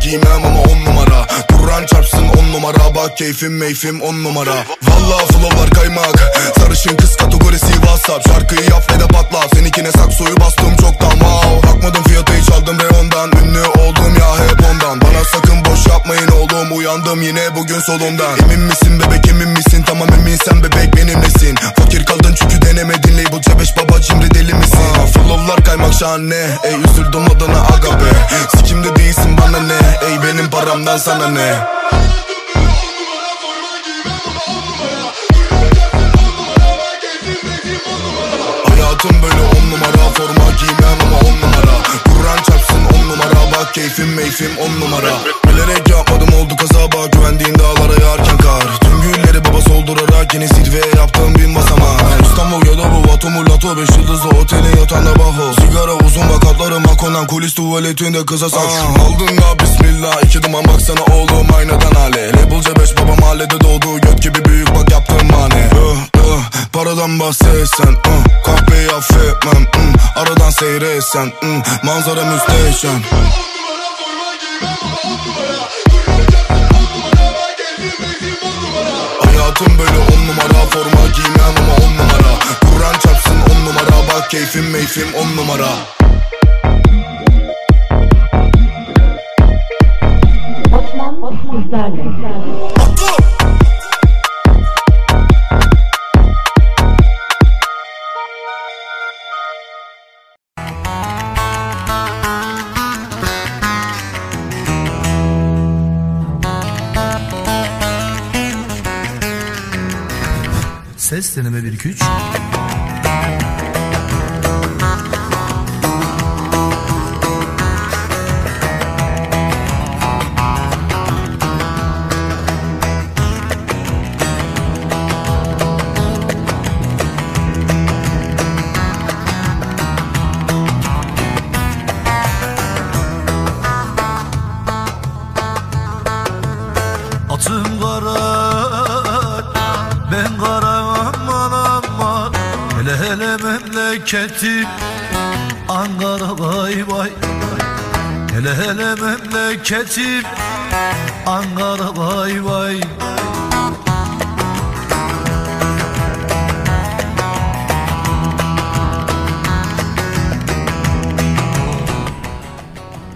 giymem ama on numara. Kur'an çarpsın on numara bak keyfim meyfim on numara. Valla flowlar kaymak. Sarışın kız kategorisi whatsapp. Şarkıyı yap ve de patla Seninkine saksoyu bastım çoktan wow Bakmadım fiyatı hiç aldım reyondan Ünlü oldum ya hep ondan. Bana sakın boş yapmayın oğlum. Uyandım yine bugün solundan Emin misin bebek emin misin? Tamam eminsen bebek benimlesin Fakir kaldın çünkü denemedin Label. C5 baba cimri deli misin? Aa, Flowlar kaymak şahane. Ey üzüldüm adına aga be Sikimde değilsin bana ne? Ey benim paramdan sana ne keyfim meyfim on numara. Bilerek yapmadım oldu kaza. Bak Güvendiğin dağlara yağarken kar. Tüm gülleri baba soldurarak Yine zirveye yaptığım bin basamak İstanbul ya da bu Vato Mulato Beş yıldızlı otelin yatağında baho. Sigara uzun bak atlarım Hakonan kulis tuvaletinde kıza sak Aldın ya bismillah iki duman baksana oğlum aynadan hale. Label C5 baba mahallede doğdu Göt gibi büyük bak yaptığım mane uh, uh, Paradan bahsetsen uh, Kahveyi affetmem mm, Aradan seyretsen mm, Manzara müsteşem Hayatım böyle on numara Forma giymem ama on numara Kur'an çarpsın on numara Bak keyfim meyfim on numara Batman, Batman. Sizlerle. Batman. Ses deneme 1 2 3. memleketim Ankara vay vay Hele hele memleketim Ankara vay vay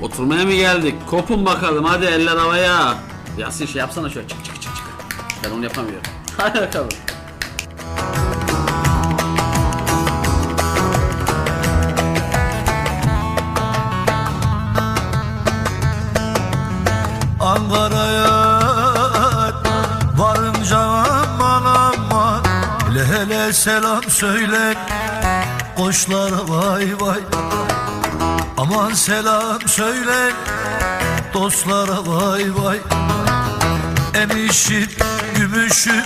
Oturmaya mı geldik? Kopun bakalım hadi eller havaya. Yasin şey yapsana şöyle çık çık çık çık. Ben onu yapamıyorum. Hadi bakalım. Selam söyle. Koçlara vay vay. Aman selam söyle. Dostlara vay vay. Emişim gümüşüm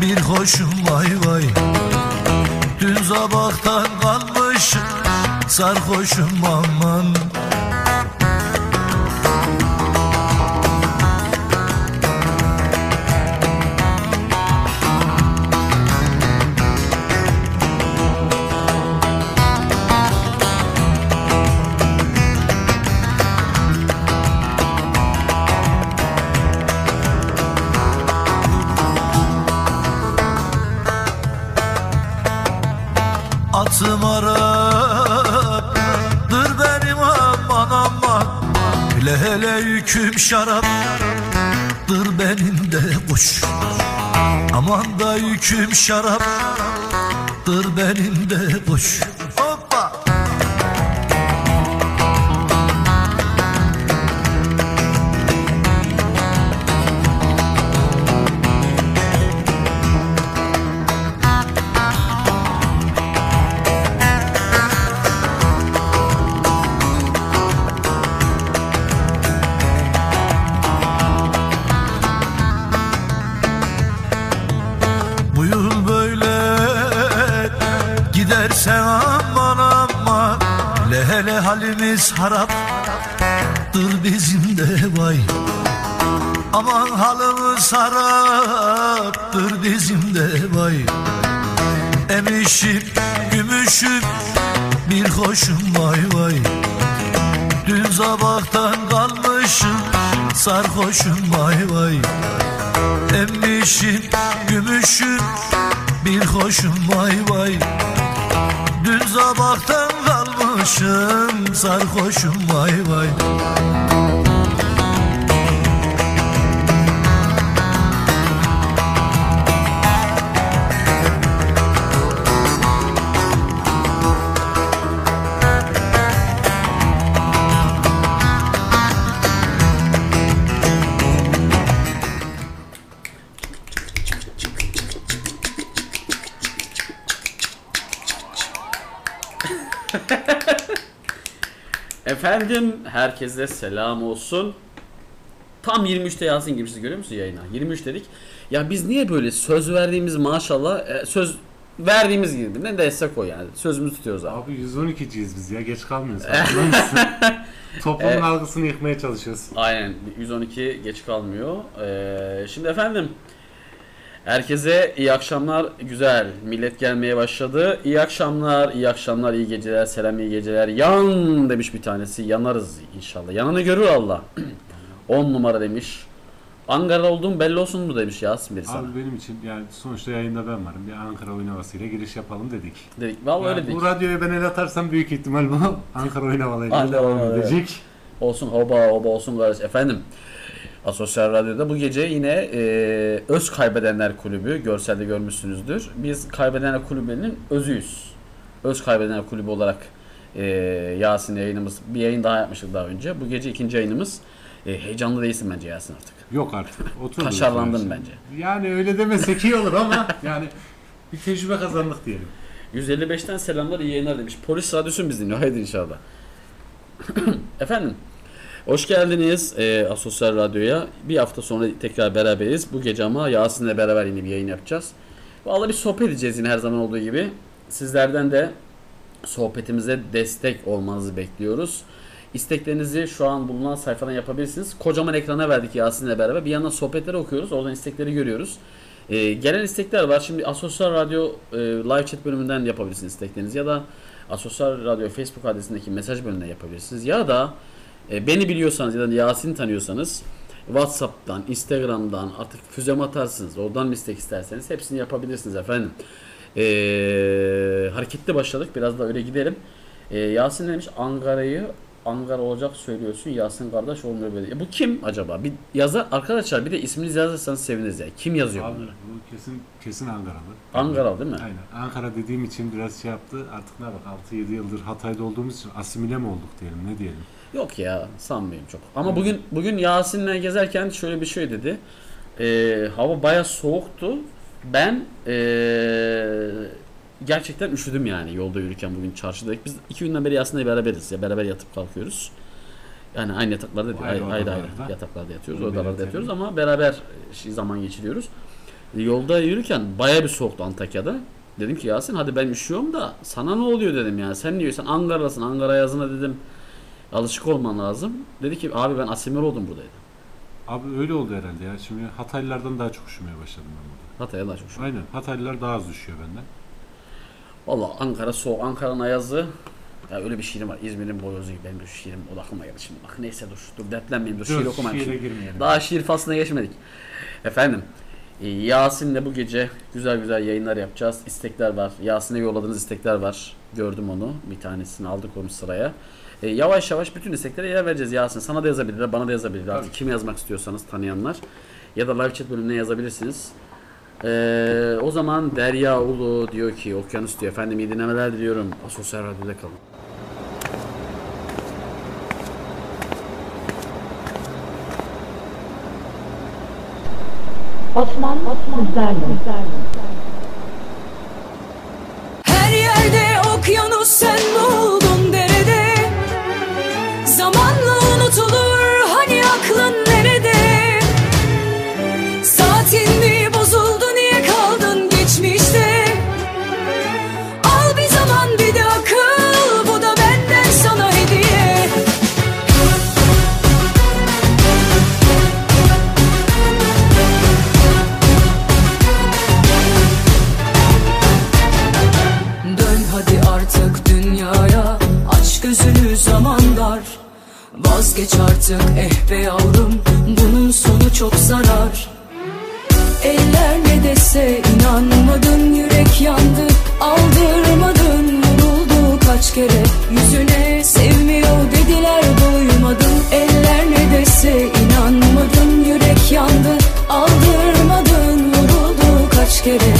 Bir hoşum vay vay. Dün sabahtan kalmışım Sarhoşum aman Yüküm şaraptır benim de kuş. Aman da yüküm şaraptır benim de kuş halimiz haraptır bizim de vay. Aman halimiz haraptır bizim de vay. Emişim gümüşüm bir hoşum vay vay. Dün sabahtan kalmışım sarhoşum vay vay. Emmişim gümüşüm bir hoşum vay vay. Dün sabahtan kalmışım sarhoşum vay vay Efendim herkese selam olsun. Tam 23'te Yasin girmişiz görüyor musun yayına? 23 dedik. Ya biz niye böyle söz verdiğimiz maşallah e, söz verdiğimiz gibi ne destek o yani. Sözümüzü tutuyoruz abi. Abi 112'ciyiz biz ya geç kalmıyoruz. Toplumun algısını yıkmaya çalışıyoruz. Aynen 112 geç kalmıyor. Ee, şimdi efendim herkese iyi akşamlar. Güzel millet gelmeye başladı. İyi akşamlar, iyi akşamlar, iyi geceler, selam iyi geceler. Yan demiş bir tanesi. Yanarız inşallah. Yanını görür Allah. 10 numara demiş. Ankara'da olduğum belli olsun mu demiş Yasin birisi. Abi benim için yani sonuçta yayında ben varım. Bir Ankara oyun havasıyla giriş yapalım dedik. Dedik. Vallahi Yani öyle dedik. bu radyoya ben el atarsam büyük ihtimal bu Ankara oyun Ankara oyun devam edecek. Olsun hoba hoba olsun kardeş. Efendim Asosyal Radyo'da bu gece yine e, Öz Kaybedenler Kulübü görselde görmüşsünüzdür. Biz Kaybedenler Kulübü'nün özüyüz. Öz Kaybedenler Kulübü olarak e, Yasin yayınımız bir yayın daha yapmıştık daha önce. Bu gece ikinci yayınımız. E, heyecanlı değilsin bence Yasin artık. Yok artık. Otur. Kaşarlandın bence. Yani öyle demesek iyi olur ama yani bir tecrübe kazandık diyelim. 155'ten selamlar iyi yayınlar demiş. Polis radyosu biz dinliyor? Haydi inşallah. Efendim. Hoş geldiniz e, Asosyal Radyo'ya. Bir hafta sonra tekrar beraberiz. Bu gece ama Yasin'le beraber yine bir yayın yapacağız. Vallahi bir sohbet edeceğiz yine her zaman olduğu gibi. Sizlerden de sohbetimize destek olmanızı bekliyoruz. İsteklerinizi şu an bulunan sayfadan yapabilirsiniz. Kocaman ekrana verdik Yasin'le beraber. Bir yandan sohbetleri okuyoruz. Oradan istekleri görüyoruz. Ee, gelen istekler var. Şimdi Asosyal Radyo e, live chat bölümünden yapabilirsiniz isteklerinizi ya da Asosyal Radyo Facebook adresindeki mesaj bölümünden yapabilirsiniz ya da e, beni biliyorsanız ya da Yasin'i tanıyorsanız WhatsApp'tan, Instagram'dan artık füzem atarsınız. Oradan istek isterseniz hepsini yapabilirsiniz efendim. Ee, hareketli başladık. Biraz da öyle gidelim. Ee, Yasin demiş Ankara'yı Ankara olacak söylüyorsun. Yasin kardeş olmuyor böyle. E, bu kim acaba? Bir yazar arkadaşlar bir de isminizi yazarsanız seviniriz ya. Kim yazıyor? Abi bunu? bu kesin kesin Ankaralı. Ankara değil mi? Aynen. Ankara dediğim için biraz şey yaptı. Artık ne bak 6-7 yıldır Hatay'da olduğumuz için asimile mi olduk diyelim ne diyelim. Yok ya sanmıyorum çok. Ama bugün bugün Yasin'le gezerken şöyle bir şey dedi. Ee, hava baya soğuktu. Ben ee, gerçekten üşüdüm yani yolda yürürken bugün çarşıdaydık. Biz iki günden beri Yasin'le beraberiz ya beraber yatıp kalkıyoruz. Yani aynı yataklarda değil, Ayrı ayrı ayrı, yataklarda yatıyoruz, Bunu odalarda yatıyoruz ama beraber şey, zaman geçiriyoruz. Yolda yürürken baya bir soğuktu Antakya'da. Dedim ki Yasin hadi ben üşüyorum da sana ne oluyor dedim yani. Sen niye sen Ankara'dasın Ankara yazına dedim. Alışık olman lazım. Dedi ki abi ben asimil oldum burada dedi. Abi öyle oldu herhalde ya. Şimdi Hataylılardan daha çok üşümeye başladım ben burada. Hatay'a daha çok şu. Aynen. Hataylılar daha az üşüyor benden. Valla Ankara soğuk. Ankara'nın ayazı. Ya öyle bir şiirim var. İzmir'in boyozu gibi. Benim bir şiirim o da aklıma geldi şimdi. Bak neyse dur. Dur dertlenmeyeyim. Dur, şiir okumayayım. şiire şimdi. girmeyelim. Daha şiir faslına geçmedik. Efendim. e, Yasin'le bu gece güzel güzel yayınlar yapacağız. İstekler var. Yasin'e yolladığınız istekler var. Gördüm onu. Bir tanesini aldık onu sıraya. E, yavaş yavaş bütün isteklere yer vereceğiz Yasin. Sana da yazabilirler, bana da yazabilirler. Artık kim yazmak istiyorsanız tanıyanlar. Ya da live chat bölümüne yazabilirsiniz. Ee, o zaman Derya Ulu diyor ki Okyanus diyor efendim iyi dinlemeler diliyorum. Asosyal Radyo'da kalın. Osman Sizlerle. Her yerde okyanus sen buldun Vazgeç artık eh be yavrum Bunun sonu çok zarar. Eller ne dese inanmadın Yürek yandı. Aldırmadın Vuruldu kaç kere. Yüzüne Sevmiyor dediler duymadın Eller ne dese inanmadın Yürek yandı. Aldırmadın Vuruldu kaç kere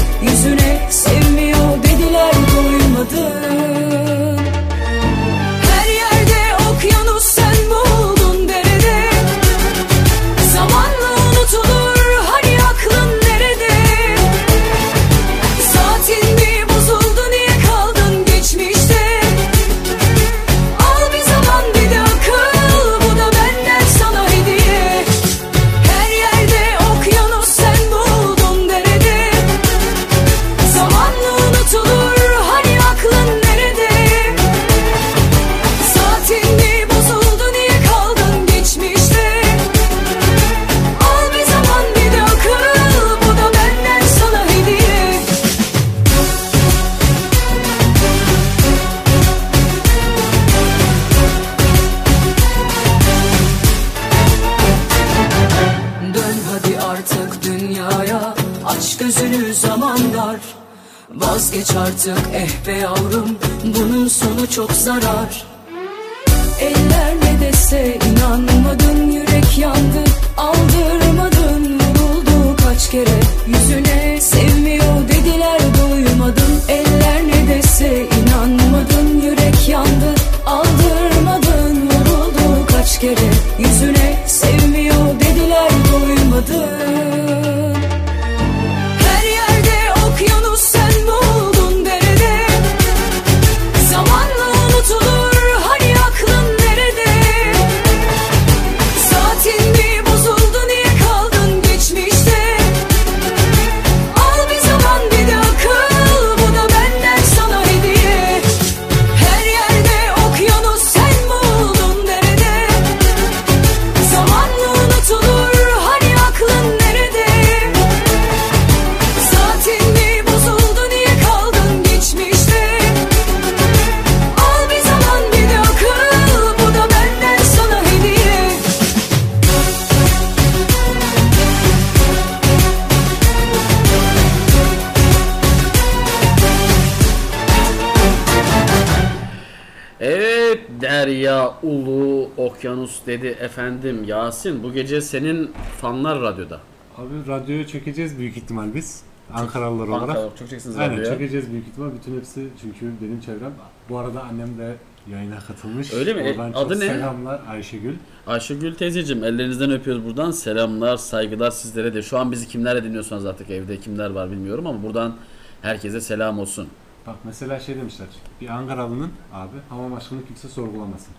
Yasin bu gece senin fanlar radyoda. Abi radyoya çekeceğiz büyük ihtimal biz. Ankaralılar olarak. Ankara çekeceksiniz Aynen radyoya. çekeceğiz büyük ihtimal. Bütün hepsi çünkü benim çevrem. Bu arada annem de yayına katılmış. Öyle mi? Oradan Adı çok ne? Selamlar Ayşegül. Ayşegül teyzeciğim ellerinizden öpüyoruz buradan. Selamlar, saygılar sizlere de. Şu an bizi kimlerle dinliyorsanız artık evde kimler var bilmiyorum ama buradan herkese selam olsun. Bak mesela şey demişler. Bir Ankaralı'nın abi hamam aşkını kimse sorgulamasın.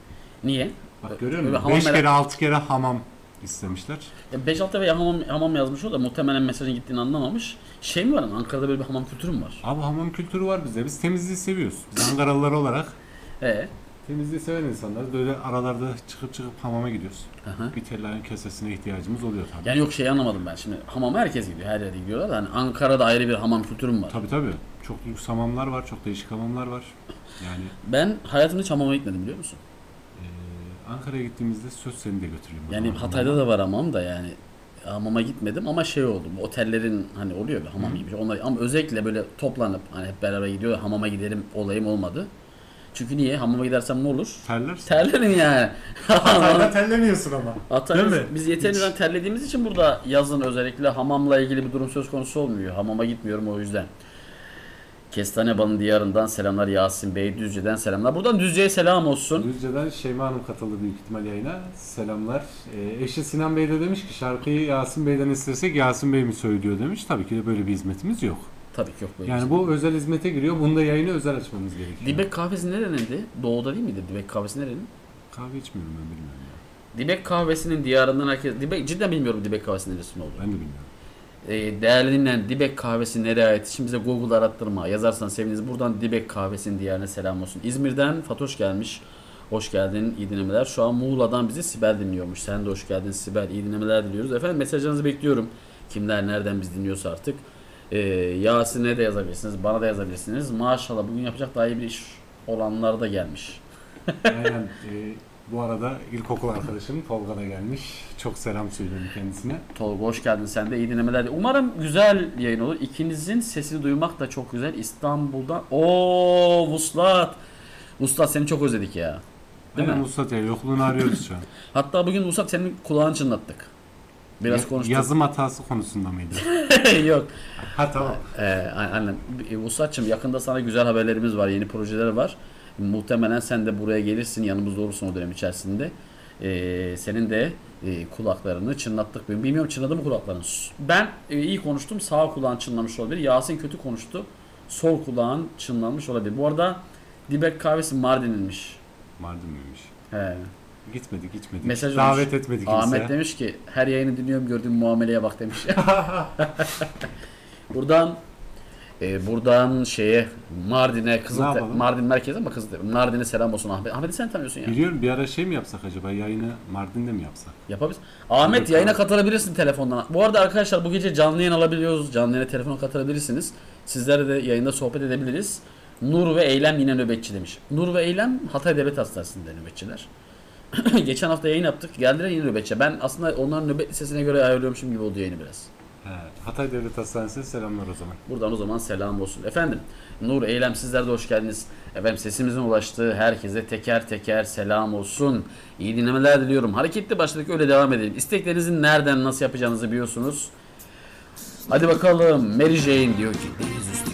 Niye? Bak görüyor musun? hamam 5 merak- kere 6 kere hamam istemişler. 5-6 veya hamam, hamam yazmış o da muhtemelen mesajın gittiğini anlamamış. Şey mi var? Ankara'da böyle bir hamam kültürü mü var? Abi hamam kültürü var bizde. Biz temizliği seviyoruz. Biz Ankaralılar olarak Ee, temizliği seven insanlarız. Böyle aralarda çıkıp çıkıp hamama gidiyoruz. Aha. Bir tellerin kesesine ihtiyacımız oluyor tabii. yani yok şey anlamadım ben şimdi. Hamama herkes gidiyor, her yerde gidiyorlar da hani Ankara'da ayrı bir hamam kültürü mü var? Tabii tabii. Çok lüks hamamlar var. Çok değişik hamamlar var. Yani Ben hayatımda hiç hamama gitmedim biliyor musun? Ankara'ya gittiğimizde söz seni de götüreyim. o Yani zaman. Hatay'da da var hamam da yani hamama gitmedim ama şey oldu. Bu otellerin hani oluyor bir hamam gibi. Onlar ama özellikle böyle toplanıp hani hep beraber gidiyor hamama gidelim olayım olmadı. Çünkü niye? Hamama gidersem ne olur? Terlersin. Terlerim yani. Hatay'da terlemiyorsun ama. Hatta Değil mi? biz yeterince terlediğimiz için burada yazın özellikle hamamla ilgili bir durum söz konusu olmuyor. Hamama gitmiyorum o yüzden. Kestane Bal'ın diyarından selamlar Yasin Bey. Düzce'den selamlar. Buradan Düzce'ye selam olsun. Düzce'den Şeyma Hanım katıldı büyük ihtimal yayına. Selamlar. Ee, eşi Sinan Bey de demiş ki şarkıyı Yasin Bey'den istesek Yasin Bey mi söylüyor demiş. Tabii ki de böyle bir hizmetimiz yok. Tabii ki yok böyle. Yani bu özel hizmete giriyor. Bunda yayını özel açmamız gerekiyor. Dibek kahvesi nerenindi? Doğuda değil miydi Dibek kahvesi nerenin? Kahve içmiyorum ben bilmiyorum ya. Dibek kahvesinin diyarından herkes... Dibek, cidden bilmiyorum Dibek kahvesi neresinin olduğunu. Ben de bilmiyorum. Ee, değerli dinleyen Dibek kahvesi nereye ait? Şimdi bize Google arattırma. Yazarsan seviniriz. Buradan Dibek kahvesinin diyarına selam olsun. İzmir'den Fatoş gelmiş. Hoş geldin, iyi dinlemeler. Şu an Muğla'dan bizi Sibel dinliyormuş. Sen de hoş geldin Sibel, iyi dinlemeler diliyoruz. Efendim mesajlarınızı bekliyorum. Kimler nereden biz dinliyorsa artık. Ee, Yasin'e de yazabilirsiniz, bana da yazabilirsiniz. Maşallah bugün yapacak daha iyi bir iş olanlar da gelmiş. Aynen. Bu arada ilkokul arkadaşım Tolga da gelmiş. Çok selam söylüyorum kendisine. Tolga hoş geldin sen de iyi dinlemeler. Umarım güzel yayın olur. İkinizin sesini duymak da çok güzel. İstanbul'dan. Oo Vuslat. Vuslat seni çok özledik ya. Değil Aynen mi? Mustafa ya yokluğunu arıyoruz şu an. Hatta bugün Vuslat senin kulağını çınlattık. Biraz Ya- konuştuk. Yazım hatası konusunda mıydı? Yok. ha tamam. Ee, aynen. Vuslat'cığım yakında sana güzel haberlerimiz var. Yeni projeler var. Muhtemelen sen de buraya gelirsin. Yanımızda olursun o dönem içerisinde. Ee, senin de e, kulaklarını çınlattık. Bilmiyorum çınladı mı kulakların? Ben e, iyi konuştum. Sağ kulağın çınlamış olabilir. Yasin kötü konuştu. Sol kulağın çınlanmış olabilir. Bu arada Dibek kahvesi Mardin'inmiş. Mardin miymiş? He. Gitmedik gitmedik. Mesaj Davet olmuş. etmedik kimse. Ahmet demiş ki her yayını dinliyorum gördüğüm muameleye bak demiş. buradan e, buradan şeye Mardin'e Kızıl yapalım? Mardin merkezi ama Kızıl Mardin'e selam olsun Ahmet. Ahmet'i sen tanıyorsun ya. Biliyorum bir ara şey mi yapsak acaba yayını Mardin'de mi yapsak? Yapabiliriz. Ahmet Evet, yayına abi. katılabilirsin telefondan. Bu arada arkadaşlar bu gece canlı yayın alabiliyoruz. Canlı yayına telefona katılabilirsiniz. Sizlerle de yayında sohbet edebiliriz. Nur ve Eylem yine nöbetçi demiş. Nur ve Eylem Hatay Devlet Hastanesi'nde nöbetçiler. Geçen hafta yayın yaptık. Geldiler yine nöbetçi. Ben aslında onların nöbet listesine göre ayarlıyormuşum gibi oldu yayını biraz. Hatay Devlet Hastanesi'ne selamlar o zaman. Buradan o zaman selam olsun. Efendim Nur Eylem sizler de hoş geldiniz. Efendim sesimizin ulaştığı herkese teker teker selam olsun. İyi dinlemeler diliyorum. Hareketli başladık öyle devam edelim. İsteklerinizi nereden nasıl yapacağınızı biliyorsunuz. Hadi bakalım. Mary Jane diyor ki deniz üstü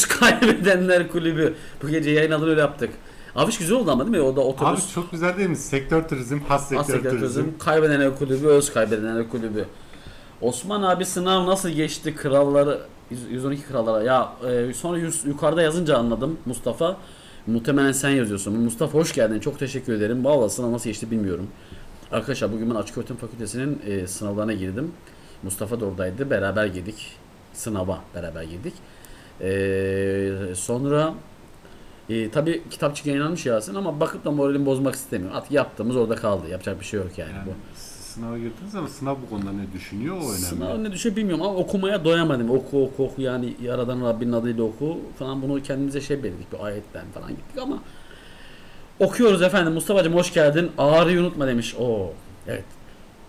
Öz Kaybedenler Kulübü. Bu gece yayın alır öyle yaptık. Afiş güzel oldu ama değil mi? O da Abi otobüs çok güzel değil mi? Sektör turizm, has sektör, Aslında turizm. turizm. Kaybedenler kulübü, öz kaybedenler kulübü. Osman abi sınav nasıl geçti kralları 112 krallara? Ya e, sonra yüz- yukarıda yazınca anladım Mustafa. Muhtemelen sen yazıyorsun. Mustafa hoş geldin. Çok teşekkür ederim. Valla sınav nasıl geçti bilmiyorum. Arkadaşlar bugün ben açık öğretim fakültesinin e, sınavlarına girdim. Mustafa da oradaydı. Beraber girdik. Sınava beraber girdik E, sonra e, tabi kitapçık yayınlanmış Yasin ama bakıp da moralimi bozmak istemiyorum artık yaptığımız orada kaldı yapacak bir şey yok yani, Yani bu sınava girdiniz ama sınav bu konuda ne düşünüyor o önemli. Sınav ne düşüyor bilmiyorum ama okumaya doyamadım. Oku oku oku yani yaradan Rabbinin adıyla oku falan bunu kendimize şey belirledik bir ayetten falan gittik ama okuyoruz efendim. Mustafa'cığım hoş geldin. Ağrı'yı unutma demiş. O evet.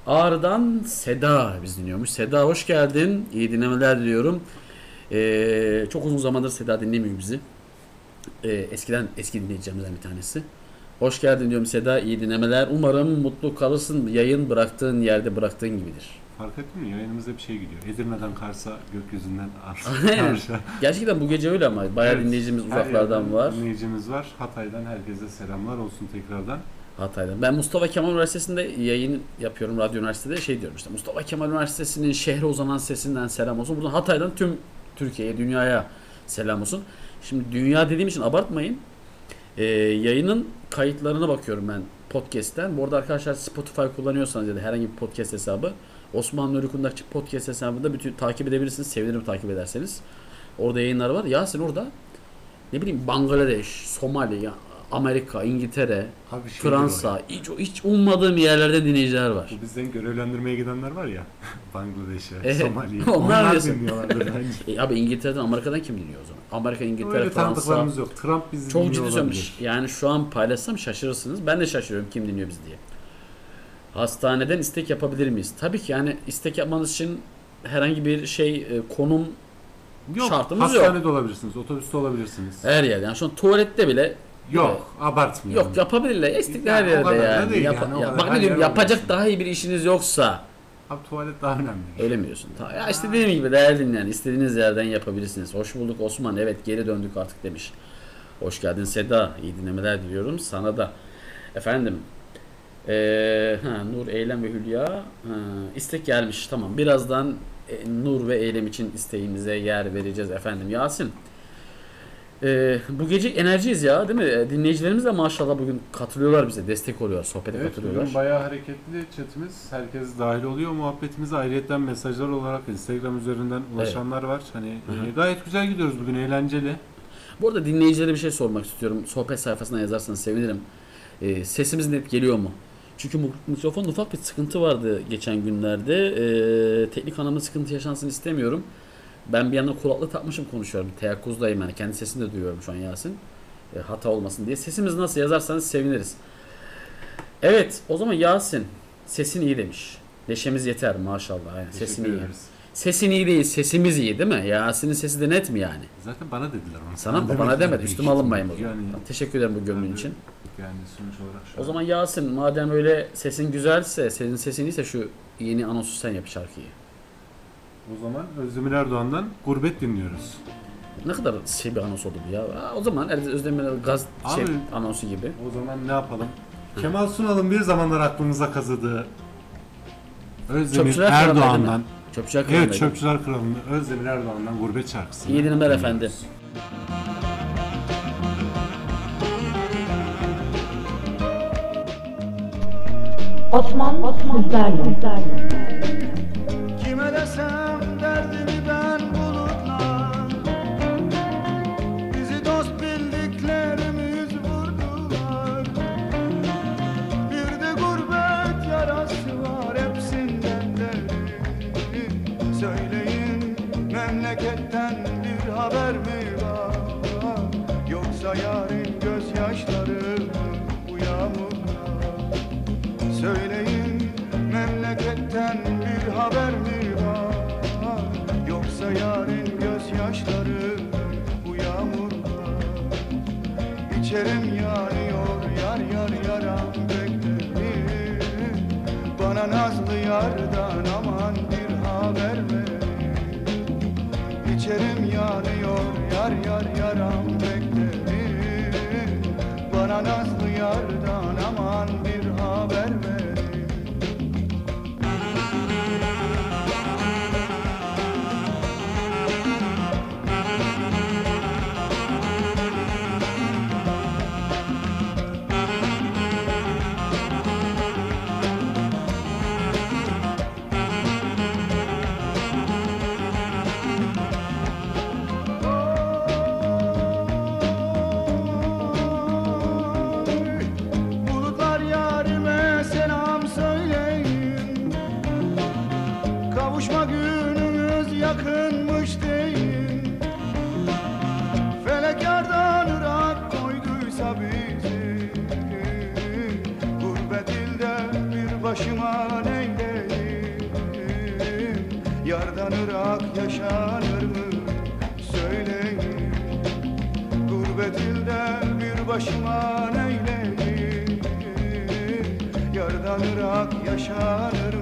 Ağrı'dan Seda biz dinliyormuş. Seda hoş geldin. İyi dinlemeler diliyorum. Ee, çok uzun zamandır Seda dinlemiyor bizi. Ee, eskiden eski dinleyicilerimizden bir tanesi. Hoş geldin diyorum Seda. İyi dinlemeler. Umarım mutlu kalırsın. Yayın bıraktığın yerde bıraktığın gibidir. Fark ettin mi? Yayınımızda bir şey gidiyor. Edirne'den Kars'a, gökyüzünden. Kars'a. Gerçekten bu gece öyle ama bayağı Evet. dinleyicimiz uzaklardan var. Dinleyicimiz var. Hatay'dan herkese selamlar olsun tekrardan. Hatay'dan. Ben Mustafa Kemal Üniversitesi'nde yayın yapıyorum radyo üniversitede şey diyorum işte Mustafa Kemal Üniversitesi'nin şehre uzanan sesinden selam olsun. Buradan Hatay'dan tüm Türkiye'ye, dünyaya selam olsun. Şimdi dünya dediğim için abartmayın. Ee, yayının kayıtlarına bakıyorum ben podcast'ten. Bu arada arkadaşlar Spotify kullanıyorsanız ya da herhangi bir podcast hesabı Osman Nuri Kundakçı podcast hesabında bütün takip edebilirsiniz. Sevinirim takip ederseniz. Orada yayınlar var. Yasin orada ne bileyim Bangladeş, Somali, ya- Amerika, İngiltere, Abi o Fransa, hiç, hiç ummadığım yerlerde dinleyiciler var. Bu bizden görevlendirmeye gidenler var ya. Bangladeş'e, Evet, Somali'ye. onlar Onlar, dinliyorlardır bence. E abi İngiltere'den, Amerika'dan kim dinliyor o zaman? Amerika, İngiltere, Öyle Fransa. tanıdıklarımız yok. Trump bizi Çok dinliyor ciddi söylüyorum. Yani şu an paylaşsam şaşırırsınız. Ben de şaşırıyorum kim dinliyor bizi diye. Hastaneden istek yapabilir miyiz? Tabii ki yani istek yapmanız için herhangi bir şey e, konum Yok, şartımız yok. hastanede olabilirsiniz, otobüste olabilirsiniz. her yerde. Yani şu an tuvalette bile Yok, abartmayalım. Yok yapabilirler. İstek Ya, her o yerde kadar da yani. değil Yapa- yani, o ya, kadar. bak Her ne diyorum yer yapacak daha iyi bir işiniz yoksa Abi tuvalet daha önemli. öyle mi diyorsun? Ta- Ya işte dediğim gibi değerli dinleyen istediğiniz yerden yapabilirsiniz. Hoş bulduk Osman. Evet geri döndük artık demiş. Hoş geldin Seda. İyi dinlemeler diliyorum sana da. Efendim. Ee, ha, Nur, Eylem ve Hülya. Ha, istek gelmiş. Tamam. Birazdan e, Nur ve Eylem için isteğimize yer vereceğiz efendim. Yasin. Ee, bu gece enerjiyiz ya değil mi? E, Dinleyicilerimiz de maşallah bugün katılıyorlar bize. Destek oluyor. Sohbete Evet, katılıyorlar. bugün bayağı hareketli chatimiz. Herkes dahil oluyor. Muhabbetimize ayrıyetten mesajlar olarak Instagram üzerinden ulaşanlar var. Hani e, gayet güzel gidiyoruz bugün, eğlenceli. Bu arada dinleyicilere bir şey sormak istiyorum. Sohbet sayfasına yazarsanız sevinirim. Ee, sesimiz net geliyor mu? Çünkü mikrofonda ufak bir sıkıntı vardı geçen günlerde. Ee, teknik anlamda sıkıntı yaşansın istemiyorum. Ben bir yandan kulaklık takmışım konuşuyorum. Teyakkuzdayım yani. Kendi sesini de duyuyorum şu an Yasin. Ee, hata olmasın diye. Sesimiz nasıl yazarsanız seviniriz. Evet o zaman Yasin. Sesin iyi demiş. Neşemiz yeter maşallah. Yani sesin iyi. Sesin iyi değil, sesimiz iyi değil mi? Yasin'in sesi de net mi yani? Zaten bana dediler onu. Sana mı? Bana demedi. Üstüme alınmayın o zaman. Yani, Teşekkür ederim bu Ben de- için. yani sonuç olarak şu O an- zaman Yasin madem öyle sesin güzelse, senin sesin iyiyse şu yeni anonsu sen yap şarkıyı. O zaman Özdemir Erdoğan'dan Gurbet dinliyoruz. Ne kadar şey bir anons oldu bu ya. Aa, o zaman Özdemir gaz şey, Abi- anonsu gibi. O zaman ne yapalım? Kemal Sunal'ın bir zamanlar aklımıza kazıdığı Özdemir Çöpçüler Kralı'ydı değil Erdoğan'dan? Çöpçüler Evet Kralı'ndaydı. Çöpçüler Kralı'nın Özdemir Erdoğan'dan Gurbet şarkısı. İyi dinlemeler efendim. Osman, Osman sizlerle. Yarın gözyaşları bu yağmurlar Söyleyin memleketten bir haber mi var? Yoksa yarın gözyaşları bu yağmurlar İçerim yanıyor yar yar yaram beklerim Bana nazlı yardan aman bir haber verin İçerim yanıyor yar yar yaram aman bir haber Kavuşma günümüz yakınmış deyin Felek yardan ırak koyduysa bizi. Gurbet ilde bir başıma neyleyim Yardan ırak yaşanır mı? Söyleyin. Gurbet ilde bir başıma neyleyim Yardan ırak yaşanır mı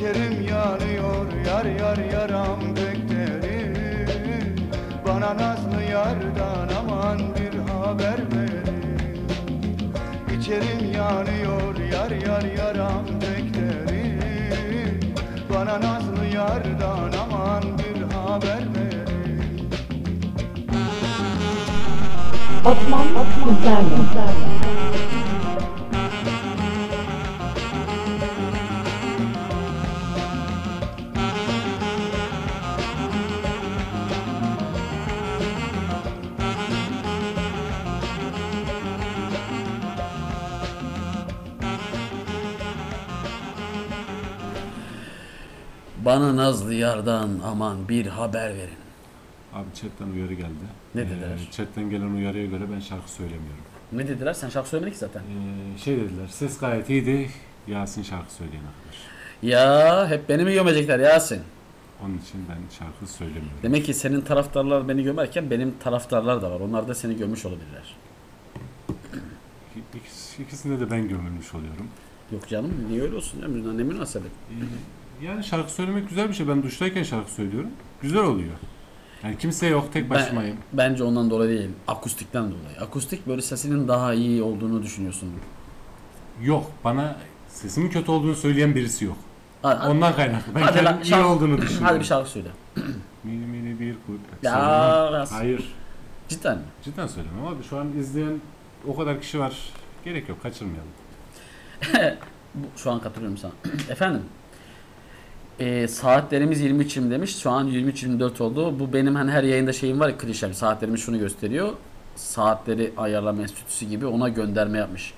İçerim yanıyor yar yar yaram beklerim Bana nazlı yardan aman bir haber ver Hançerim yanıyor yar yar yaram pek derin Bana nazlı yardan aman bir haber verin. Osman sizlerle. Bana nazlı yardan aman bir haber verin. Abi chatten uyarı geldi. Ne dediler? Ee, chatten gelen uyarıya göre ben şarkı söylemiyorum. Ne dediler? Sen şarkı söylemedin ki zaten. Ee, şey dediler, ses gayet iyiydi. Yasin şarkı söyleyen arkadaş. Ya hep beni mi gömecekler Yasin? Onun için ben şarkı söylemiyorum. Demek ki senin taraftarlar beni gömerken benim taraftarlar da var. Onlar da seni gömmüş olabilirler. İkisi, ikisinde de ben gömülmüş oluyorum. Yok canım niye öyle olsun ya? Ne münasebet. Ee, yani şarkı söylemek güzel bir şey. Ben duştayken şarkı söylüyorum. Güzel oluyor. Yani kimse yok, tek başımayım. bence ondan dolayı değil. Akustikten dolayı. Akustik böyle sesinin daha iyi olduğunu düşünüyorsun. Yok, bana sesimin kötü olduğunu söyleyen birisi yok. Hadi, hadi, Ondan kaynaklı. Ben Hadi lan, kendim iyi şarkı- olduğunu düşünüyorum. hadi bir şarkı söyle. Mini mini bir kurt. Ya, Söylemem. biraz- Hayır. Cidden mi? Cidden söylemem abi. Şu an izleyen o kadar kişi var. Gerek yok, kaçırmayalım. Bu- Şu an katılıyorum sana. Efendim. Ee, saatlerimiz 23.20 demiş. Şu an 23.24 oldu. Bu benim hani her yayında şeyim var ya klişem. Saatlerimiz şunu gösteriyor. Saatleri ayarlama enstitüsü gibi ona gönderme yapmış.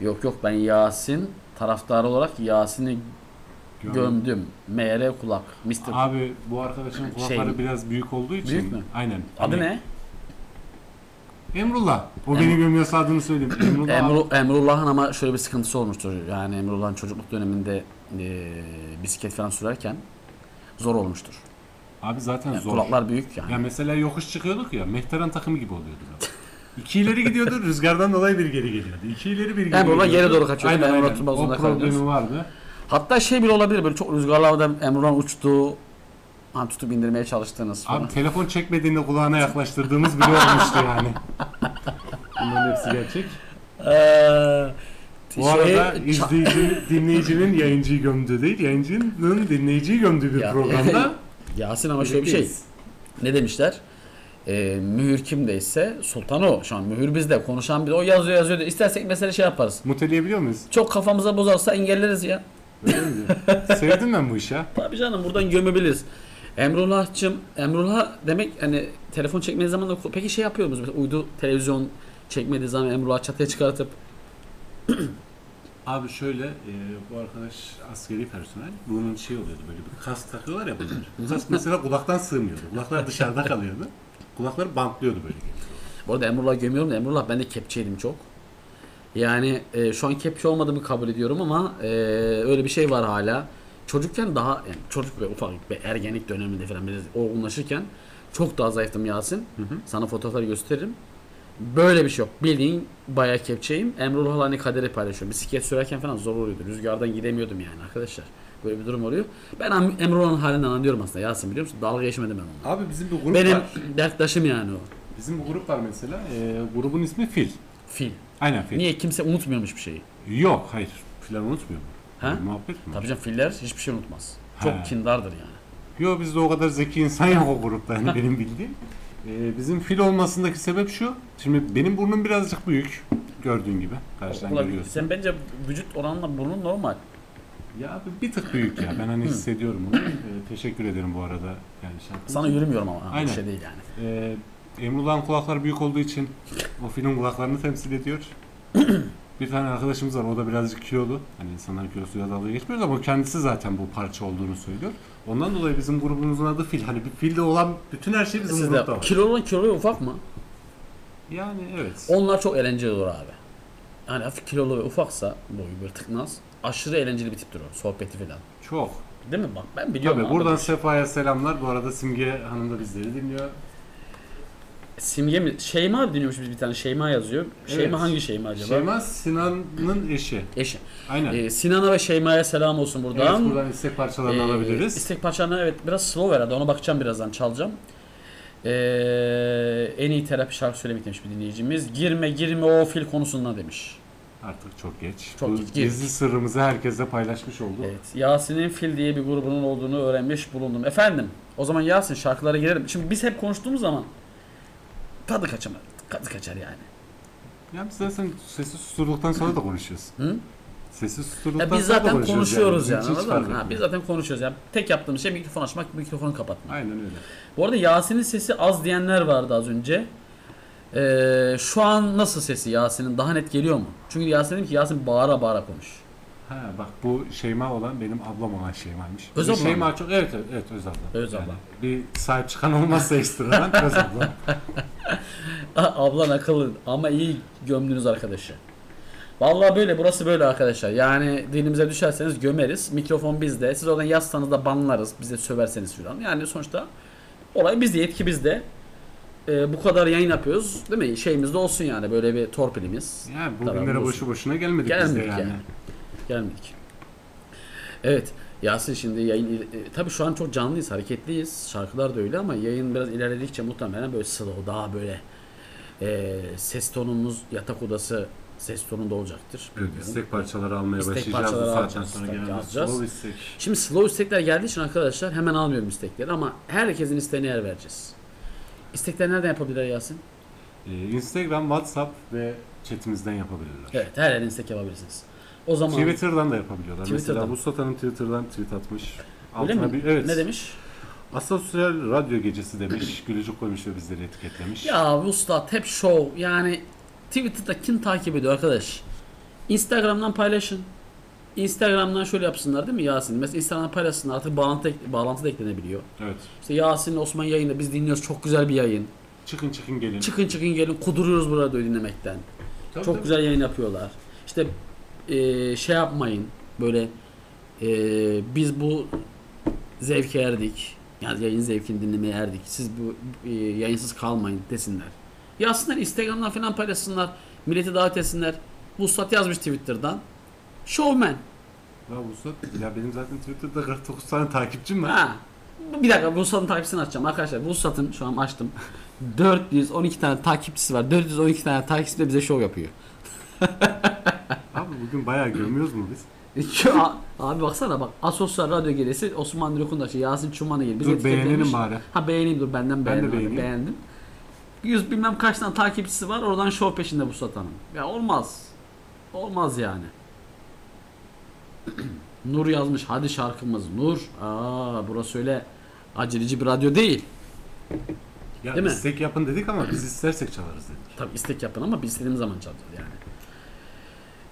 Yok yok ben Yasin taraftarı olarak Yasin'i gömdüm. MR kulak. Mr. Abi bu arkadaşın kulakları Şey- biraz büyük olduğu için. Büyük mü? Aynen. Adı Hani- ne? Emrullah. O beni gömüyorsa adını söyleyeyim. Emrullah. Emru, Emrullah'ın ama şöyle bir sıkıntısı olmuştur. Yani Emrullah'ın çocukluk döneminde e, bisiklet falan sürerken zor olmuştur. Abi zaten Yani zor. kulaklar büyük yani. Ya mesela yokuş çıkıyorduk ya. Mehteran takımı gibi oluyordu. İki ileri gidiyordu. Rüzgardan dolayı bir geri geliyordu. İki ileri bir geri Emrullah geliyordu. geri doğru kaçıyordu, Aynen aynen. O problemi kalıyoruz. vardı. Hatta şey bile olabilir böyle çok rüzgarlarda Emrullah uçtu. Hani tutup indirmeye çalıştığınız falan. Abi telefon çekmediğinde kulağına yaklaştırdığımız bile olmuştu yani. Bunların hepsi gerçek. Ee, Bu şey- arada izleyicinin, dinleyicinin yayıncıyı gömdüğü değil, yayıncının dinleyiciyi gömdüğü bir Ya- programda Yasin ama şöyle bir şey. Ne demişler? Ee, mühür kimdeyse sultan o. Şu an mühür bizde. Konuşan bir o yazıyor yazıyor. diyor. İstersek mesela şey yaparız. Muteleyebiliyor muyuz? Çok kafamıza bozarsa engelleriz ya. Sevdim ben bu işi ha. Tabii canım buradan gömebiliriz. Emrullah'cığım, Emrullah demek hani telefon çekmediği zaman da peki şey yapıyor musunuz? Mesela uydu televizyon çekmediği zaman Emrullah çatıya çıkartıp Abi şöyle, e, bu arkadaş askeri personel. Bunun şey oluyordu böyle bir kask takıyorlar ya bunlar. Bu kask mesela kulaktan sığmıyordu. Kulaklar dışarıda kalıyordu. Kulakları bantlıyordu böyle. Bu arada Emrullah gömüyorum da Emrullah ben de kepçeydim çok. Yani e, şu an kepçe olmadığımı kabul ediyorum ama e, öyle bir şey var hala. Çocukken daha yani çocuk ve ufak ve ergenlik döneminde falan biraz olgunlaşırken çok daha zayıftım Yasin. Sana fotoğrafları gösteririm. Böyle bir şey yok. Bildiğin bayağı kepçeyim. Emrullah'la hani kaderi paylaşıyorum. Bisiklet sürerken falan zor oluyordu. Rüzgardan gidemiyordum yani arkadaşlar. Böyle bir durum oluyor. Ben Em- Emrullah'ın halinden anlıyorum aslında Yasin biliyor musun? Dalga geçmedim ben onunla. Abi bizim bir grup Benim var. derttaşım yani o. Bizim bir grup var mesela. E, grubun ismi Fil. Fil. Aynen Fil. Niye kimse unutmuyormuş bir şeyi? Yok, hayır. Filan unutmuyor mu? Ha? Muhabbet mi? Tabii canım filler hiçbir şey unutmaz. Çok Ha. kindardır yani. Yok bizde o kadar zeki insan yok o grupta yani benim bildiğim. Ee, bizim fil olmasındaki sebep şu. Şimdi benim burnum birazcık büyük. Gördüğün gibi. Karşıdan görüyorsun. sen bence vücut oranla burnun normal. Ya abi bir tık büyük ya. Ben hani hissediyorum onu. Ee, teşekkür ederim bu arada. Yani şarkı. Sana yürümüyorum ama. Aynen. Bir şey değil yani. Ee, Emrullah'ın kulakları büyük olduğu için o filin kulaklarını temsil ediyor. bir tane arkadaşımız var. O da birazcık kilolu. Hani insanlar kilosuyla dalga geçmiyoruz ama kendisi zaten bu parça olduğunu söylüyor. Ondan dolayı bizim grubumuzun adı fil. Hani bir filde olan bütün her şey bizim Sizde grupta var. kilolu olan kilolu ufak mı? Yani evet. Onlar çok eğlenceli olur abi. Yani hafif kilolu ve ufaksa boyu böyle tıknaz. Aşırı eğlenceli bir tiptir o. Sohbeti falan. Çok. Değil mi? Bak ben biliyorum. Tabii abi. buradan Sefa'ya selamlar. Bu arada Simge Hanım da bizleri dinliyor. Simge mi? Şeyma dinliyormuş biz bir tane. Şeyma yazıyor. Şeyma Evet. hangi Şeyma acaba? Şeyma Sinan'ın eşi. Eşi. Aynen. Ee, Sinan'a ve Şeyma'ya selam olsun buradan. evet buradan istek parçalarını Ee, alabiliriz. İstek parçalarına evet biraz slow herhalde ona bakacağım birazdan çalacağım. Ee, en iyi terapi şarkı söylemek demiş bir dinleyicimiz. Girme girme o fil konusunda demiş. Artık çok geç. Çok Bu geç, Gizli sırrımızı herkese paylaşmış olduk. Evet. Yasin'in Fil diye bir grubunun olduğunu öğrenmiş bulundum. Efendim o zaman Yasin şarkılara girelim. Şimdi biz hep konuştuğumuz zaman tadı kaçamaz. Tadı kaçar yani. Ya biz zaten sesi susturduktan sonra da konuşuyoruz. Hı? Sesi susturduktan Ya biz sonra zaten konuşuyoruz yani. Hiç anladın mı? Ha, biz zaten konuşuyoruz yani. Tek yaptığımız şey mikrofon açmak, mikrofonu kapatmak. Aynen öyle. Bu arada Yasin'in sesi az diyenler vardı az önce. Ee, şu an nasıl sesi Yasin'in? Daha net geliyor mu? Çünkü Yasin dedim ki Yasin bağıra bağıra konuş. Ha bak bu Şeyma olan benim ablam olan Şeyma'ymış. Öz Bir abla Şeyma çok evet evet, evet öz abla. Öz Yani abla. bir sahip çıkan olmazsa ekstradan öz abla. Ah, Ablan akıllı ama iyi gömdünüz arkadaşı. Vallahi böyle burası böyle arkadaşlar. Yani dilimize düşerseniz gömeriz. Mikrofon bizde. Siz oradan yazsanız da banlarız. Bize söverseniz filan. Yani sonuçta olay bizde, yetki bizde. Ee, bu kadar yayın yapıyoruz. Değil mi? Şeyimiz de olsun yani böyle bir torpilimiz. Yani bugünlere boşu boşuna gelmedik, biz de Gelmedik yani. yani. Gelmedik. Evet. Yasin şimdi yayın e, tabii şu an çok canlıyız, hareketliyiz. Şarkılar da öyle ama yayın biraz ilerledikçe muhtemelen böyle slow, daha böyle e, ses tonumuz yatak odası ses tonunda olacaktır. Evet, istek parçaları almaya İstek başlayacağız parçaları saatten alacağız, sonra genelde alacağız. slow istek. Şimdi slow istekler geldiği için arkadaşlar hemen almıyorum istekleri ama herkesin isteğine yer vereceğiz. İstekleri nereden yapabilirler Yasin? Ee, Instagram, WhatsApp ve chatimizden yapabilirler. Evet, her yerden istek yapabilirsiniz. O zaman Twitter'dan da yapabiliyorlar. Twitter'dan. Mesela Vuslat Hanım Twitter'dan tweet atmış. öyle Altına mi? bir, evet. Ne demiş? Asosyal radyo gecesi demiş. Gülücük koymuş ve bizleri etiketlemiş. Ya Vuslat hep show yani Twitter'da kim takip ediyor arkadaş? Instagram'dan paylaşın. Instagram'dan şöyle yapsınlar değil mi Yasin? Mesela Instagram'dan paylaşsınlar artık bağlantı, bağlantı da eklenebiliyor. Evet. İşte Yasin Osman yayında biz dinliyoruz çok güzel bir yayın. Çıkın çıkın gelin. Çıkın çıkın gelin kuduruyoruz burada dinlemekten. Tabii, çok tabii. güzel yayın yapıyorlar. İşte eee, şey yapmayın böyle eee, biz bu zevke erdik. Yani yayın zevkini dinlemeye erdik. Siz bu eee, yayınsız kalmayın desinler. Yazsınlar Instagram'dan falan paylaşsınlar. Milleti davet etsinler. Vuslat yazmış Twitter'dan. Showman. Ya Vuslat, ya benim zaten Twitter'da 49 tane takipçim var. Ha. Bir dakika Vuslat'ın takipçisini açacağım arkadaşlar. Vuslat'ın şu an açtım. 412 tane takipçisi var. 412 tane takipçisi de bize şov yapıyor. Abi bugün bayağı gömüyoruz mu biz? A- abi baksana bak Asosyal Radyo Gelesi Osman Nurkundaşı Yasin Çuman'a gel. Dur beğenelim bari. Ha beğeneyim dur benden beğendim. abi, beğeneyim. Beğendim. Yüz bilmem kaç tane takipçisi var oradan şov peşinde bu satanın. Ya olmaz. Olmaz yani. Nur yazmış hadi şarkımız Nur. Aa burası öyle aceleci bir radyo değil. Ya Değil mi? istek yapın dedik ama biz istersek çalarız dedik. Tabi istek yapın ama biz istediğimiz zaman çalacağız yani.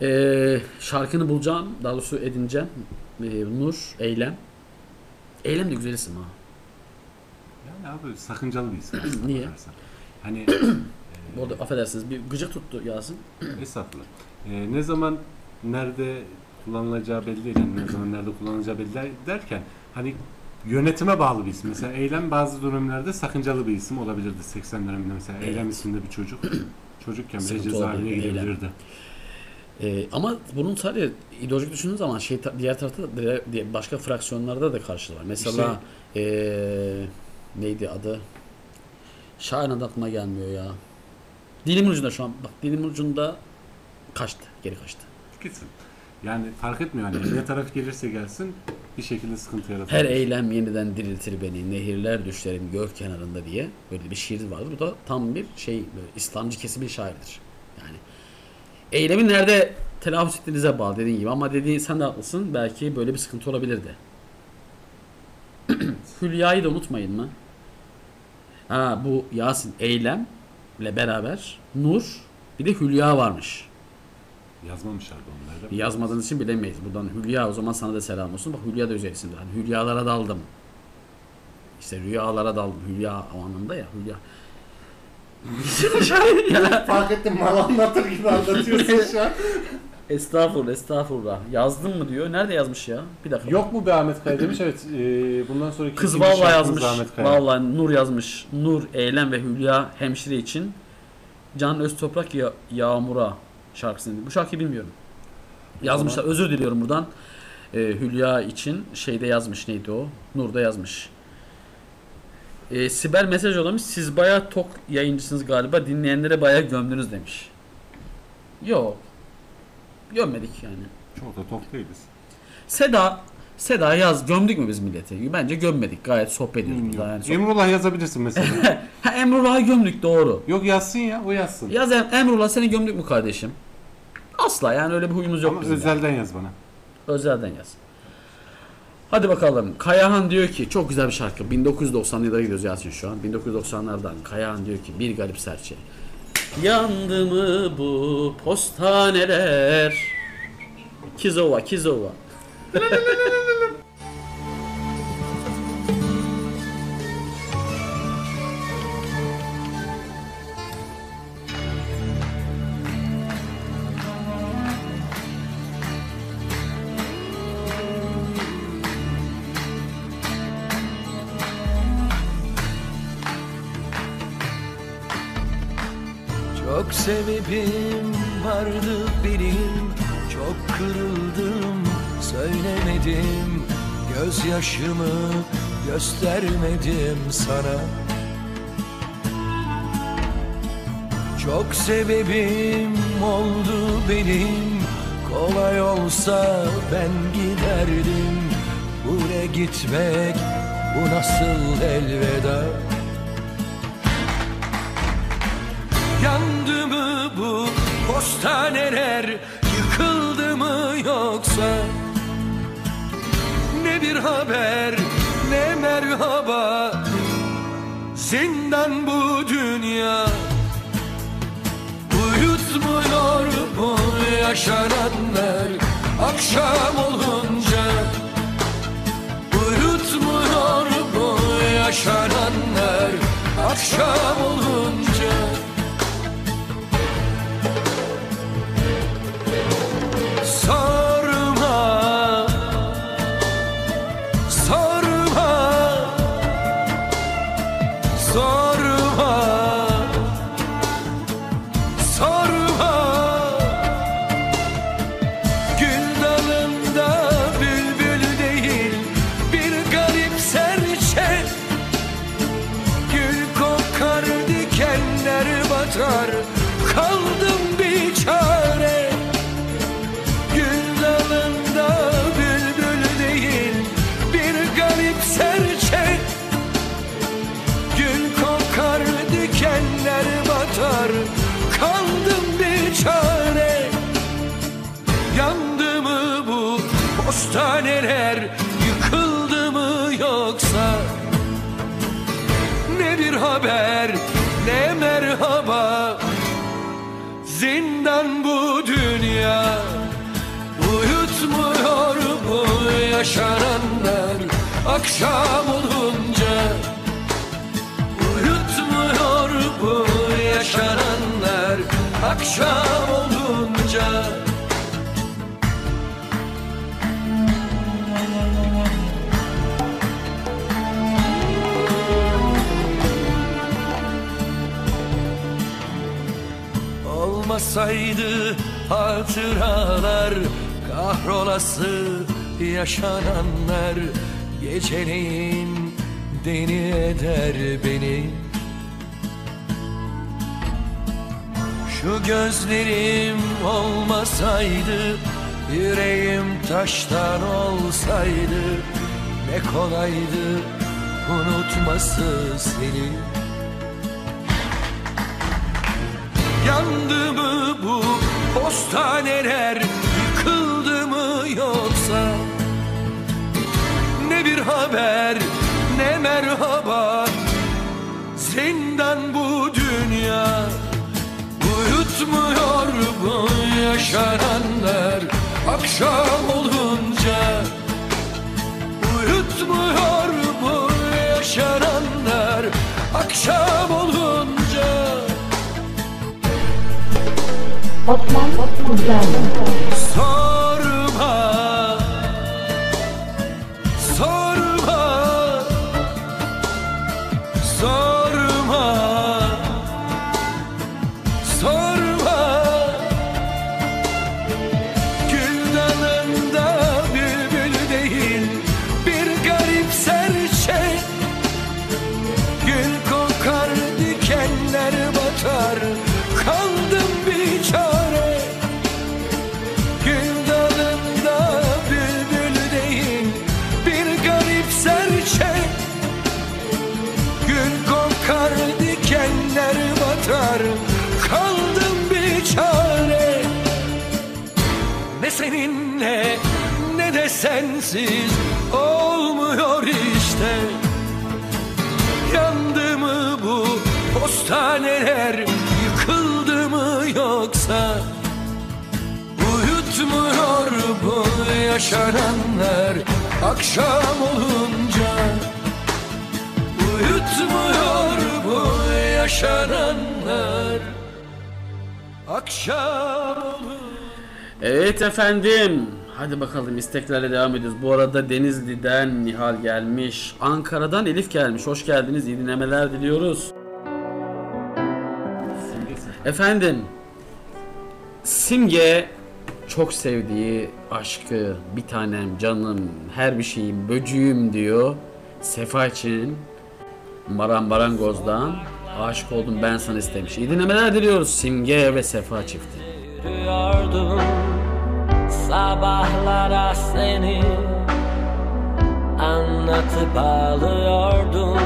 Ee, şarkını bulacağım. Daha doğrusu edineceğim. Ee, Nur, Eylem. Eylem de güzel isim ha. Yani abi sakıncalı bir isim. Niye? bakarsan. Hani Bu arada affedersiniz bir gıcık tuttu Yasin. Estağfurullah. Ee, ne zaman nerede kullanılacağı belli değil. Yani ne zaman nerede kullanılacağı belli değil derken hani yönetime bağlı bir isim. Mesela Eylem bazı dönemlerde sakıncalı bir isim olabilirdi. 80 döneminde mesela Eylem isminde bir çocuk çocukken bile Sıkıntı cezaevine olabilir, Eylem. gidebilirdi. Ee, ama bunun sadece ideolojik düşündüğünüz zaman şey diğer tarafta da başka fraksiyonlarda da karşılığı var. Mesela ee, neydi adı? Şahin adı aklıma gelmiyor ya. Dilimin ucunda şu an. Bak dilimin ucunda kaçtı. Geri kaçtı. Gitsin. Yani fark etmiyor hani ne taraf gelirse gelsin bir şekilde sıkıntı yaratır. Her eylem yeniden diriltir beni, nehirler düşlerim göl kenarında diye böyle bir şiir vardır. Bu da tam bir şey, böyle İslamcı kesim bir şairdir. Eylemi nerede telaffuz ettiğinize bağlı dediğin gibi ama dediğin sen de haklısın. Belki böyle bir sıkıntı olabilirdi. Hülya'yı da unutmayın mı? Ha bu Yasin eylemle beraber Nur bir de Hülya varmış. Yazmamışlardı onları. da. Yazmadığınız için bilemeyiz. Buradan Hülya o zaman sana da selam olsun. Bak Hülya da isimdir. Hani Hülyalara daldım. İşte rüyalara daldım. Hülya o anlamda ya Hülya. Fark ettim mal anlatır gibi anlatıyorsun şu an. Estağfurullah estağfurullah. Yazdın mı diyor. Nerede yazmış ya? Bir dakika. Yok mu be Ahmet Kaya demiş evet e, bundan sonraki Kız vallahi yazmış. Ahmet Kaya. Vallahi Nur yazmış. Nur, Eylem ve Hülya hemşire için Can Öztoprak ya Yağmur'a şarkısını. Bu şarkıyı bilmiyorum. Yazmışlar. Özür diliyorum buradan. Ee, Hülya için şeyde yazmış neydi o? Nur'da yazmış. Ee, Sibel mesaj yollamış. Siz bayağı tok yayıncısınız galiba. Dinleyenlere bayağı gömdünüz demiş. Yok. gömmedik yani. Çok da tok değiliz. Seda Seda yaz gömdük mü biz milleti? Bence gömmedik. Gayet sohbet ediyoruz burada yani. Sohbet- Emrullah yazabilirsin mesela. Ha Emrullah'ı gömdük doğru. Yok yazsın ya o yazsın. Yaz Em- Emrullah seni gömdük mü kardeşim? Asla yani öyle bir huyumuz yok Ama bizim. yani. özelden yaz bana. Özelden yaz. Hadi bakalım. Kayahan diyor ki çok güzel bir şarkı. 1990'lara gidiyoruz Yasin şu an. 1990'lardan Kayahan diyor ki bir garip serçe. Yandı mı bu postaneler? Kizova, Kizova. sebebim vardı benim. Çok kırıldım söylemedim. Gözyaşımı göstermedim sana. Çok sebebim oldu benim. Kolay olsa ben giderdim. Bu ne gitmek bu nasıl elveda bu postaneler Yıkıldı mı yoksa? Ne bir haber ne merhaba. Zindan bu dünya. Uyutmuyor bu yaşananlar Akşam olunca. Uyutmuyor bu yaşananlar Akşam olunca Akşam olunca Uyutmuyor bu yaşananlar. Akşam olunca Olmasaydı hatıralar Kahrolası yaşananlar Geceleyin deni eder beni. Şu gözlerim olmasaydı Yüreğim taştan olsaydı Ne kolaydı unutması seni. Yandı mı bu postaneler Yıkıldı mı yoksa bir haber ne merhaba. Zindan bu dünya Uyutmuyor bu yaşananlar. Akşam olunca Uyutmuyor bu yaşananlar. Akşam olunca Osman Kuzerli. Seninle ne de sensiz olmuyor işte. Yandı mı bu postaneler yıkıldı mı yoksa? Uyutmuyor bu yaşananlar akşam olunca. Uyutmuyor bu yaşananlar akşam olunca Evet efendim. Hadi bakalım isteklerle devam ediyoruz. Bu arada Denizli'den Nihal gelmiş. Ankara'dan Elif gelmiş. Hoş geldiniz. İyi dinlemeler diliyoruz. Efendim. Simge çok sevdiği aşkı bir tanem canım her bir şeyim böcüğüm diyor. Sefa için Maran Marangoz'dan aşık oldum ben sana istemiş. İyi dinlemeler diliyoruz Simge ve Sefa çifti. Yürüyordum sabahlara seni Anlatıp ağlıyordum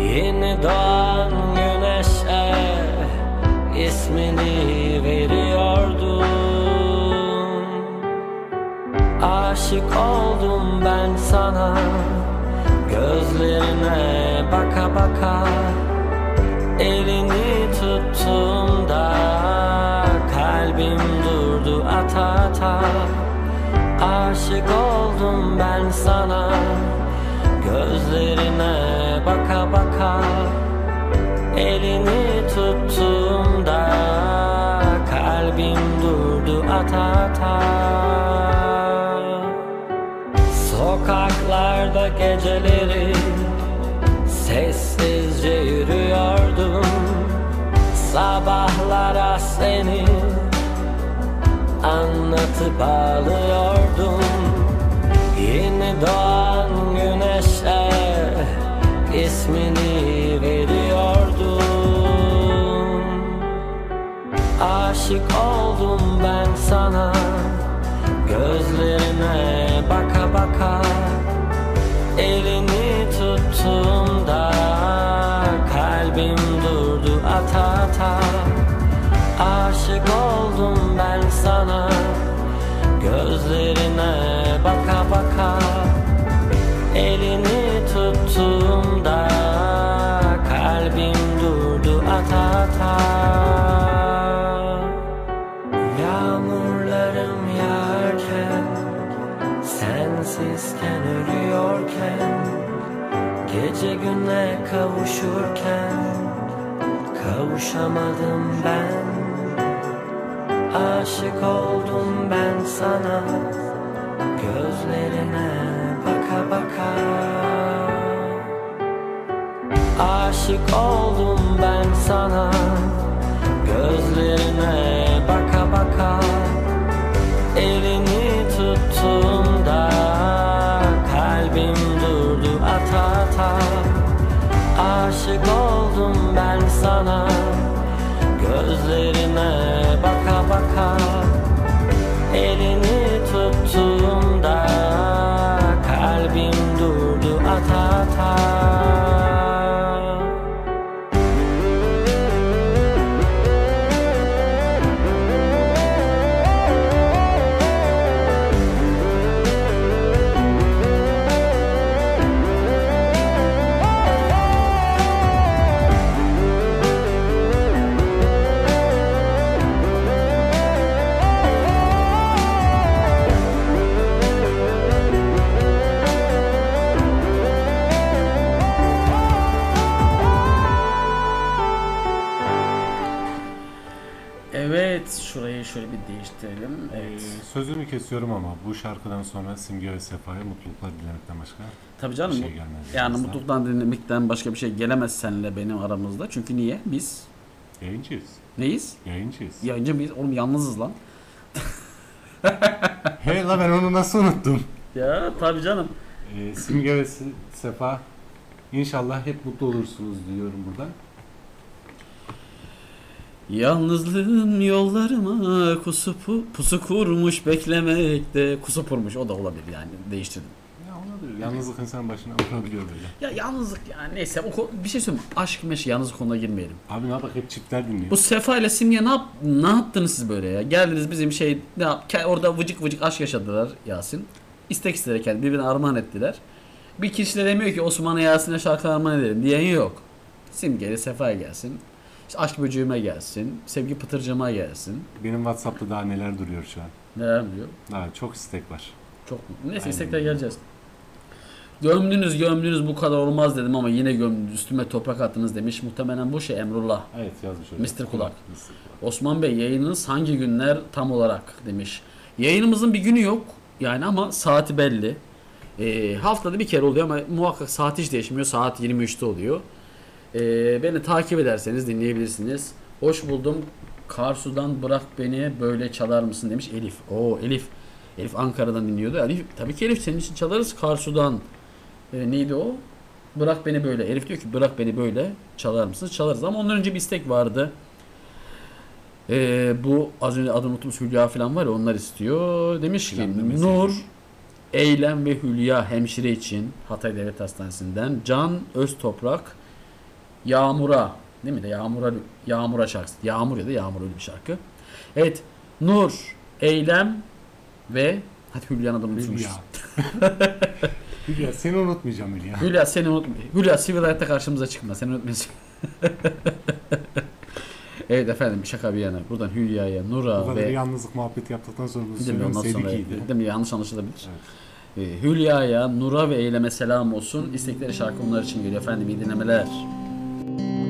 Yeni doğan güneşe ismini veriyordum. Aşık oldum ben sana Gözlerine baka baka Elini tuttuğumda kalbim durdu ata ata. Aşık oldum ben sana. Gözlerine baka baka. Elini tuttuğumda kalbim durdu ata ata. Sokaklarda geceleri Sessizce yürüyordum. Sabahlara seni Anlatıp ağlıyordum. Yeni doğan güneşe ismini veriyordum. Aşık oldum ben sana Gözlerine baka baka. Elini tuttuğumda kalbim durdu ata ata. Aşık oldum sana Gözlerine baka baka Elini tuttuğumda kalbim durdu ata ata. Yağmurlarım yağarken Sensizken ölüyorken Gece güne kavuşurken Kavuşamadım ben Aşık oldum ben sana. Gözlerine baka baka. Aşık oldum ben sana. Gözlerine baka baka. Elini tuttuğumda kalbim durdu ata ata. Aşık oldum ben sana. Gözlerine Kesiyorum ama bu şarkıdan sonra Simge ve Sefa'ya mutluluklar dilemekten başka Tabii canım. bir şey gelmez. Yani aslında. mutluluktan dinlemekten başka bir şey gelemez seninle benim aramızda. Çünkü niye? Biz Yayıncıyız. neyiz? Yayıncıyız. Yayıncı mıyız? Oğlum yalnızız lan. Hey la ben onu nasıl unuttum? Ya tabii canım. Ee, Simge ve Se- Sefa inşallah hep mutlu olursunuz diyorum buradan. Yalnızlığın yollarıma kusupu, pusu kurmuş beklemekte. Kusu kurmuş o da olabilir yani değiştirdim. Ya da Yalnızlık insanın başına vurabiliyor böyle. Ya yalnızlık yani neyse o ko- bir şey söyleyeyim. Aşk meşe yalnızlık konuuna girmeyelim. Abi ne yapak hep çiftler dinliyor. Bu Sefa ile Simge ne, yap, ne yaptınız siz böyle ya? Geldiniz bizim şey ne yap, ke- orada vıcık vıcık aşk yaşadılar Yasin. İstek isteyerek kendi birbirine armağan ettiler. Bir kişi de demiyor ki Osman'a Yasin'e şarkı armağan edelim diyen yok. Simge ile Sefa gelsin. İşte aşk böceğime gelsin. Sevgi pıtırcıma gelsin. Benim Whatsapp'ta daha neler duruyor şu an. Neler diyor? Daha çok istek var. Çok mu? Neyse Aynen. istekler geleceğiz. Gömdünüz gömdünüz bu kadar olmaz dedim ama yine gömdünüz üstüme toprak attınız demiş. Muhtemelen bu şey Emrullah. Evet yazmış öyle. Mr. Kulak. Osman Bey yayınınız hangi günler tam olarak demiş. Yayınımızın bir günü yok yani ama saati belli. Ee, haftada bir kere oluyor ama muhakkak saat hiç değişmiyor. Saat 23'te oluyor. Ee, beni takip ederseniz dinleyebilirsiniz. Hoş buldum. Karsu'dan bırak beni böyle çalar mısın demiş Elif. Oo Elif. Elif Ankara'dan dinliyordu. Elif, tabii ki Elif senin için çalarız Karsu'dan. Ee, neydi o? Bırak beni böyle. Elif diyor ki bırak beni böyle çalar mısınız? Çalarız ama ondan önce bir istek vardı. Ee, bu az önce adını unuttum Hülya falan var ya onlar istiyor. Demiş ki. Nur Eylem ve Hülya hemşire için Hatay Devlet Hastanesi'nden Can Öztoprak Yağmur'a değil mi de Yağmur'a Yağmur'a şarkısı. Yağmur ya da Yağmur öyle bir şarkı. Evet. Nur Eylem ve hadi Hülya'nın adını unutmuşuz. Hülya. Seni unutmayacağım Hülya. Hülya seni unutma. Hülya sivil hayatta karşımıza çıkma. Seni unutmayacağım. evet efendim şaka bir yana. Buradan Hülya'ya, Bu Nur'a kadar ve yalnızlık muhabbeti yaptıktan sonra mi? söylüyorum. Sonra Sevgiydi. değil mi? yanlış anlaşılabilir. Ee, Hülya'ya, Nur'a ve Eylem'e selam olsun. İstekleri şarkı onlar için geliyor. Efendim iyi dinlemeler. Toprak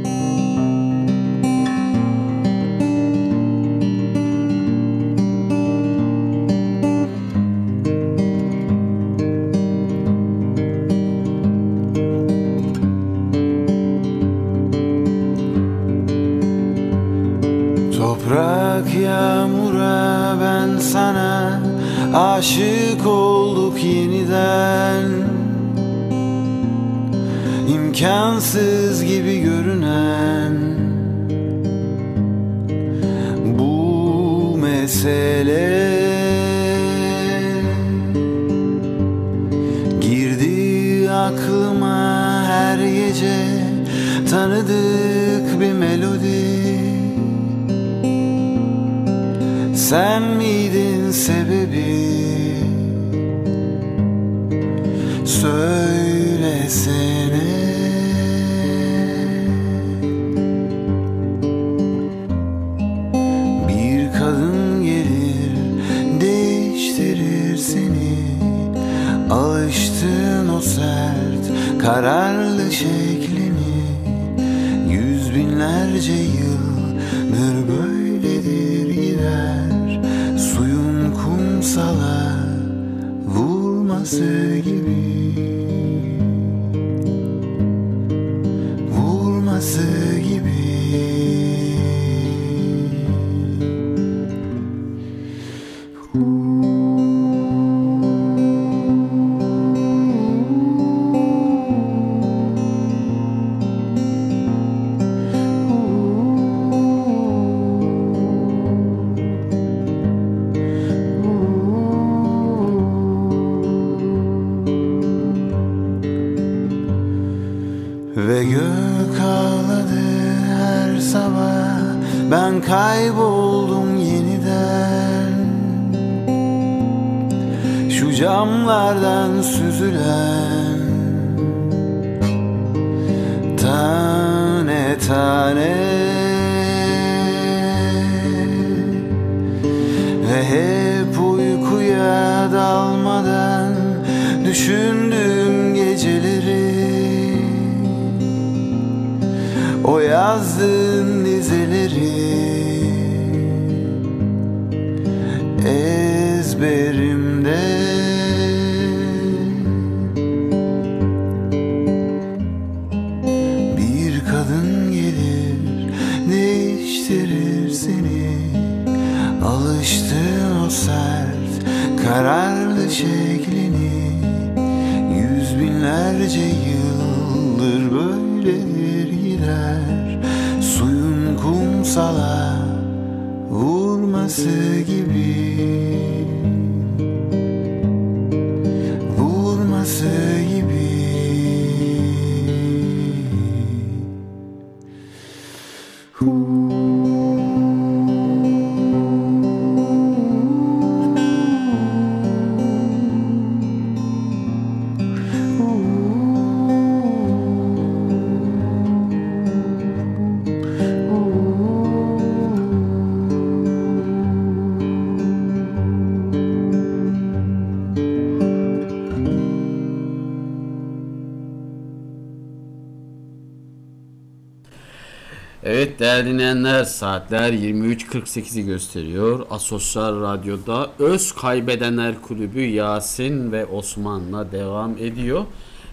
saatler 23.48'i gösteriyor. Asosyal Radyo'da Öz Kaybedenler Kulübü Yasin ve Osman'la devam ediyor.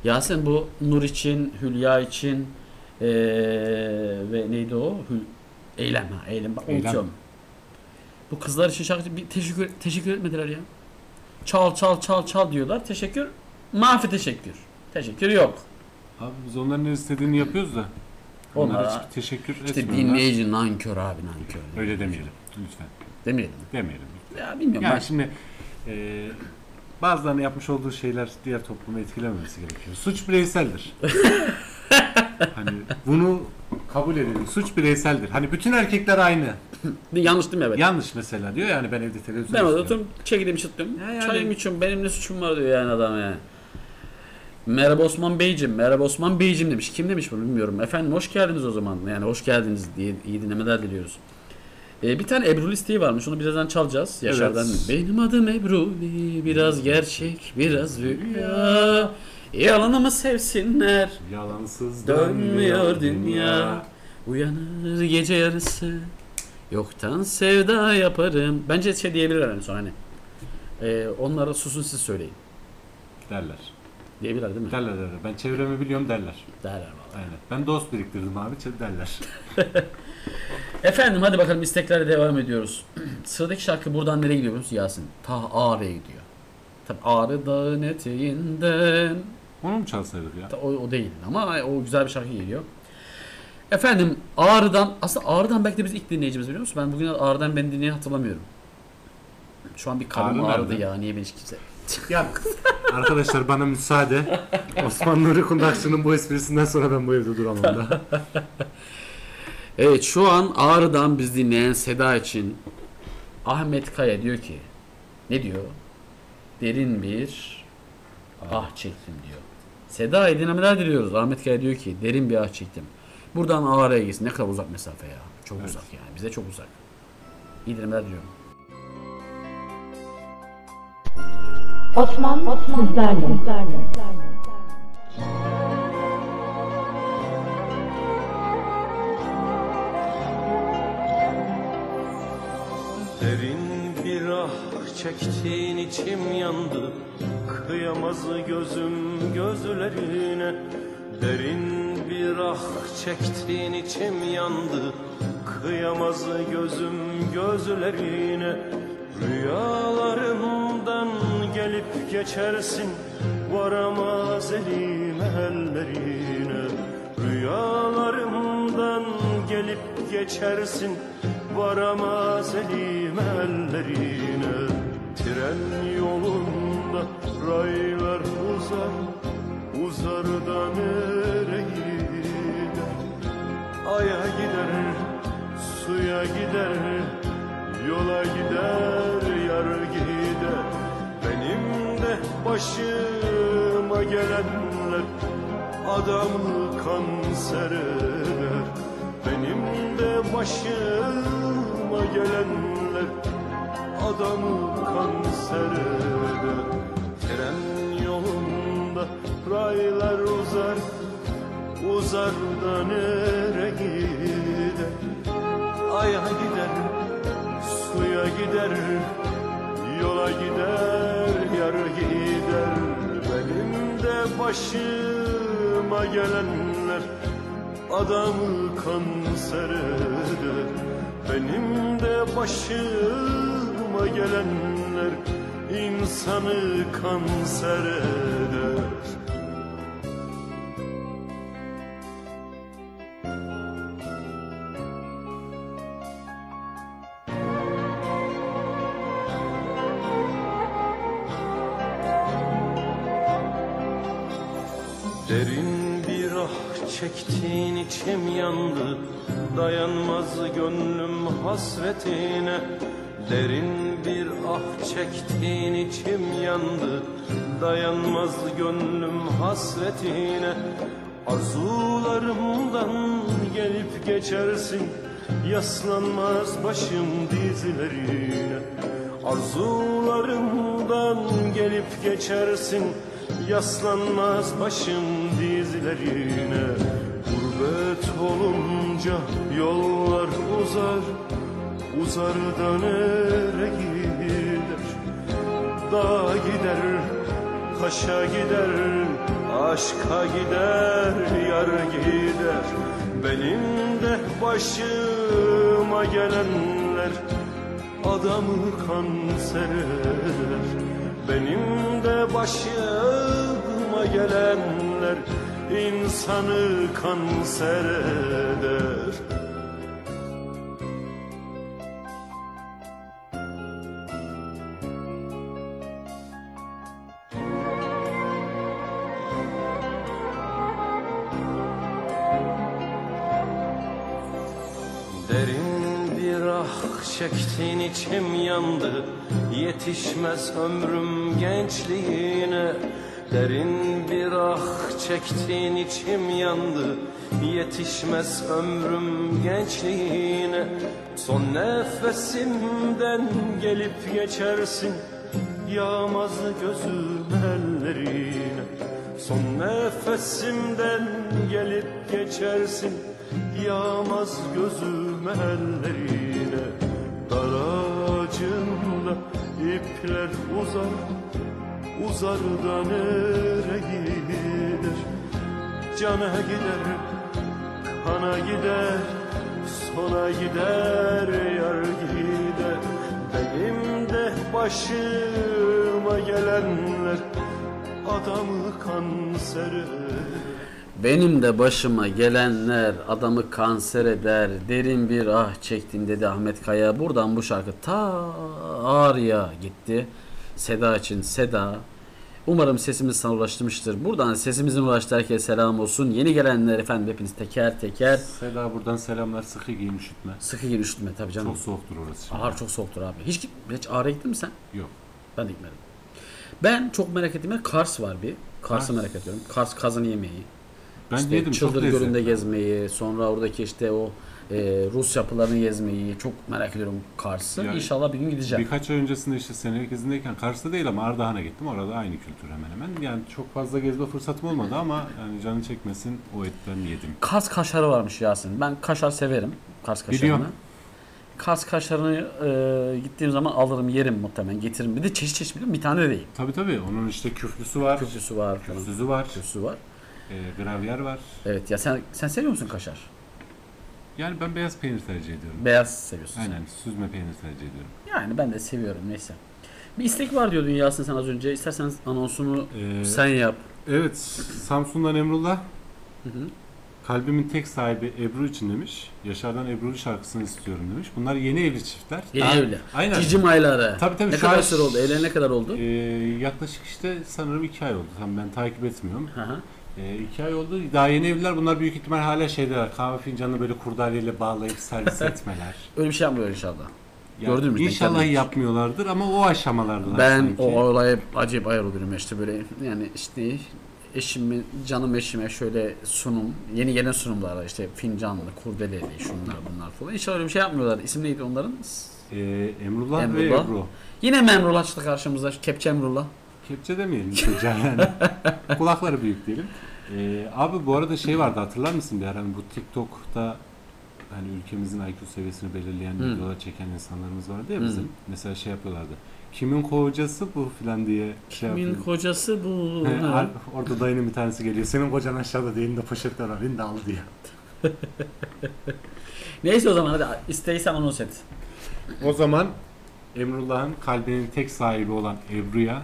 Yasin bu Nur için, Hülya için eee, ve neydi o? Hül Eylem ha Eylem. Bak, Eylem. unutuyorum. Bu kızlar için şarkı bir teşekkür, teşekkür etmediler ya. Çal çal çal çal diyorlar. Teşekkür. Mafi teşekkür. Teşekkür yok. Abi biz onların istediğini yapıyoruz da. Onlara Onlara hiç teşekkür işte etmiyorlar. dinleyici nankör abi nankör. Öyle demeyelim lütfen. Demeyelim. Demeyelim. Ya bilmiyorum Yani ben. şimdi e, bazılarının yapmış olduğu şeyler diğer toplumu etkilememesi gerekiyor. Suç bireyseldir. hani bunu kabul edelim. Suç bireyseldir. Hani bütün erkekler aynı. Yanlış değil mi evet? Yanlış mesela diyor yani ben evde televizyon ben orada izliyorum. oturup çekildim çıtlıyorum. Ya yani- Çayım içiyorum benim ne suçum var diyor yani adam yani. Merhaba Osman Beyciğim, merhaba Osman Beyciğim demiş. Kim demiş bunu bilmiyorum. Efendim hoş geldiniz o zaman. Yani hoş geldiniz diye iyi dinlemeler diliyoruz. Ee, bir tane Ebru listeği varmış. Onu birazdan çalacağız. Yaşar'dan. Evet. Benim adım Ebru. Biraz gerçek, biraz rüya. Yalanımı sevsinler. Yalansız Dönmüyor dünya. Uyanır gece yarısı. Yoktan sevda yaparım. Bence şey diyebilirler en son hani. Ee, onlara susun siz söyleyin. derler. Diyebilirler değil mi? Derler derler. Ben çevremi biliyorum derler. Derler vallahi. Aynen. Ben dost biriktirdim abi derler. Efendim hadi bakalım isteklerle devam ediyoruz. Sıradaki şarkı buradan nereye gidiyor biliyor musun Yasin? Ta Ağrı'ya gidiyor. Tabi Ağrı Dağı'nın eteğinden. Onu mu çalsaydık ya? Ta- O, o değil ama o güzel bir şarkı geliyor. Efendim Ağrı'dan aslında Ağrı'dan belki de biz ilk dinleyicimiz biliyor musun? Ben bugün Ağrı'dan beni dinleyen hatırlamıyorum. Şu an bir karnım Ağrı ağrıdı nerede? ya niye beni hiç kimse... Ya arkadaşlar bana müsaade. Osman Nuri Kundakçı'nın bu esprisinden sonra ben bu evde duramam da. Evet şu an Ağrı'dan biz dinleyen Seda için Ahmet Kaya diyor ki ne diyor? Derin bir ah çektim diyor. Seda'ya dinlemeler diliyoruz. Ahmet Kaya diyor ki derin bir ah çektim. Buradan Ağrı'ya gitsin. Ne kadar uzak mesafe ya. Çok Evet. uzak yani. Bize çok uzak. İyi dinlemeler diliyorum. Osman, Osman sizlerle. Derin bir ah çektiğin içim yandı. Kıyamaz gözüm gözlerine. Derin bir ah çektiğin içim yandı. Kıyamaz gözüm gözlerine Rüyalarımdan gelip geçersin Varamaz elim ellerine. Rüyalarımdan gelip geçersin Varamaz elim ellerine. Tren yolunda raylar uzar Uzar da nereye? Aya gider, suya gider Yola gider, yar gider. Benim de başıma gelenler Adamı kanser eder Benim de başıma gelenler Adamı kanser eder Tren yolunda raylar uzar Uzar da nereye gider? Aya gider, suya gider Yola gider, yar gider. Benim de başıma gelenler Adamı kanser eder Benim de başıma gelenler insanı kanser eder çektiğin içim yandı. Dayanmaz gönlüm hasretine. Derin bir ah çektiğin içim yandı. Dayanmaz gönlüm hasretine. Arzularımdan gelip geçersin. Yaslanmaz başım dizlerine. Arzularımdan gelip geçersin. Yaslanmaz başım dizlerine Hasret olunca yollar uzar Uzar da nereye gider? Dağa gider, kaşa gider Aşka gider, yar gider. Benim de başıma gelenler Adamı kanser eder Benim de başıma gelenler insanı kanser eder. Derin bir ah çektin içim yandı. Yetişmez ömrüm gençliğine Derin bir ah çektin içim yandı. Yetişmez ömrüm gençliğine. Son nefesimden gelip geçersin Yağmaz gözüm ellerine. Son nefesimden gelip geçersin Yağmaz gözüm ellerine. Dar ağacında ipler uzar Uzar da nereye gider Cana gider, kana gider Sona gider, yar gider Benim de başıma gelenler Adamı kanser eder Benim de başıma gelenler adamı kanser eder. Derin bir ah çektim dedi Ahmet Kaya. Buradan bu şarkı ta Ağrı'ya gitti. Seda için Seda. Umarım sesimiz sana ulaşmıştır. Buradan sesimizin ulaştığı herkese selam olsun. Yeni gelenler efendim hepiniz teker teker. Seda buradan selamlar sıkı giyin üşütme. Sıkı gir üşütme tabii canım. Çok soğuktur orası şimdi. Ağır çok soğuktur abi. Hiç, git, hiç Ağrı'ya gittin mi sen? Yok. Ben de gitmedim. Ben çok merak ettiğim yer Kars var bir. Kars'ı Kars. merak ediyorum. Kars kazını yemeği. Ben İşte yedim çok Çıldır lezzetli. Gölü'nde gezmeyi, sonra oradaki işte o e, Rus yapılarını gezmeyi çok merak ediyorum Kars'ı. Yani İnşallah bir gün gideceğim. Birkaç ay öncesinde işte senelik izindeyken Kars'ta değil ama Ardahan'a gittim. Orada aynı kültür hemen hemen. Yani çok fazla gezme fırsatım olmadı ama yani canı çekmesin o etten yedim. Kars kaşarı varmış Yasin. Ben kaşar severim. Kars kaşarını. Biliyorum. Kars kaşarını e, gittiğim zaman alırım yerim muhtemelen getiririm. Bir de çeşit çeşit biliyorum bir tane de değil. Tabii tabii onun işte küflüsü var. Küflüsü var. Küfsüzü var. Küflüsü var. E, gravyer var. Evet ya sen sen seviyor musun kaşar? Yani ben beyaz peynir tercih ediyorum. Beyaz seviyorsun. Aynen süzme peynir tercih ediyorum. Yani ben de seviyorum neyse. Bir istek var diyordun Yasin sen az önce. İsterseniz anonsunu Ee, sen yap. Evet Samsun'dan Emrullah Hı hı. Kalbimin tek sahibi Ebru için demiş. Yaşar'dan Ebru'lu şarkısını istiyorum demiş. Bunlar yeni evli çiftler. Yeni Daha- evli. Aynen. Cicim ayları. Tabii tabii. Ne şu kadar süre oldu? Evlenene kadar oldu? Ee, yaklaşık işte sanırım iki ay oldu. Tam ben takip etmiyorum. Hı hı. Ee, iki ay oldu. Daha yeni evliler. Bunlar büyük ihtimal hala şeydeler. Kahve fincanını böyle kurdaleyle bağlayıp servis etmeler. Öyle bir şey yapmıyor inşallah. Yani Gördün mü? İnşallah yapmıyorlardır ama o aşamalardalar Ben sanki. o olaya acayip ayar oluyorum işte böyle yani işte eşimi, canım eşime şöyle sunum, yeni gelen sunumlar işte fincanlı, kurdeleli, şunlar bunlar falan. İnşallah öyle bir şey yapmıyorlar. İsim neydi onların? Ee, Emrullah, ve Emrullah. Ebru. Yine mi Emrullah çıktı karşımıza? Kepçe Emrullah. Kepçe demeyelim çocuğa yani. Kulakları büyük diyelim. Ee, abi bu arada şey vardı hatırlar mısın bir ara hani bu TikTok'ta hani ülkemizin IQ seviyesini belirleyen Hı. videolar çeken insanlarımız vardı ya bizim. Mesela şey yapıyorlardı. Kimin kocası bu filan diye şey Kimin yapıyor. kocası bu? He, Ha. orada dayının bir tanesi geliyor. Senin kocan aşağıda değil de poşetler. İn de al diye. Neyse o zaman hadi isteysen anons et. O zaman Emrullah'ın kalbinin tek sahibi olan Ebru'ya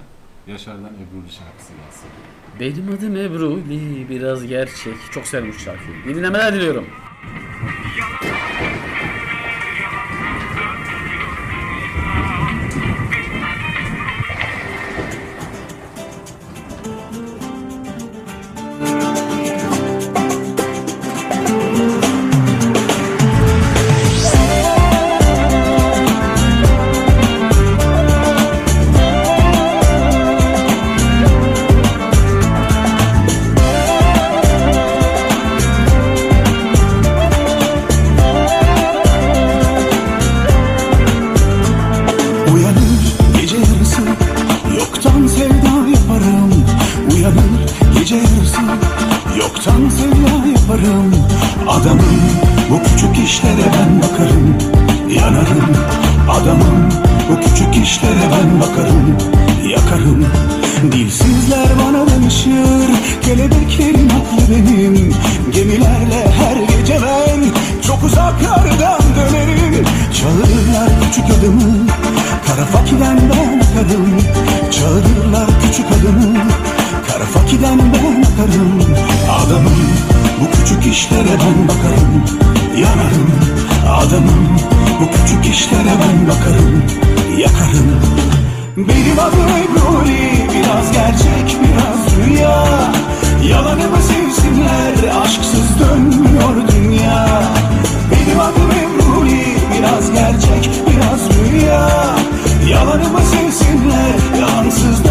Yaşar'dan Ebru'lu şarkısı gelsin. Benim adım Ebruli, biraz gerçek. Çok sevmiş şarkıyı. İyi dinlemeler diliyorum. Yalanımı sevsinler Yalansız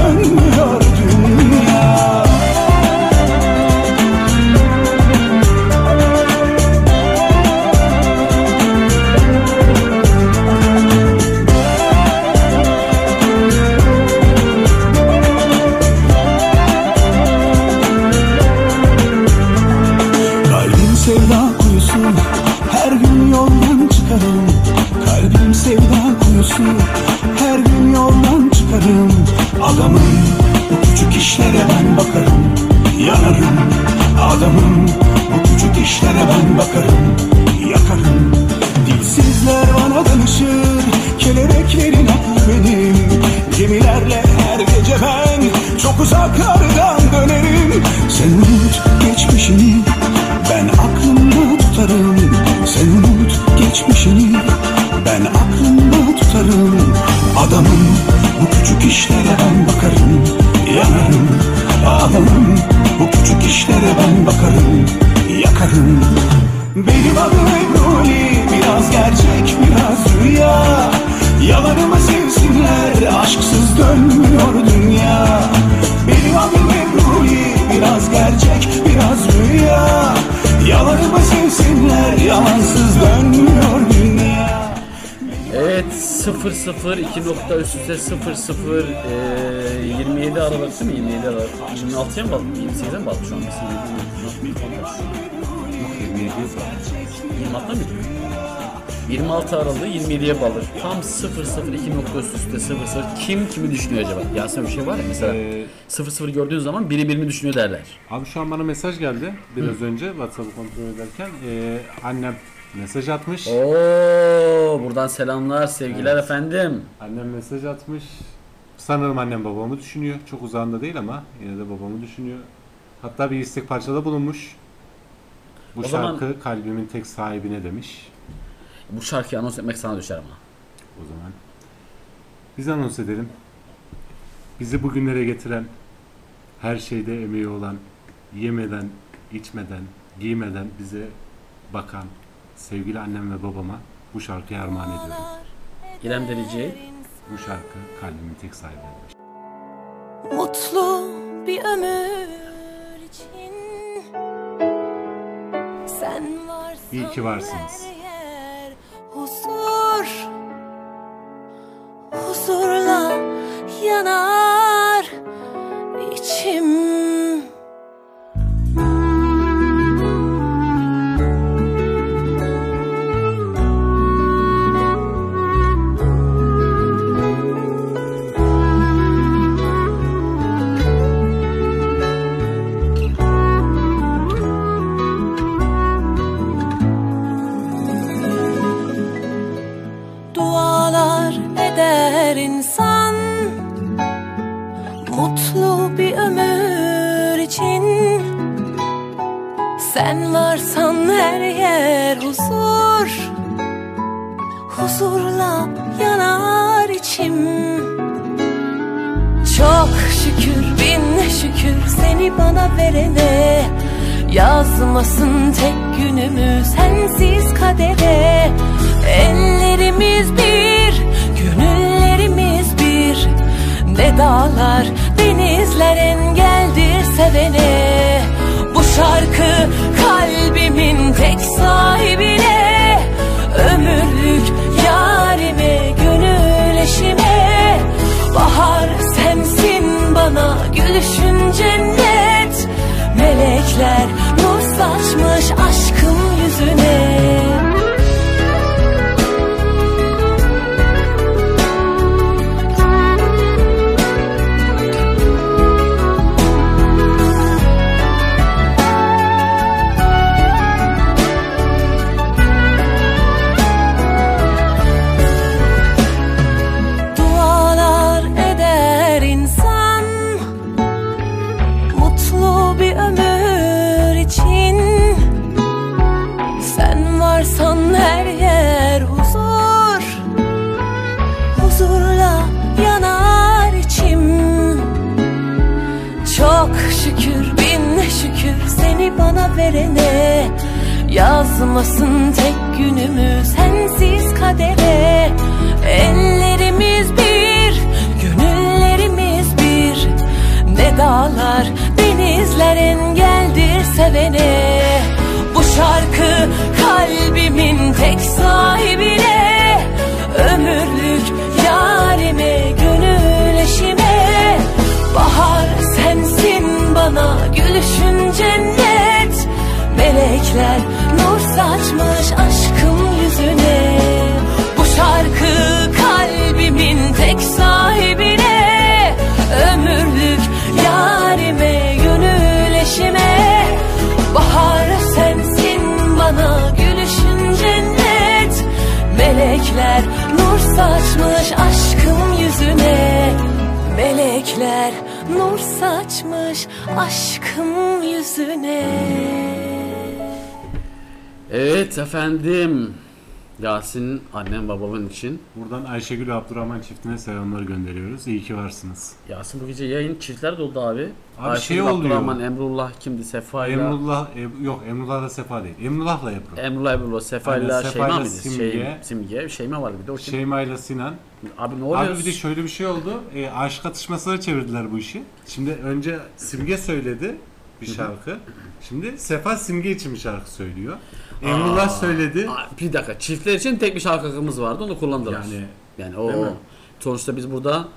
üst üste 0 0 e, 27 Aralık değil mi? 27 Aralık. 26'ya mı bağlı? 28'e mi bağlı şu an? Mesela 26'da mıydı? 26 Aralık'ı 27'ye bağlı. Tam 0 0 2 nokta üst üste 0 0. Kim kimi düşünüyor acaba? Yasemin bir şey var ya mesela Ee, 0 0 gördüğün zaman biri birini düşünüyor derler. Abi şu an bana mesaj geldi biraz önce WhatsApp'ı kontrol ederken. Ee, annem mesaj atmış. Oo, buradan selamlar, sevgiler Evet. efendim. Annem mesaj atmış. Sanırım annem babamı düşünüyor. Çok uzağında değil ama yine de babamı düşünüyor. Hatta bir istek parçada bulunmuş. Bu O şarkı zaman- kalbimin tek sahibine demiş. Bu şarkıyı anons etmek sana düşer ama. O zaman biz anons edelim. Bizi bugünlere getiren, her şeyde emeği olan, yemeden, içmeden, giymeden bize bakan sevgili annem ve babama bu şarkıyı armağan ediyorum. İrem Derici. Bu şarkı kalbimin tek sahibi demiş. Mutlu bir ömür için Sen varsın İyi ki varsınız. yer Huzur Huzurla yanar içim Sen varsan her yer huzur. Huzurla yanar içim. Çok şükür bin şükür seni bana verene. Yazmasın tek günümü sensiz kadere. Ellerimiz bir, gönüllerimiz bir. Ne dağlar, denizler engeldir sevene. Bu şarkı kalbimin tek sahibine Ömürlük yarime, gönül eşime Bahar sensin bana gülüşün cennet. Melekler nur saçmış aşkım yüzüne Yazmasın tek günümü sensiz kadere. Ellerimiz bir, gönüllerimiz bir. Ne dağlar, denizler engeldir sevene. Bu şarkı kalbimin tek sahibine. Ömürlük yarime, gönül eşime. Bahar sensin bana gülüşün cennet Melekler nur saçmış aşkım yüzüne. Bu şarkı kalbimin tek sahibine. Ömürlük yarime gönül eşime Bahar sensin bana gülüşün cennet. Melekler nur saçmış aşkım yüzüne. Melekler nur saçmış aşkım yüzüne Evet efendim. Yasin annem babamın için. Buradan Ayşegül Abdurrahman çiftine selamlar gönderiyoruz. İyi ki varsınız. Yasin bu gece yayın çiftler doldu abi. Abi Ayşegül şey oluyor. Abdurrahman, Emrullah kimdi? Sefa ile Emrullah, Eb- yok Emrullah da Sefa değil. Emrullah'la Ebru. Emrullah Emrullah Sefa ile Şeyma mıydı? Simge. Şey, Simge. Şeyma vardı bir de o kim? Şeyma ile Sinan. Abi ne oluyor? Abi bir de şöyle bir şey oldu. E, aşk atışmasına çevirdiler bu işi. Şimdi önce Simge söyledi bir şarkı. Şimdi Sefa Simge için bir şarkı söylüyor. Emrullah söyledi. aa, bir dakika çiftler için tek bir şarkı hakkımız vardı onu kullandılar. Yani- yani o Değil mi? sonuçta biz burada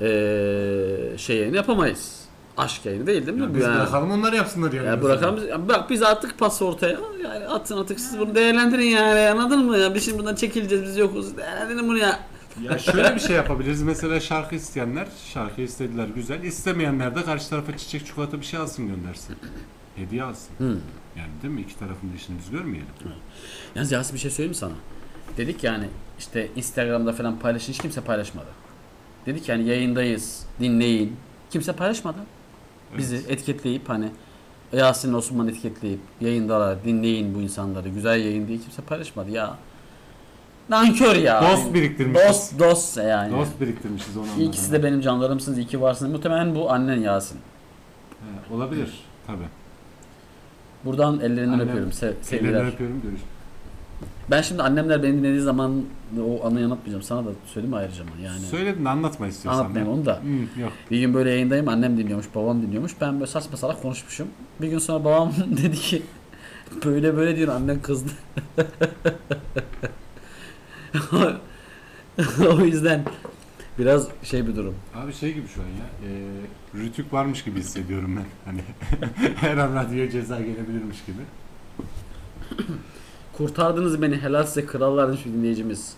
eee şey yayını yapamayız. Aşk yayını değil değil mi? Biz Yani- bırakalım onlar yapsınlar yani. Ya bırakalım biz, ya bak biz attık pası ortaya. Yani atın atık siz bunu değerlendirin yani anladın mı ya? Biz şimdi bundan çekileceğiz biz yokuz. Değerlendirin bunu ya. Ya şöyle bir şey yapabiliriz. Mesela şarkı isteyenler şarkı istediler güzel. İstemeyenler de karşı tarafa çiçek çikolata bir şey alsın göndersin. Hediye alsın. Yani değil mi? İki tarafın da işini biz görmeyelim. Yalnız Yasin bir şey söyleyeyim mi sana? Dedik yani işte Instagram'da falan paylaşın hiç kimse paylaşmadı. Dedik yani yayındayız dinleyin. Kimse paylaşmadı. Bizi etiketleyip hani Yasin Osman etiketleyip yayındalar dinleyin bu insanları güzel yayın diye kimse paylaşmadı ya. Nankör ya. Dost biriktirmişiz. Dost dost yani. Dost biriktirmişiz onu İkisi de benim canlarımsınız. iyi ki varsınız. Muhtemelen bu annen Yasin. He, olabilir. Tabi. Buradan ellerinden Annem- öpüyorum. Se- Ellerinden sevgiler. öpüyorum. Görüş. Ben şimdi annemler beni dinlediği zaman o anıyı anlatmayacağım. Sana da söyleyeyim ayrıca mı? Yani Söyledin anlatma istiyorsan. Anlatmayayım onu da. Hı, yok. Bir gün böyle yayındayım annem dinliyormuş babam dinliyormuş. Ben böyle saçma salak konuşmuşum. Bir gün sonra babam dedi ki böyle böyle diyor annen kızdı. o yüzden biraz şey bir durum. Abi şey gibi şu an ya. E, rütük varmış gibi hissediyorum ben. Hani her an radyoya ceza gelebilirmiş gibi. Kurtardınız beni helal size krallar demiş bir dinleyicimiz.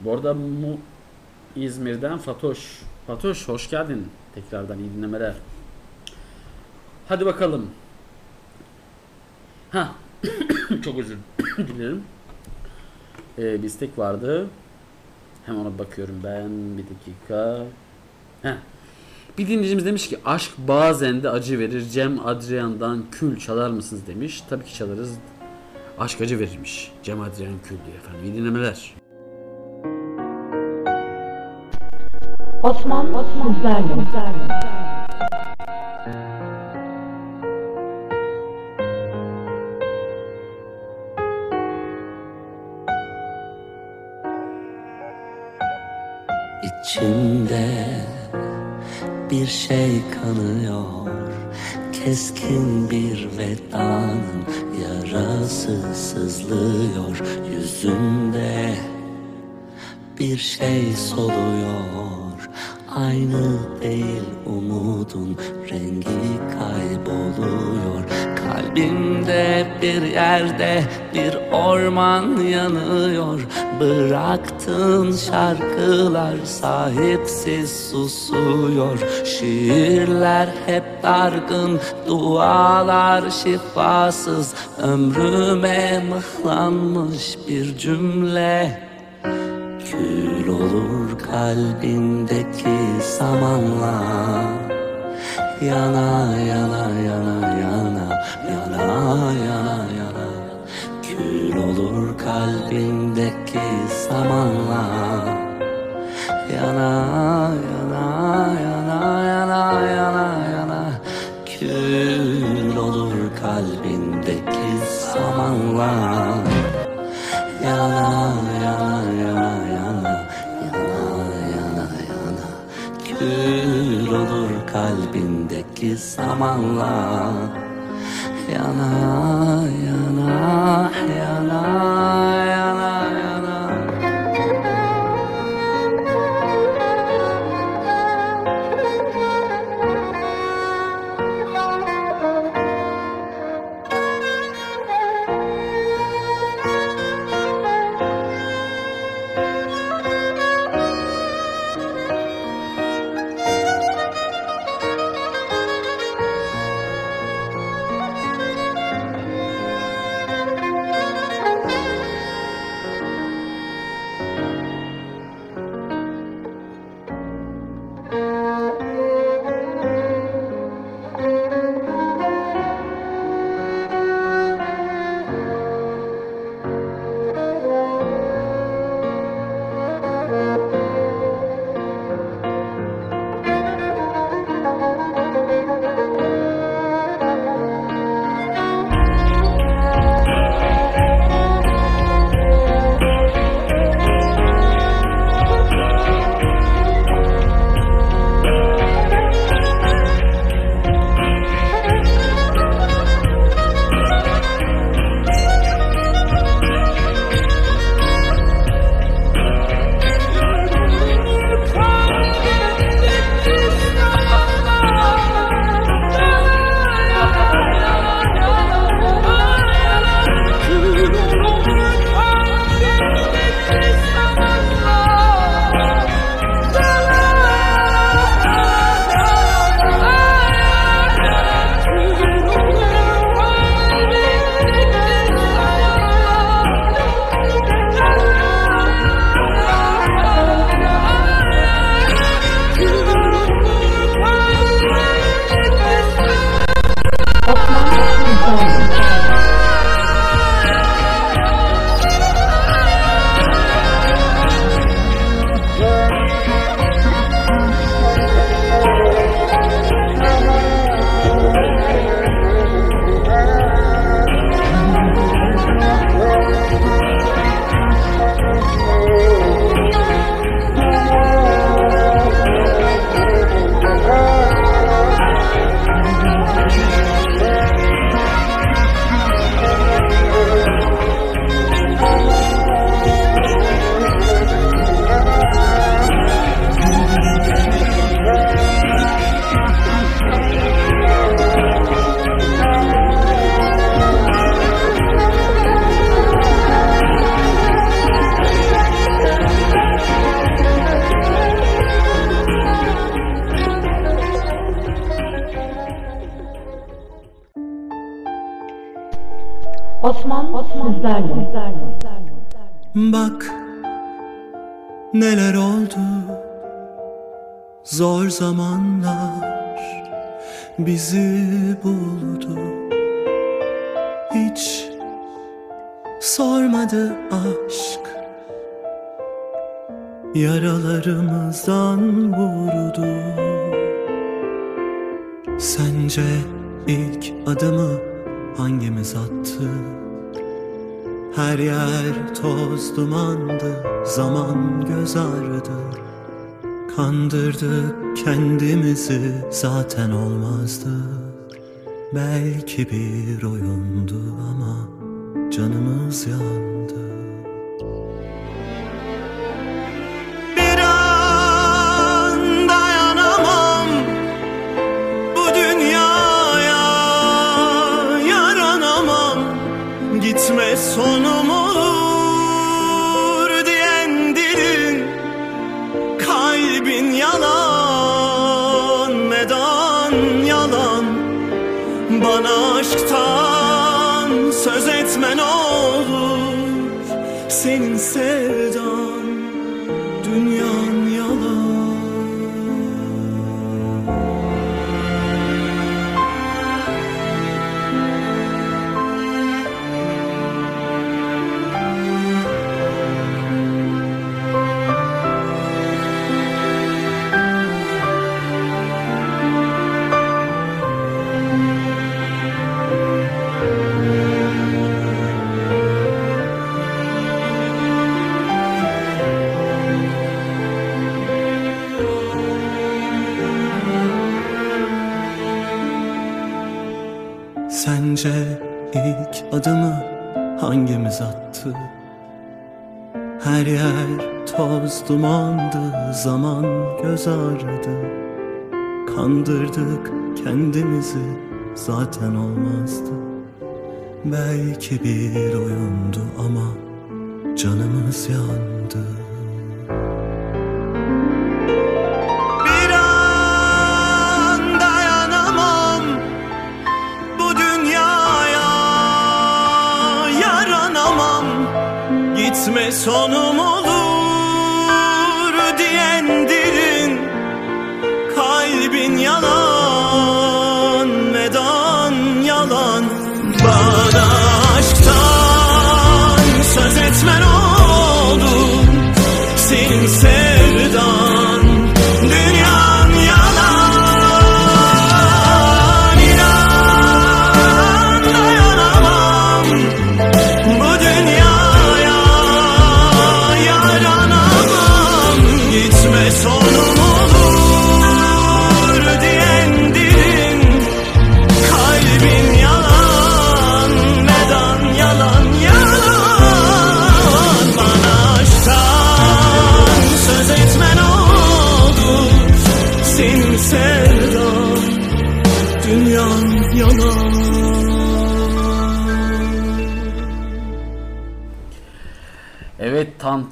Bu arada mu İzmir'den Fatoş. Fatoş hoş geldin. Tekrardan iyi dinlemeler. Hadi bakalım. Ha. Çok özür dilerim. Ee, bir istek vardı. Hemen bakıyorum ben. Bir dakika. Heh. Bir dinleyicimiz demiş ki aşk bazen de acı verir. Cem Adrian'dan kül çalar mısınız demiş. Tabii ki çalarız. Aşk acı verirmiş. Cem Adrian kül diyor efendim. İyi dinlemeler. Osman Osman sizlerle. İçimde bir şey kanıyor. Keskin bir vedanın yarası sızlıyor. Yüzümde bir şey soluyor. Aynı değil umudun rengi kayboluyor Kalbimde bir yerde bir orman yanıyor. Bıraktığın şarkılar sahipsiz susuyor. Şiirler hep dargın, dualar şifasız. Ömrüme mıhlanmış bir cümle. Kül olur kalbindeki samanla Yana yana yana yana yana yana Kül olur kalbimdeki zamanla Yana yana yana yana yana yana. Kül olur kalbindeki zamanla Yana yana yana yana. Yana yana yana. Kül olur kalbindeki zamanla يا نهار يا نهار يا نهار يا نهار. zardır Kandırdık kendimizi zaten olmazdı. Belki bir oyundu ama canımız yandı.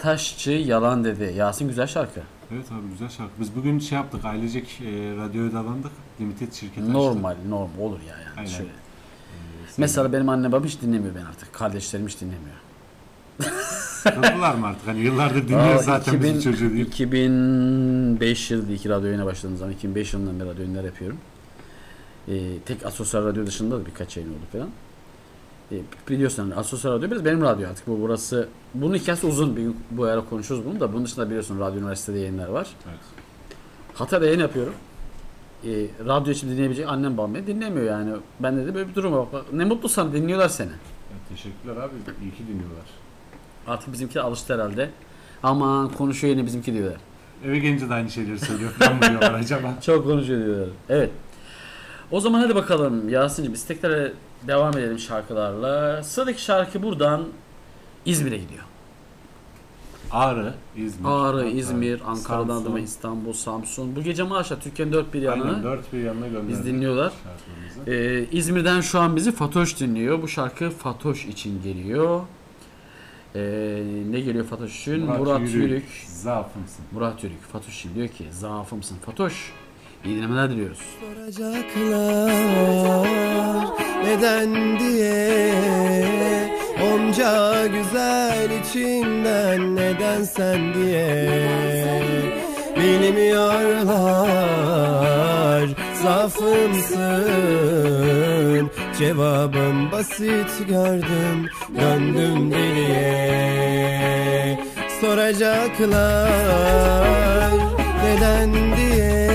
Tantaşçı yalan dedi. Yasin güzel şarkı. Evet abi güzel şarkı. Biz bugün şey yaptık ailecek e, radyoya dalandık. Limited şirketi açtık. Normal, normal olur ya yani. Aynen. Şöyle. Mesela benim annem babam hiç dinlemiyor beni artık. Kardeşlerim hiç dinlemiyor. Sıkıldılar mı artık? Hani yıllardır dinliyoruz Aa, zaten 2000 bizim çocuğu değil. 2005 yılında ilk radyo yayına başladığım zaman 2005 yılından beri radyo yayınlar yapıyorum. Ee, tek asosyal radyo dışında da birkaç yayın oldu falan. Ee, biliyorsun hani asosyal radyo biraz benim radyo artık bu burası. Bunun hikayesi uzun bir bu ara konuşuruz bunu da bunun dışında biliyorsun radyo üniversitede yayınlar var. Evet. Hatay'da yayın yapıyorum. Ee, radyo için dinleyebilecek annem babam beni dinlemiyor yani. Ben de böyle bir durum var. Bak, Ne mutlu sana dinliyorlar seni. Ya, teşekkürler abi. İyi ki dinliyorlar. Artık bizimkiler alıştı herhalde. Aman konuşuyor yine bizimki diyorlar. Eve gelince de aynı şeyleri söylüyor mı diyorlar acaba? Çok konuşuyor diyorlar. Evet. O zaman hadi bakalım Yasin'cim isteklere devam edelim şarkılarla. Sıradaki şarkı buradan İzmir'e gidiyor. Ağrı, İzmir. Ağrı, hatta İzmir, Ankara'dan Samsun. adıma İstanbul, Samsun. Bu gece maaşla Türkiye'nin dört bir yanına Aynen dört bir yanına gönderdik. biz dinliyorlar. Ee, İzmir'den şu an bizi Fatoş dinliyor. Bu şarkı Fatoş için geliyor. Ee, ne geliyor Fatoş için? Murat, Yürük. Zaafımsın. Murat Yürük. Fatoş diyor ki zaafımsın Fatoş. İyi dinlemeler diliyoruz. Soracaklar neden diye. Onca güzel içinden neden sen diye. Bilmiyorlar zaafımsın. Cevabım basit gördüm döndüm deliye. Soracaklar neden diye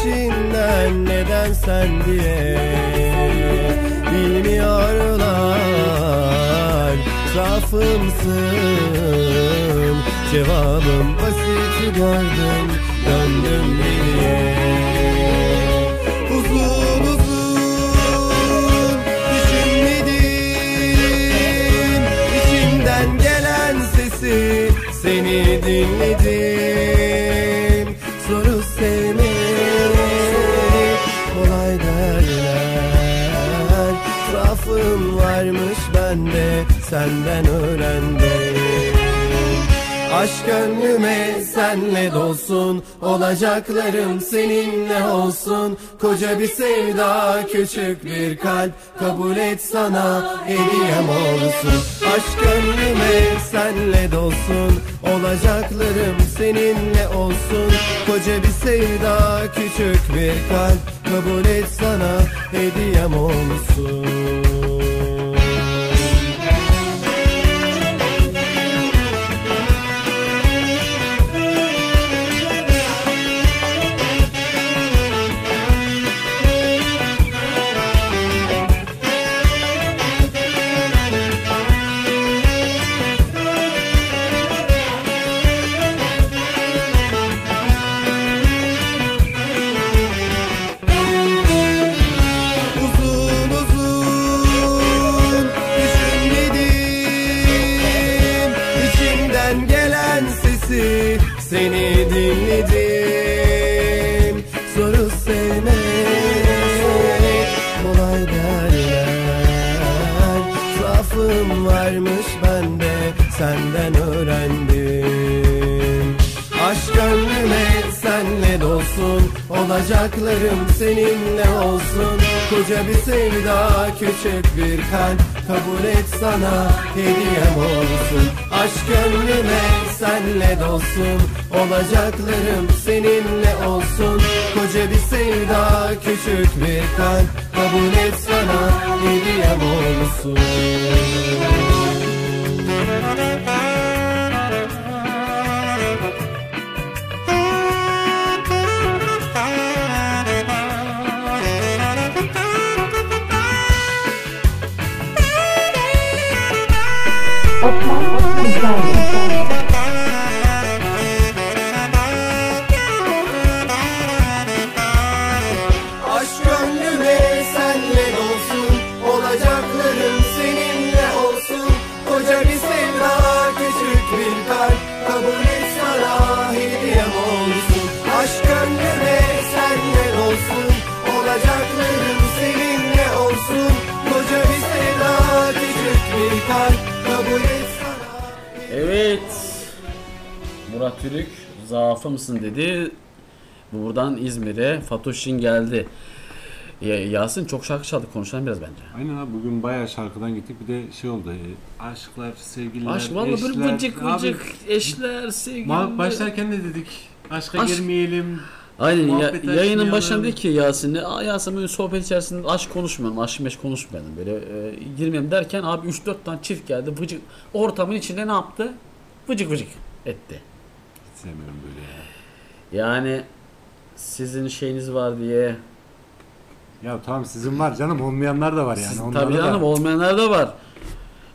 içinden neden sen diye Bilmiyorlar. Zaafımsın Cevabım basit gördüm döndüm diye Uzun uzun düşünmedim İçimden gelen sesi seni dinledim senden öğrendim. Aşk gönlüme senle dolsun Olacaklarım seninle olsun. Koca bir sevda küçük bir kalp Kabul et sana hediyem olsun. Aşk gönlüme senle dolsun Olacaklarım seninle olsun. Koca bir sevda küçük bir kalp Kabul et sana hediyem olsun senden öğrendim. Aşk gönlüme senle dolsun Olacaklarım seninle olsun. Koca bir sevda küçük bir kalp Kabul et sana hediyem olsun. Aşk gönlüme senle dolsun Olacaklarım seninle olsun. Koca bir sevda küçük bir kalp Kabul et sana hediyem olsun Osman Murat Türük zaafı mısın dedi. Buradan İzmir'e Fatoşin geldi. Ya, Yasin çok şarkı çaldık konuşalım biraz bence. Aynen abi bugün bayağı şarkıdan gittik. Bir de şey oldu. e, aşklar, sevgililer, Aşk böyle eşler. vıcık Abi, vıcık eşler, sevgililer. başlarken ne dedik? Aşka Aşk- girmeyelim. Aynen ya, yayının başında dedi ki Yasin'le Aa Yasin böyle sohbet içerisinde aşk konuşmuyorum, aşk meş konuşmayalım böyle e, girmeyeyim derken abi 3-4 tane çift geldi vıcık ortamın içinde ne yaptı? Vıcık vıcık etti. Sevmiyorum böyle ya. Yani sizin şeyiniz var diye Ya tamam sizin var canım olmayanlar da var yani. Siz- onlara tabii da- canım olmayanlar da var.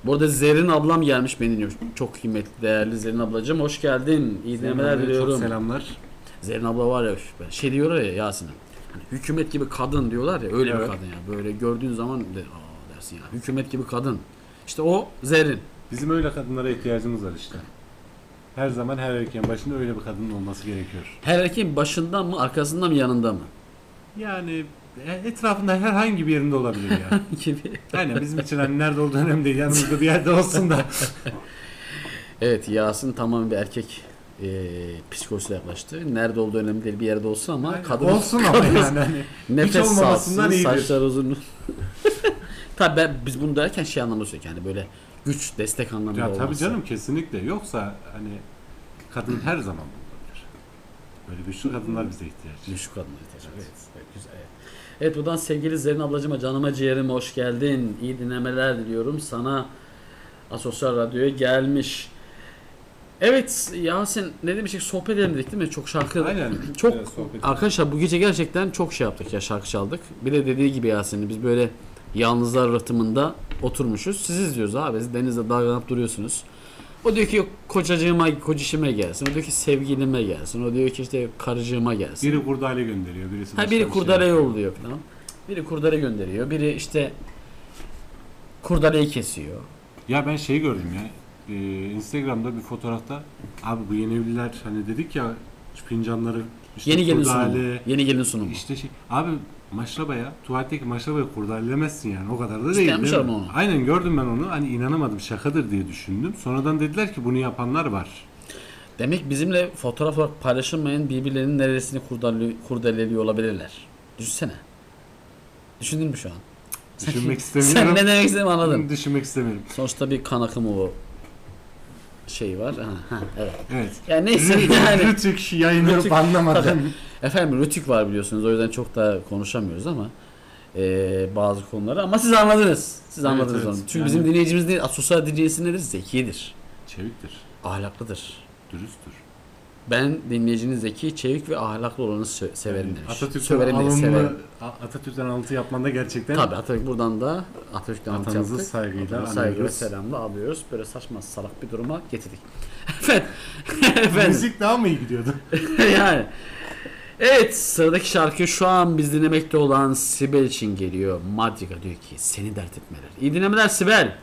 Burada Zerrin ablam gelmiş beni dinliyor. Çok kıymetli, değerli Zerrin ablacığım. Hoş geldin. İyi dinlemeler diliyorum. Çok selamlar. Zerrin abla var ya üf be, şey diyorlar ya Yasin'e. Hani hükümet gibi kadın diyorlar ya öyle bir Evet. kadın ya. Böyle gördüğün zaman de, aa dersin ya. Hükümet gibi kadın. İşte o Zerrin. Bizim öyle kadınlara ihtiyacımız var işte. Her zaman her erkeğin başında öyle bir kadının olması gerekiyor. Her erkeğin başından mı arkasından mı yanında mı? Yani e, etrafında herhangi bir yerinde olabilir ya. gibi. Aynen bizim için hani nerede olduğu önemli değil. Yanımızda bir yerde olsun da. Evet Yasin tamamen bir erkek e, psikolojisiyle yaklaştı. Nerede olduğu önemli değil bir yerde olsun ama Aynen. kadın Olsun ama yani hani nefes iyidir. saçlar uzun. Tabii ben, biz bunu derken şey anlamda söylüyoruz yani böyle güç, destek anlamında ya olması. tabii canım kesinlikle. Yoksa hani kadın her zaman bulunabilir. Böyle güçlü kadınlar bize ihtiyaç. Güçlü kadın ihtiyaç. Evet. evet, güzel. Evet. Evet buradan sevgili Zerrin ablacığıma canıma ciğerime hoş geldin. İyi dinlemeler diliyorum. Sana Asosyal Radyo'ya gelmiş. Evet Yasin ne demiştik sohbet edelim dedik değil mi? Çok şarkı Aynen. çok Evet, arkadaşlar bu gece gerçekten çok şey yaptık ya şarkı çaldık. Bir de dediği gibi Yasin'in biz böyle yalnızlar rıhtımında oturmuşuz. Siz izliyoruz abi. Denizde dalgalanıp duruyorsunuz. O diyor ki kocacığıma, kocişime gelsin. O diyor ki sevgilime gelsin. O diyor ki işte karıcığıma gelsin. Biri kurdale gönderiyor. Birisi Ha biri bir şey yolluyor falan. Biri kurdele gönderiyor. Biri işte kurdeleyi kesiyor. Ya ben şey gördüm ya. e, Instagram'da bir fotoğrafta abi bu yeni evliler hani dedik ya fincanları işte Yeni gelin kurdale, sunumu. Yeni gelin sunumu. İşte şey abi maşrabaya tuvaletteki maşrabaya kurdalelemezsin yani o kadar da değil. yapmışlar değil mi? onu? Aynen gördüm ben onu hani inanamadım şakadır diye düşündüm. Sonradan dediler ki bunu yapanlar var. Demek bizimle fotoğraf olarak paylaşılmayan birbirlerinin neresini kurdele, kurdeleliyor olabilirler. Düşünsene. Düşündün mü şu an? Düşünmek Sen istemiyorum. ne demek istediğimi anladın. Düşünmek istemiyorum. Sonuçta bir kan akımı o şey var. Ha, ha, evet. Evet. Yani neyse yani. Rütük yayınlanıp Rütük, anlamadan. tabii. Efendim Rütük var biliyorsunuz o yüzden çok da konuşamıyoruz ama e, bazı konuları ama siz anladınız. Siz Evet, anladınız evet. onu. Çünkü Yani- bizim dinleyicimiz değil, sosyal dinleyicisi nedir? Zekidir. Çeviktir. Ahlaklıdır. Dürüsttür. Ben dinleyicinin zeki, çevik ve ahlaklı olanı sö- severim demiş. Atatürk'ten Söverim değil, severim. Atatürk'ten alıntı yapmanda gerçekten Tabii Atatürk buradan da Atatürk'ten anlatı Atamızı yaptık. saygıyla Atamızı saygı ve anıyoruz. selamla alıyoruz. Böyle saçma salak bir duruma getirdik. Efendim. Efendim. müzik daha mı iyi gidiyordu? yani. Evet sıradaki şarkı şu an biz dinlemekte olan Sibel için geliyor. Madriga diyor ki seni dert etmeler. İyi dinlemeler Sibel.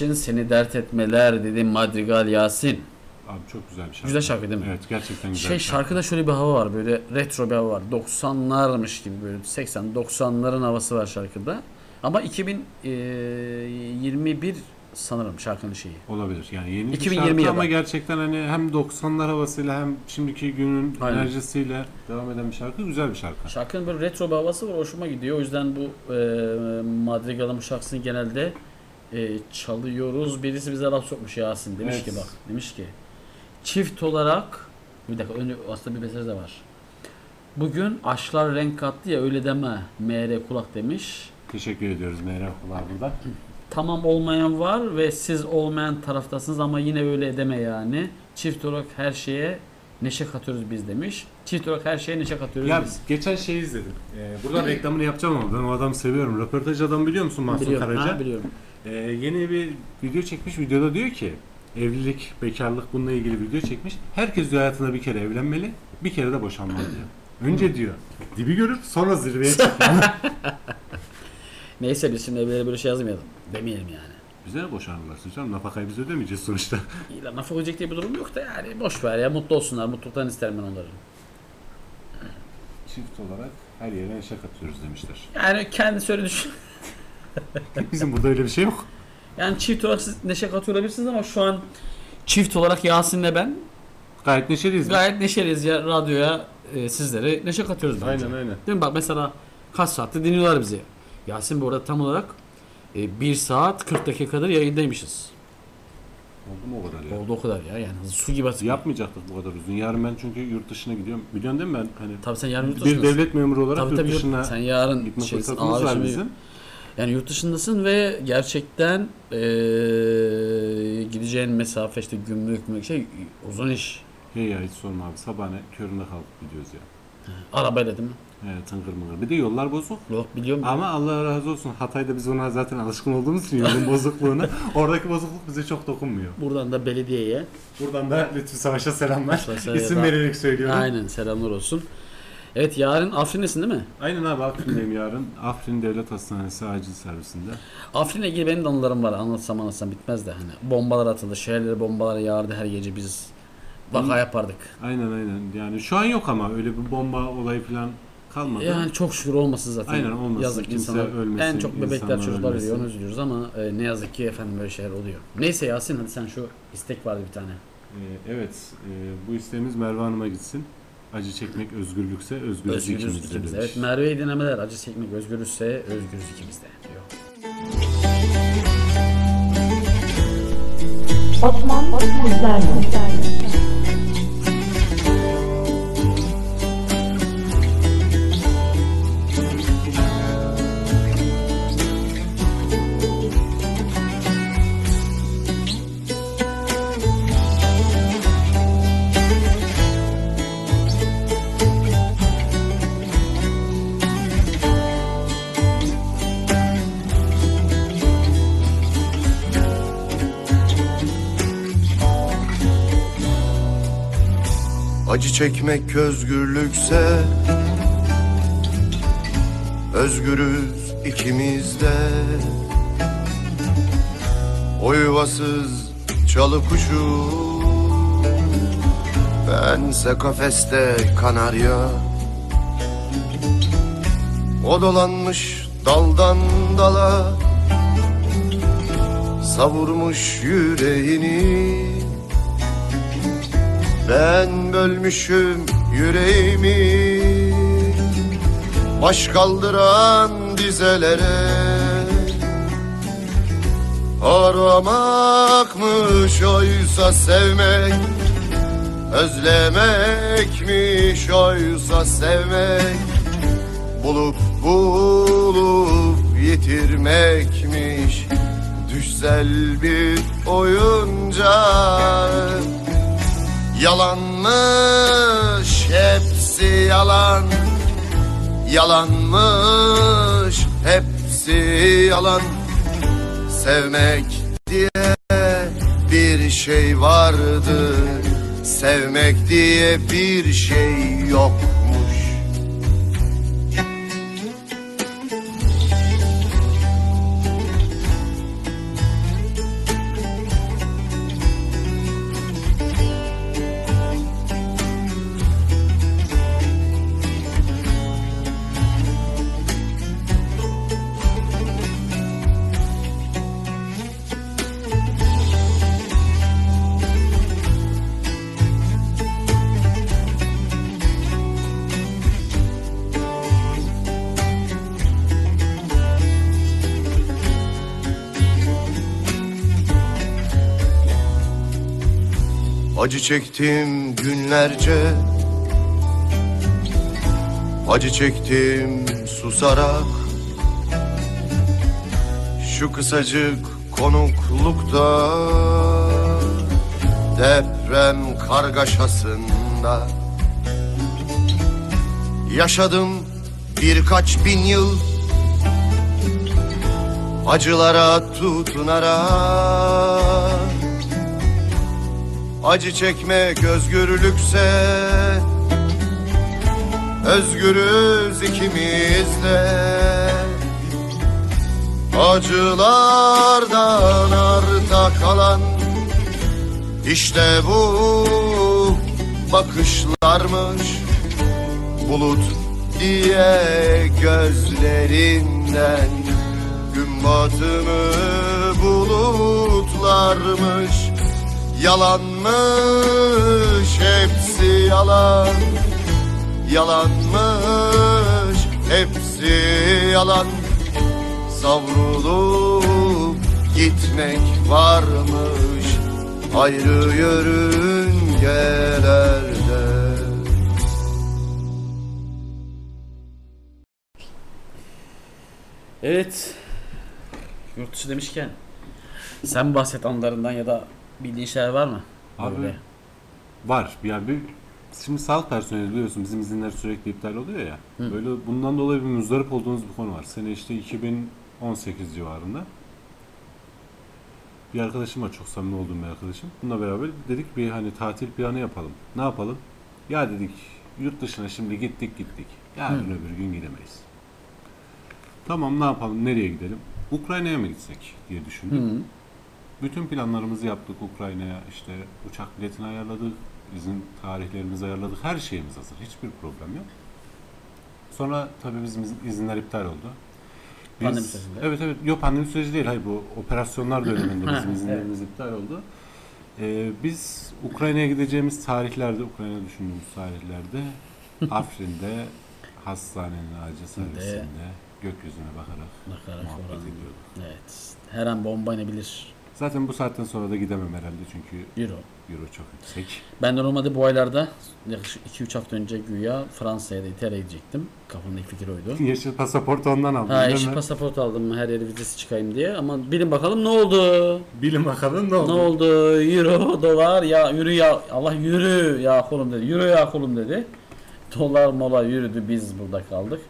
İçin seni dert etmeler dedi Madrigal Yasin. Abi çok güzel bir şarkı. Güzel şarkı değil mi? Evet gerçekten güzel Şey şarkı. şarkıda şöyle bir hava var böyle retro bir hava var. 90'larmış gibi böyle 80-90'ların havası var şarkıda. Ama 2021 sanırım şarkının şeyi. Olabilir. Yani yeni 2020 bir şarkı ama gerçekten hani hem 90'lar havasıyla hem şimdiki günün Aynen. enerjisiyle devam eden bir şarkı. Güzel bir şarkı. Şarkının böyle retro bir havası var hoşuma gidiyor. O yüzden bu e, Madrigal'ın bu şarkısını genelde e, çalıyoruz. Birisi bize laf sokmuş Yasin. Demiş Evet. ki bak demiş ki çift olarak bir dakika önce aslında bir mesaj da var. Bugün aşklar renk kattı ya öyle deme MR kulak demiş. Teşekkür ediyoruz Meyrem Kulağı burada. Tamam olmayan var ve siz olmayan taraftasınız ama yine öyle deme yani. Çift olarak her şeye neşe katıyoruz biz demiş. Çift olarak her şeye neşe katıyoruz Ya biz. geçen şeyi izledim. Ee, buradan reklamını yapacağım ama ben o adamı seviyorum. Röportaj adamı biliyor musun Mahsun Biliyorum, Karaca? ha, biliyorum. Ee, yeni bir video çekmiş. Videoda diyor ki evlilik, bekarlık bununla ilgili video çekmiş. Herkes diyor hayatında bir kere evlenmeli, bir kere de boşanmalı diyor. Önce diyor dibi görür sonra zirveye çıkar. Neyse biz şimdi evlere böyle şey yazmayalım. Demeyelim yani. Bize ne boşanırlar canım? Nafakayı biz ödemeyeceğiz sonuçta. İyi lan laf olacak diye bir durum yok da yani boş ver ya mutlu olsunlar. Mutluluktan isterim ben onları. Çift olarak her yere neşe katıyoruz demişler. Yani kendisi öyle düşün. Bizim burada öyle bir şey yok. Yani çift olarak siz neşe katıyor olabilirsiniz ama şu an çift olarak Yasin'le ben Gayet neşeliyiz. biz. gayet neşeliyiz ya radyoya e, sizlere neşe katıyoruz bence. Aynen aynen. Değil mi? Bak mesela kaç saatte dinliyorlar bizi. Yasin bu arada tam olarak e, 1 saat 40 dakikadır yayındaymışız. Oldu mu o kadar ya? Oldu o kadar ya yani su gibi atıyor. Yapmayacaktık bu kadar uzun. Yarın ben çünkü yurt dışına gidiyorum. Biliyorsun değil mi ben? Hani Tabii sen yarın yurt bir dışındasın. devlet memuru olarak Tabii yurt tabii yurt- dışına sen yarın gitme şeysin, fırsatımız ağır var işi- bizim. Yani yurt dışındasın ve gerçekten eee, gideceğin mesafe işte gümrük mü şey uzun iş. Hey ya hiç sorma abi. Sabahane köründe kalkıp gidiyoruz ya. Arabayla değil mi? Evet tıngır mıngır. Bir de yollar bozuk. Yok biliyorum. Ama Allah razı olsun. Hatay'da biz ona zaten alışkın olduğumuz için yolun bozukluğuna. Oradaki bozukluk bize çok dokunmuyor. Buradan da belediyeye Buradan da Lütfü Savaş'a selamlar. Savaş'a İsim da- vererek söylüyorum. aynen selamlar olsun. Evet yarın Afrin'desin değil mi? Aynen abi Afrin'deyim yarın. Afrin Devlet Hastanesi acil servisinde. Afrin'le ilgili benim de anılarım var. Anlatsam anlatsam bitmez de hani. Bombalar atıldı. Şehirlere bombalar yağardı her gece biz vaka yapardık. Aynen aynen. Yani şu an yok ama öyle bir bomba olayı falan kalmadı. Yani çok şükür olmasın zaten. Aynen olmasın. Yazık Kimse insanlar. ölmesin, En çok bebekler çocuklar ölmesin. ölüyor onu üzülüyoruz ama e, ne yazık ki efendim böyle şeyler oluyor. Neyse Yasin hadi sen şu istek vardı bir tane. Ee, evet, e, bu isteğimiz Merve Hanım'a gitsin. Acı çekmek özgürlükse özgürüz, Özgürüz ikimizde ikimizde. demiş. Evet Merve'yi dinlemeler acı çekmek özgürüzse özgürüz ikimizde diyor. Osman sizlerle. Acı çekmek özgürlükse Özgürüz ikimiz de O yuvasız çalı kuşu Bense kafeste kanarya. O dolanmış daldan dala Savurmuş yüreğini ben bölmüşüm yüreğimi Baş kaldıran dizelere. Aramakmış oysa sevmek Özlemekmiş oysa sevmek. Bulup bulup yitirmekmiş Düşsel bir oyuncak Yalanmış hepsi yalan. Yalanmış hepsi yalan. Sevmek diye bir şey vardı Sevmek diye bir şey yokmuş Acı çektim günlerce. Acı çektim susarak. Şu kısacık konuklukta Deprem kargaşasında Yaşadım birkaç bin yıl. Acılara tutunarak Acı çekmek özgürlükse Özgürüz ikimiz de Acılardan arta kalan. İşte bu bakışlarmış. Bulut diye gözlerinden. Gün batımı bulutlarmış Yalanmış hepsi yalan. Yalanmış hepsi yalan. Savrulup gitmek varmış Ayrı yörüngelerde. Evet. Yurt dışı demişken sen bahset anlarından ya da bildiğin şeyler var mı? Abi Böyle. var. Yani bir şimdi sağlık personeli biliyorsun bizim izinler sürekli iptal oluyor ya. Böyle bundan dolayı bir muzdarip olduğunuz bir konu var. Sene işte 2018 civarında. Bir arkadaşım var çok samimi olduğum bir arkadaşım. Bununla beraber dedik bir hani tatil planı yapalım. Ne yapalım? Ya dedik yurt dışına şimdi gittik gittik. Yarın Hı. öbür gün gidemeyiz. Tamam ne yapalım? Nereye gidelim? Ukrayna'ya mı gitsek diye düşündük. Hı. Bütün planlarımızı yaptık Ukrayna'ya. işte uçak biletini ayarladık. izin tarihlerimizi ayarladık. Her şeyimiz hazır. Hiçbir problem yok. Sonra tabii bizim izin- izinler iptal oldu. Biz- Pandemi sürecinde. Evet evet. Yok pandemi süreci değil. Hayır bu operasyonlar döneminde bizim izinlerimiz iptal oldu. Ee, biz Ukrayna'ya gideceğimiz tarihlerde, Ukrayna düşündüğümüz tarihlerde Afrin'de hastanenin acil servisinde gökyüzüne bakarak, Bakarak muhabbet ediyorduk. Evet. Her an bomba inebilir. Zaten bu saatten sonra da gidemem herhalde çünkü Euro. euro çok yüksek. Ben de normalde bu aylarda yaklaşık 2-3 hafta önce güya Fransa'ya da İtalya'ya gidecektim. Kafamdaki fikir oydu. Yeşil pasaportu ondan aldım Ha yeşil pasaport aldım her yere vizesi çıkayım diye ama bilin bakalım ne oldu? Bilin bakalım ne oldu? Ne oldu? Euro, dolar ya yürü ya Allah yürü ya kolum dedi. Yürü ya kolum dedi. Dolar mola yürüdü biz burada kaldık.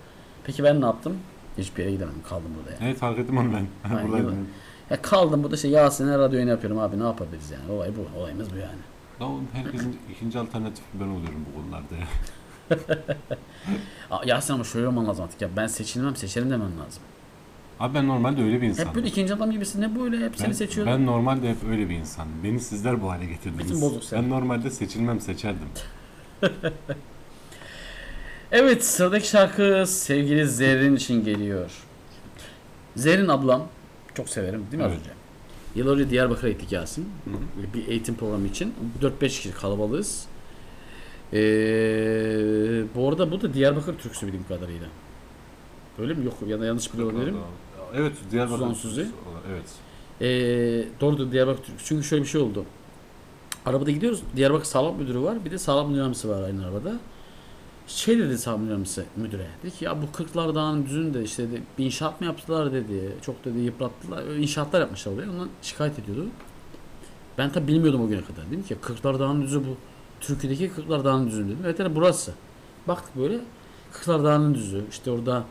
Peki ben ne yaptım? Hiçbir yere gidemedim kaldım burada yani. Evet fark ettim onu ben. Buradaydım. Ya kaldım burada işte Yasin'e radyo yayını yapıyorum abi ne yapabiliriz yani olay bu olayımız bu yani. Ya oğlum herkesin ikinci alternatifi ben oluyorum bu konularda ya. Aa, Yasin ama şöyle olman lazım artık ya ben seçilmem seçerim demen lazım. Abi ben normalde öyle bir insanım. Hep böyle ikinci adam gibisin ne böyle hep seni ben, seçiyorlar. ben normalde hep öyle bir insanım. Beni sizler bu hale getirdiniz. Bütün bozuk sen. Ben normalde seçilmem seçerdim. Evet sıradaki şarkı sevgili Zerrin için geliyor. Zerrin ablam çok severim değil mi az Evet. önce? Yıllar önce Diyarbakır'a gittik Yasin. Bir eğitim programı için. 4-5 kişi kalabalığız. Ee, bu arada bu da Diyarbakır türküsü bildiğim kadarıyla. Öyle mi? Yok ya da yanlış biliyor olabilirim. Evet Diyarbakır. Suzan Suzi. Evet. Ee, doğrudur Diyarbakır türküsü. Çünkü şöyle bir şey oldu. Arabada gidiyoruz. Diyarbakır Sağlık Müdürü var. Bir de Sağlık Müdür Yardımcısı var aynı arabada. Şey dedi Müdür Yardımcısı müdüre. Dedi ki ya bu Kırklar Dağı'nın düzünde işte dedi, bir inşaat mı yaptılar dedi. Çok dedi yıprattılar. İnşaatlar yapmışlar oraya. Ondan şikayet ediyordu. Ben tabi bilmiyordum o güne kadar. Dedim ki Kırklar Dağı'nın düzü bu. Türkiye'deki Kırklar Dağı'nın düzü dedim. Evet yani burası. Baktık böyle Kırklar Dağı'nın düzü. İşte orada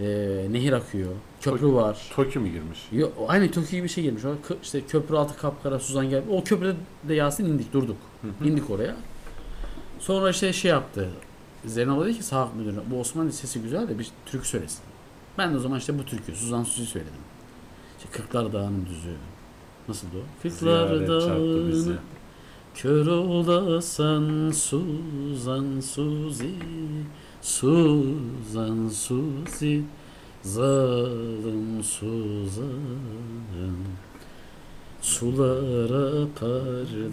e, nehir akıyor. Köprü var. Toki mi girmiş? Yo, aynı Tokyo gibi bir şey girmiş. İşte köprü altı kapkara Suzan geldi. O köprüde de Yasin indik durduk. İndik oraya. Sonra işte şey yaptı. Abla dedi ki sağlık müdürüne bu Osmanlı sesi güzel de bir türkü söylesin. Ben de o zaman işte bu türkü Suzan Suzi söyledim. İşte Kırklar Dağı'nın düzü. Nasıldı o? Kırklar. Dağı'nın kör olasan Suzan Suzi Suzan Suzi Zalim Suzan Sular apardı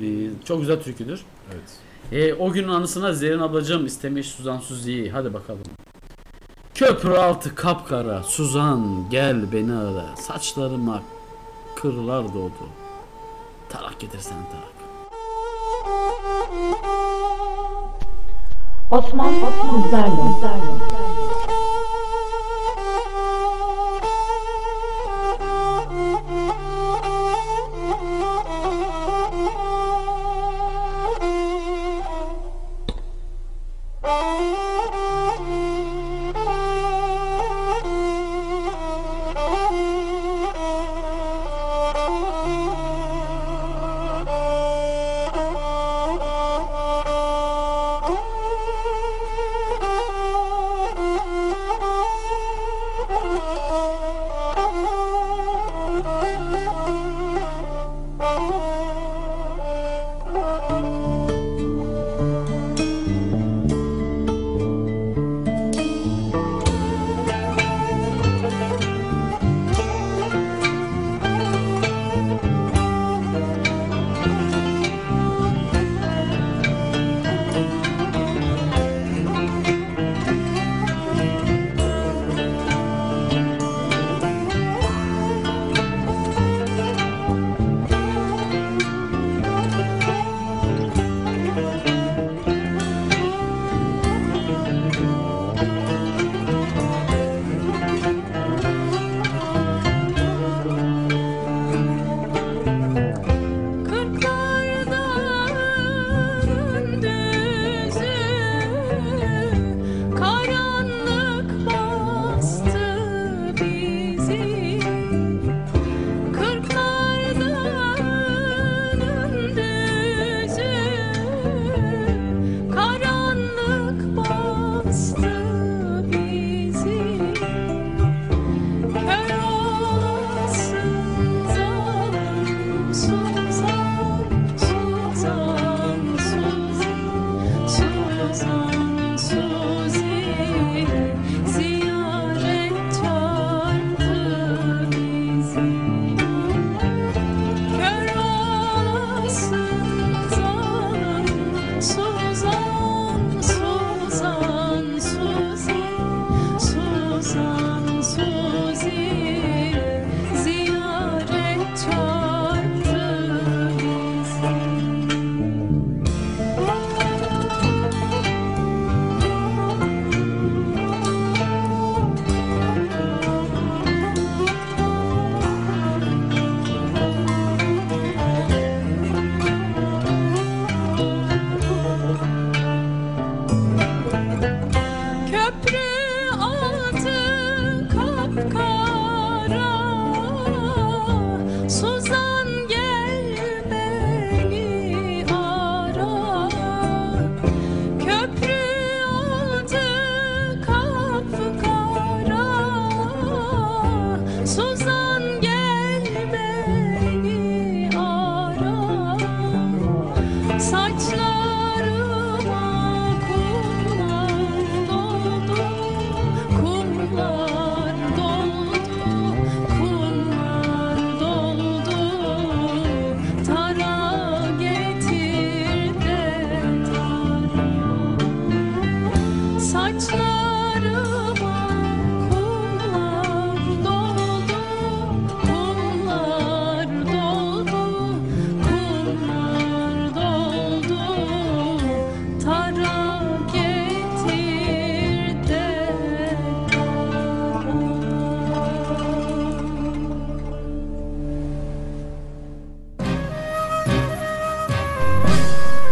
bir Çok güzel türküdür. Evet. E, o günün anısına Zerrin ablacığım istemiş Suzan Suzi'yi. Hadi bakalım. Köprü altı kapkara. Suzan gel beni ara. Saçlarıma kırlar doğdu. Tarak getirsen tarak. Osman Osman Zerrin. Zerrin.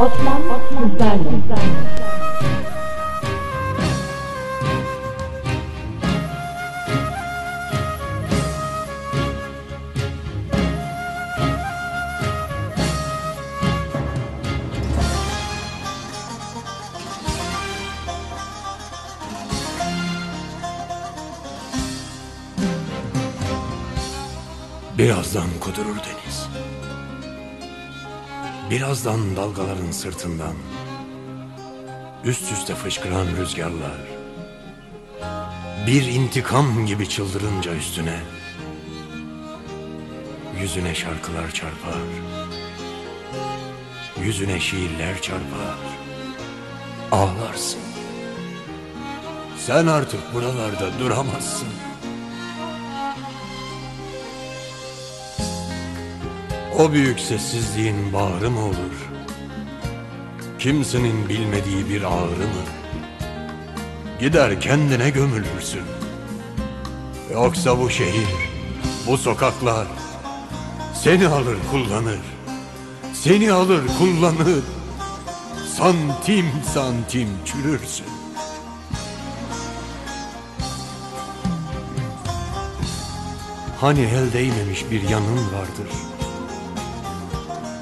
Osman Sizlerle Birazdan kudurur dedi. Birazdan dalgaların sırtından üst üste fışkıran rüzgarlar bir intikam gibi çıldırınca üstüne yüzüne şarkılar çarpar. Yüzüne şiirler çarpar. Ağlarsın. Sen artık buralarda duramazsın. O büyük sessizliğin bağrı mı olur? Kimsenin bilmediği bir ağrı mı? Gider kendine gömülürsün. Yoksa bu şehir, bu sokaklar seni alır kullanır. Seni alır kullanır. Santim santim çürürsün. Hani el değmemiş bir yanın vardır.''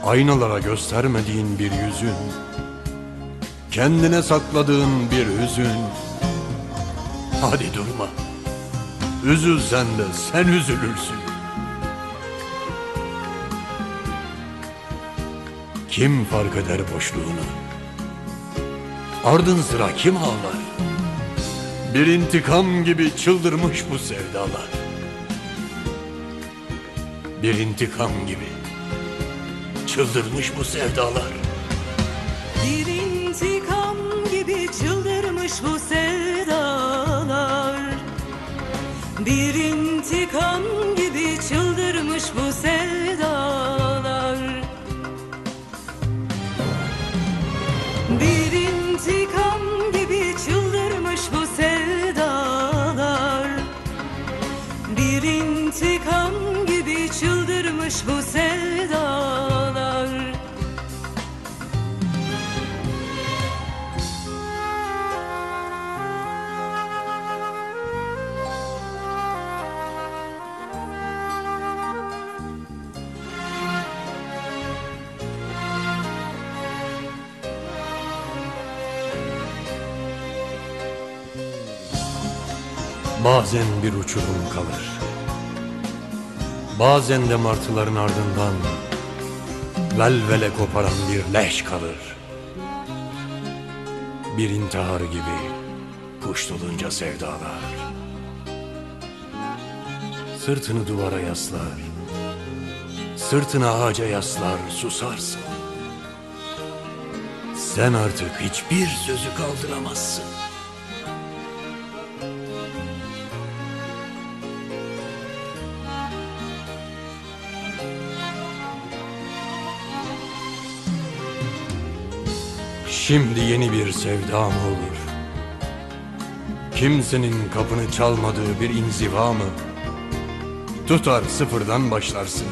Aynalara göstermediğin bir yüzün. Kendine sakladığın bir hüzün. Hadi durma. Üzülsen de sen üzülürsün. Kim fark eder boşluğunu? Ardın sıra kim ağlar? Bir intikam gibi çıldırmış bu sevdalar. Bir intikam gibi çıldırmış bu sevdalar. Bir intikam gibi çıldırmış bu sevdalar Bir intikam gibi Bazen bir uçurum kalır. Bazen de martıların ardından velvele koparan bir leş kalır. Bir intihar gibi kuş dolunca sevdalar. Sırtını duvara yaslar. Sırtını ağaca yaslar susarsın. Sen artık hiçbir sözü kaldıramazsın. Şimdi yeni bir sevda mı olur? Kimsenin kapını çalmadığı bir inziva mı? Tutar sıfırdan başlarsın.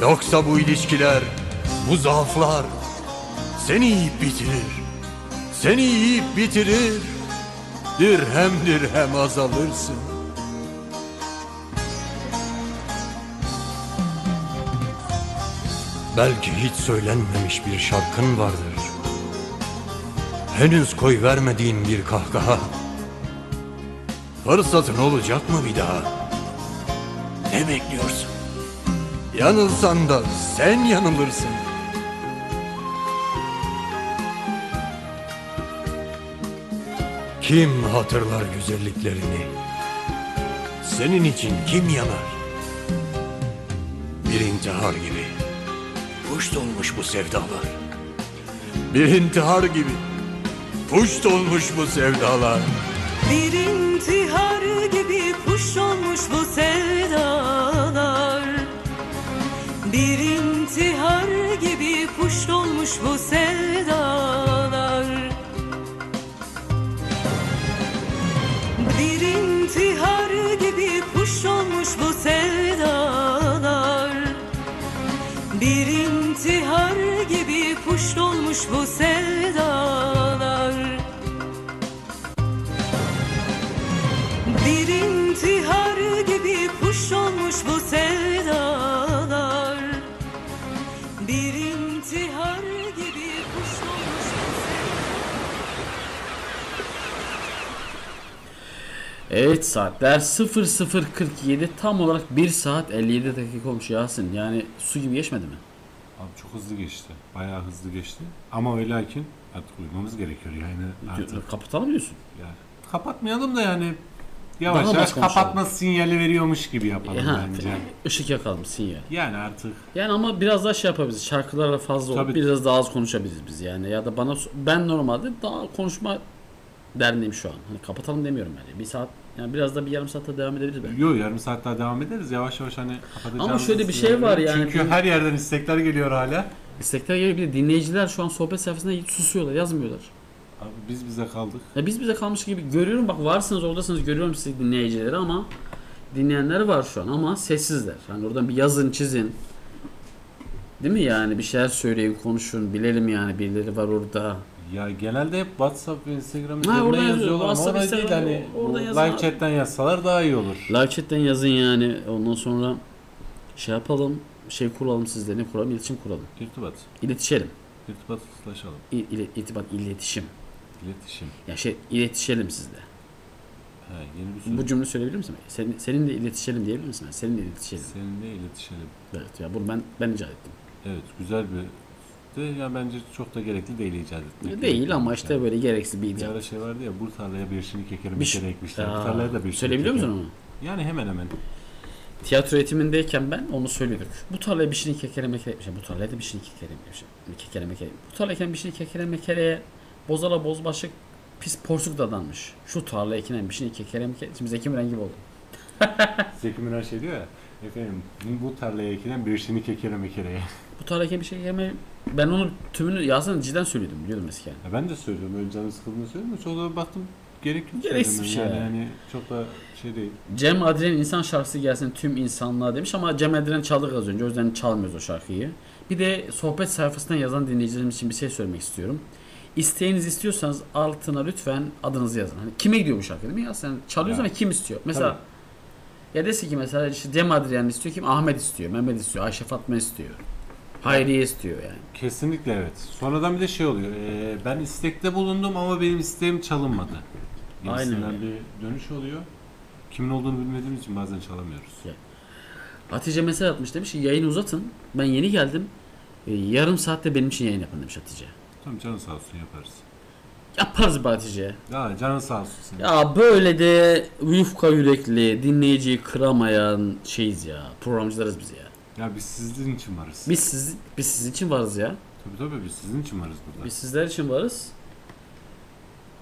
Yoksa bu ilişkiler, bu zaaflar seni yiyip bitirir. Seni yiyip bitirir. Dirhem dirhem azalırsın. Belki hiç söylenmemiş bir şarkın vardır. Henüz koy vermediğin bir kahkaha. Fırsatın olacak mı bir daha? Ne bekliyorsun? Yanılsan da sen yanılırsın. Kim hatırlar güzelliklerini? Senin için kim yanar? Bir intihar gibi. Puş dolmuş bu sevdalar. Bir intihar gibi. Puş dolmuş bu sevdalar. Bir intihar gibi kuş olmuş bu sevdalar. Bir intihar gibi kuş olmuş bu sevdalar. Bir intihar gibi kuş olmuş bu sevdalar. Bir intihar gibi kuş olmuş bu sevdalar Bir intihar gibi kuş olmuş bu sevdalar Bir intihar gibi kuş olmuş bu Evet saatler 00.47 tam olarak 1 saat 57 dakika olmuş Yasin. Yani su gibi geçmedi mi? Abi çok hızlı geçti. Bayağı hızlı geçti. Ama ve lakin artık uyumamız gerekiyor yani artık. Kapatalım diyorsun. Ya, kapatmayalım da yani yavaş Daha yavaş baş konuşalım. kapatma sinyali veriyormuş gibi yapalım Ha, bence. ışık yakalım sinyal. Yani artık Yani ama biraz daha şey yapabiliriz. Şarkılarla fazla olup Tabii. biraz daha az konuşabiliriz biz yani. Ya da bana ben normalde daha konuşma derdindeyim şu an. Hani kapatalım demiyorum yani. Bir saat yani biraz da bir yarım saatte devam edebiliriz belki. Yok yarım saat daha devam ederiz. Yavaş yavaş hani kapatacağımız Ama şöyle bir şey sinyali var yani. Çünkü her yerden istekler geliyor hala. İstekler geliyor. Bir de dinleyiciler şu an sohbet sayfasında susuyorlar, yazmıyorlar. Abi biz bize kaldık. Ya biz bize kalmış gibi görüyorum. Bak varsınız oradasınız görüyorum sizi dinleyicileri ama dinleyenler var şu an ama sessizler. Hani oradan bir yazın çizin. Değil mi yani bir şeyler söyleyin konuşun bilelim yani birileri var orada. Ya genelde hep WhatsApp ve Instagram üzerinden yazıyor. yazıyorlar ama WhatsApp, orada değil hani oradan bu yazın live chat'ten yazsalar daha iyi olur. Live chat'ten yazın yani ondan sonra şey yapalım şey kuralım sizle ne kuralım iletişim kuralım. İrtibat. İletişelim. İrtibatlaşalım. İ, ile, irtibat iletişim. İletişim. Ya şey iletişelim sizle. He, yeni bir sürü. Bu cümle söyleyebilir misin? Senin, seninle iletişelim diyebilir misin? Seninle iletişelim. Seninle iletişelim. Evet ya bunu ben ben icat ettim. Evet güzel bir de ya bence çok da gerekli değil icat etmek. Değil ama işte böyle gereksiz bir Bir icat. ara şey vardı ya bu tarlaya bir şinik ekeri Bir bir şey- kere ekmişler. Aa, Bu tarlaya da bir şinik söyleyebiliyor musun Yani hemen hemen. Tiyatro eğitimindeyken ben onu söylüyorduk. Bu tarlaya bir şeyini kekere mekere. Bu tarlaya da bir şeyini kekere etmişim. Kekere mekere. Bu tarlayken bir şeyini kekere mekereye bozala bozbaşık pis porsuk dadanmış. Şu tarla ekinen bir şeyini kekere mekere. Şimdi Zeki Müren gibi oldu. Zeki Müren şey diyor ya efendim bu tarlaya ekilen bir şinik ekeri mekereye. Bu tarlayken bir şey yeme. Ben onu tümünü Yasin cidden söylüyordum biliyordum eskiden. Ya ben de söylüyorum öyle canım sıkıldığını söylüyorum da baktım gerek yok. Gereksiz bir şey Yani ya. hani çok da şey değil. Cem Adrian insan şarkısı gelsin tüm insanlığa demiş ama Cem Adrian çaldık az önce o yüzden çalmıyoruz o şarkıyı. Bir de sohbet sayfasından yazan dinleyicilerimiz için bir şey söylemek istiyorum. İsteğiniz istiyorsanız altına lütfen adınızı yazın. Hani kime gidiyor bu şarkı değil mi ya? Sen çalıyorsun ama kim istiyor? Mesela ya desin ki mesela işte Cem Adrian istiyor kim? Ahmet istiyor, Mehmet istiyor, Ayşe Fatma istiyor. Hayriye istiyor yani. Kesinlikle evet. Sonradan bir de şey oluyor. e, ben istekte bulundum ama benim isteğim çalınmadı. Aynen Gibisinden öyle. bir dönüş oluyor. Kimin olduğunu bilmediğimiz için bazen çalamıyoruz. Hatice mesaj atmış demiş ki yayını uzatın. Ben yeni geldim. E, yarım saatte benim için yayın yapın demiş Hatice. Tamam canın sağ olsun yaparız. Yaparız be Hatice. Ya canın sağ olsun. senin. Ya böyle de yufka yürekli, dinleyiciyi kıramayan şeyiz ya. Programcılarız biz ya. Ya biz sizin için varız. Biz siz, biz sizin için varız ya. Tabii tabii biz sizin için varız burada. Biz sizler için varız.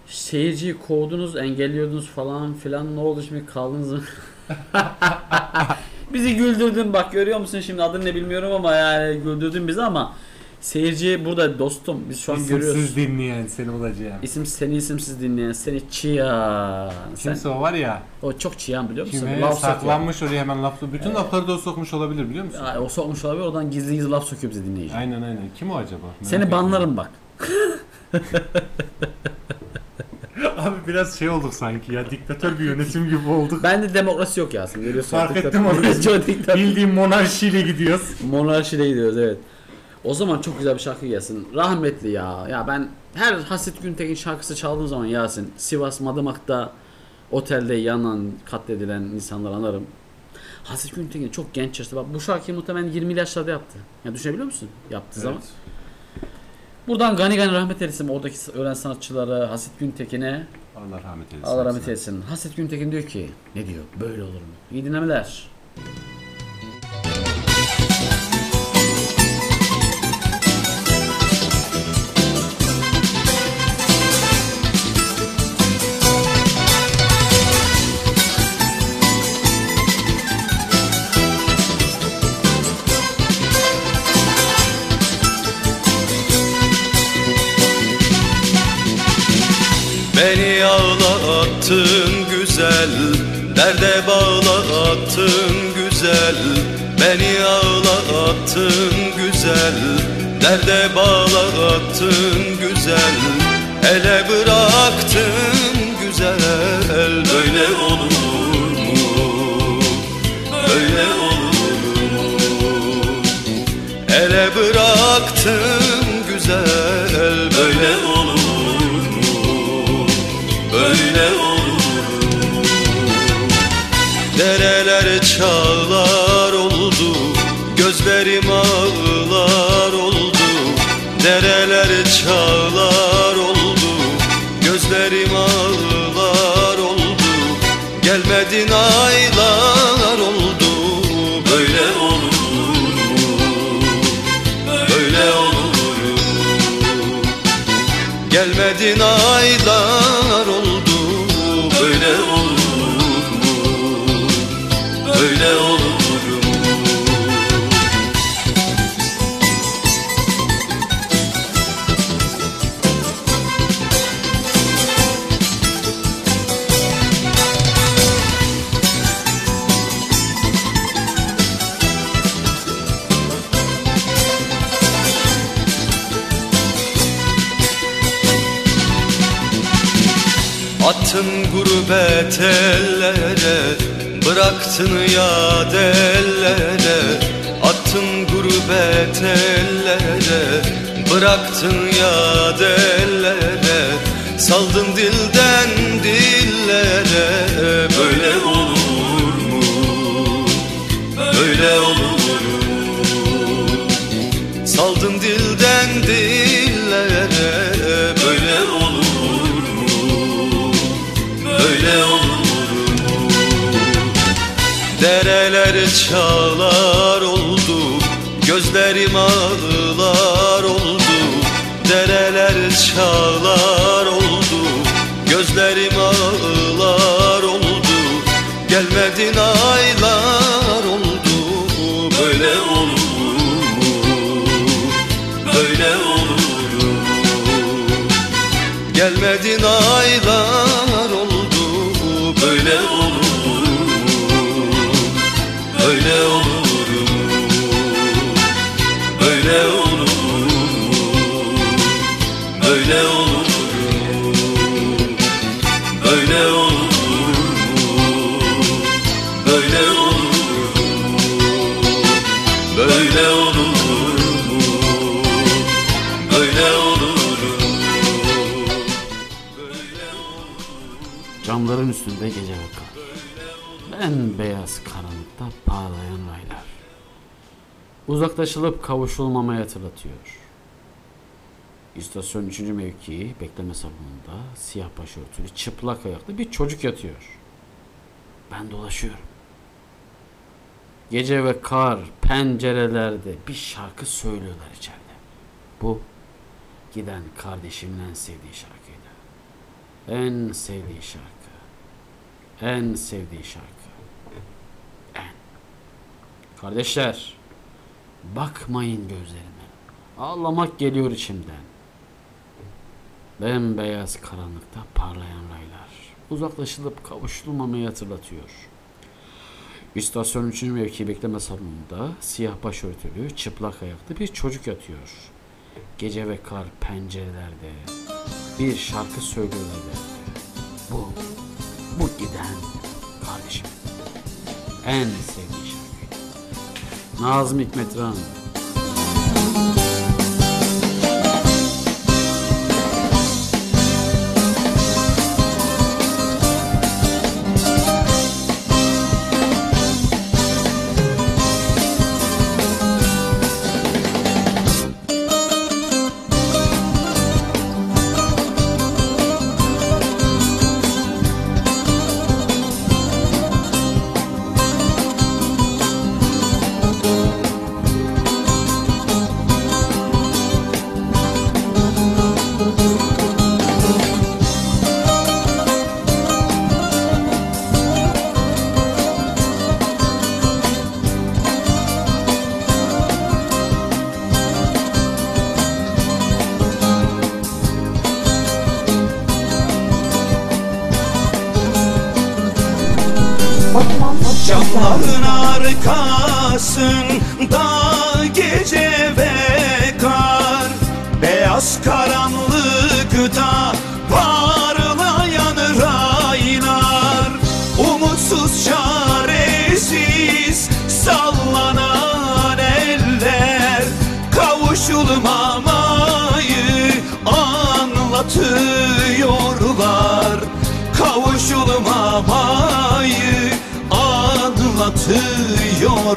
Seyirciyi kovdunuz, engelliyordunuz falan filan. Ne oldu şimdi kaldınız mı? bizi güldürdün bak görüyor musun şimdi adını ne bilmiyorum ama yani güldürdün bizi ama seyirci burada dostum biz şu an görüyoruz. İsimsiz dinleyen seni olacağım. İsim seni isimsiz dinleyen seni çiyan. Sen, Kimse o var ya. o çok çiyan biliyor musun? Kime Laf sokuyor. saklanmış oraya hemen laf Bütün lafları da o sokmuş olabilir biliyor musun? Ya, o sokmuş olabilir oradan gizli gizli laf sokuyor bize dinleyici. Aynen aynen. Kim o acaba? Merak Seni banlarım bak. Abi biraz şey olduk sanki ya. Diktatör bir yönetim gibi olduk. Bende demokrasi yok Yasin görüyorsun. Fark ettim onu. Bildiğim monarşiyle gidiyoruz. Monarşide gidiyoruz evet. O zaman çok güzel bir şarkı gelsin. Rahmetli ya. Ya ben her Hasit Güntekin şarkısı çaldığım zaman Yasin Sivas Madımak'ta otelde yanan, katledilen insanlar anarım. Hasit Güntekin çok genç yaşta. Bak bu şarkıyı muhtemelen 20 yaşlarda yaptı. Ya düşünebiliyor musun? Yaptığı zaman. Buradan gani gani rahmet eylesin oradaki ölen sanatçılara, Hasit Güntekin'e Allah rahmet eylesin. Allah rahmet eylesin. Hasit Güntekin diyor ki ne diyor? Böyle olur mu? İyi dinlemeler. Derde bağlattın güzel Beni ağlattın güzel Derde bağlattın güzel Ele bıraktın güzel Böyle olur mu? Böyle olur mu? Ele bıraktın Dereler çağlar oldu Gözlerim ağlar oldu. Dereler Bıraktın yad ellere Attın gurbet ellere Bıraktın yad ellere Saldın dilden çağlar oldu Gözlerim ağlar oldu Dereler çağlar oldu Gözlerim ağlar oldu Gelmedin aylar oldu Böyle olur mu? Böyle olur mu? Gelmedin aylar oldu Böyle olur üstünde gece kar. Ben beyaz karanlıkta parlayan raylar. Uzaklaşılıp kavuşulmamayı hatırlatıyor. İstasyon 3. mevkii bekleme salonunda siyah başörtülü çıplak ayaklı bir çocuk yatıyor. Ben dolaşıyorum. Gece ve kar pencerelerde bir şarkı söylüyorlar içeride. Bu giden kardeşimin en sevdiği şarkıydı. En sevdiği şarkı. En sevdiği şarkı. En. Kardeşler, bakmayın gözlerime. Ağlamak geliyor içimden. Bembeyaz karanlıkta parlayan raylar. Uzaklaşılıp kavuşulmamayı hatırlatıyor. İstasyon 3. mevki bekleme salonunda siyah başörtülü, çıplak ayaklı bir çocuk yatıyor. Gece ve kar pencerelerde bir şarkı söylüyorlar. Bu, bu giden kardeşim. En sevdiği şarkı. Nazım Hikmet Ran. batıyor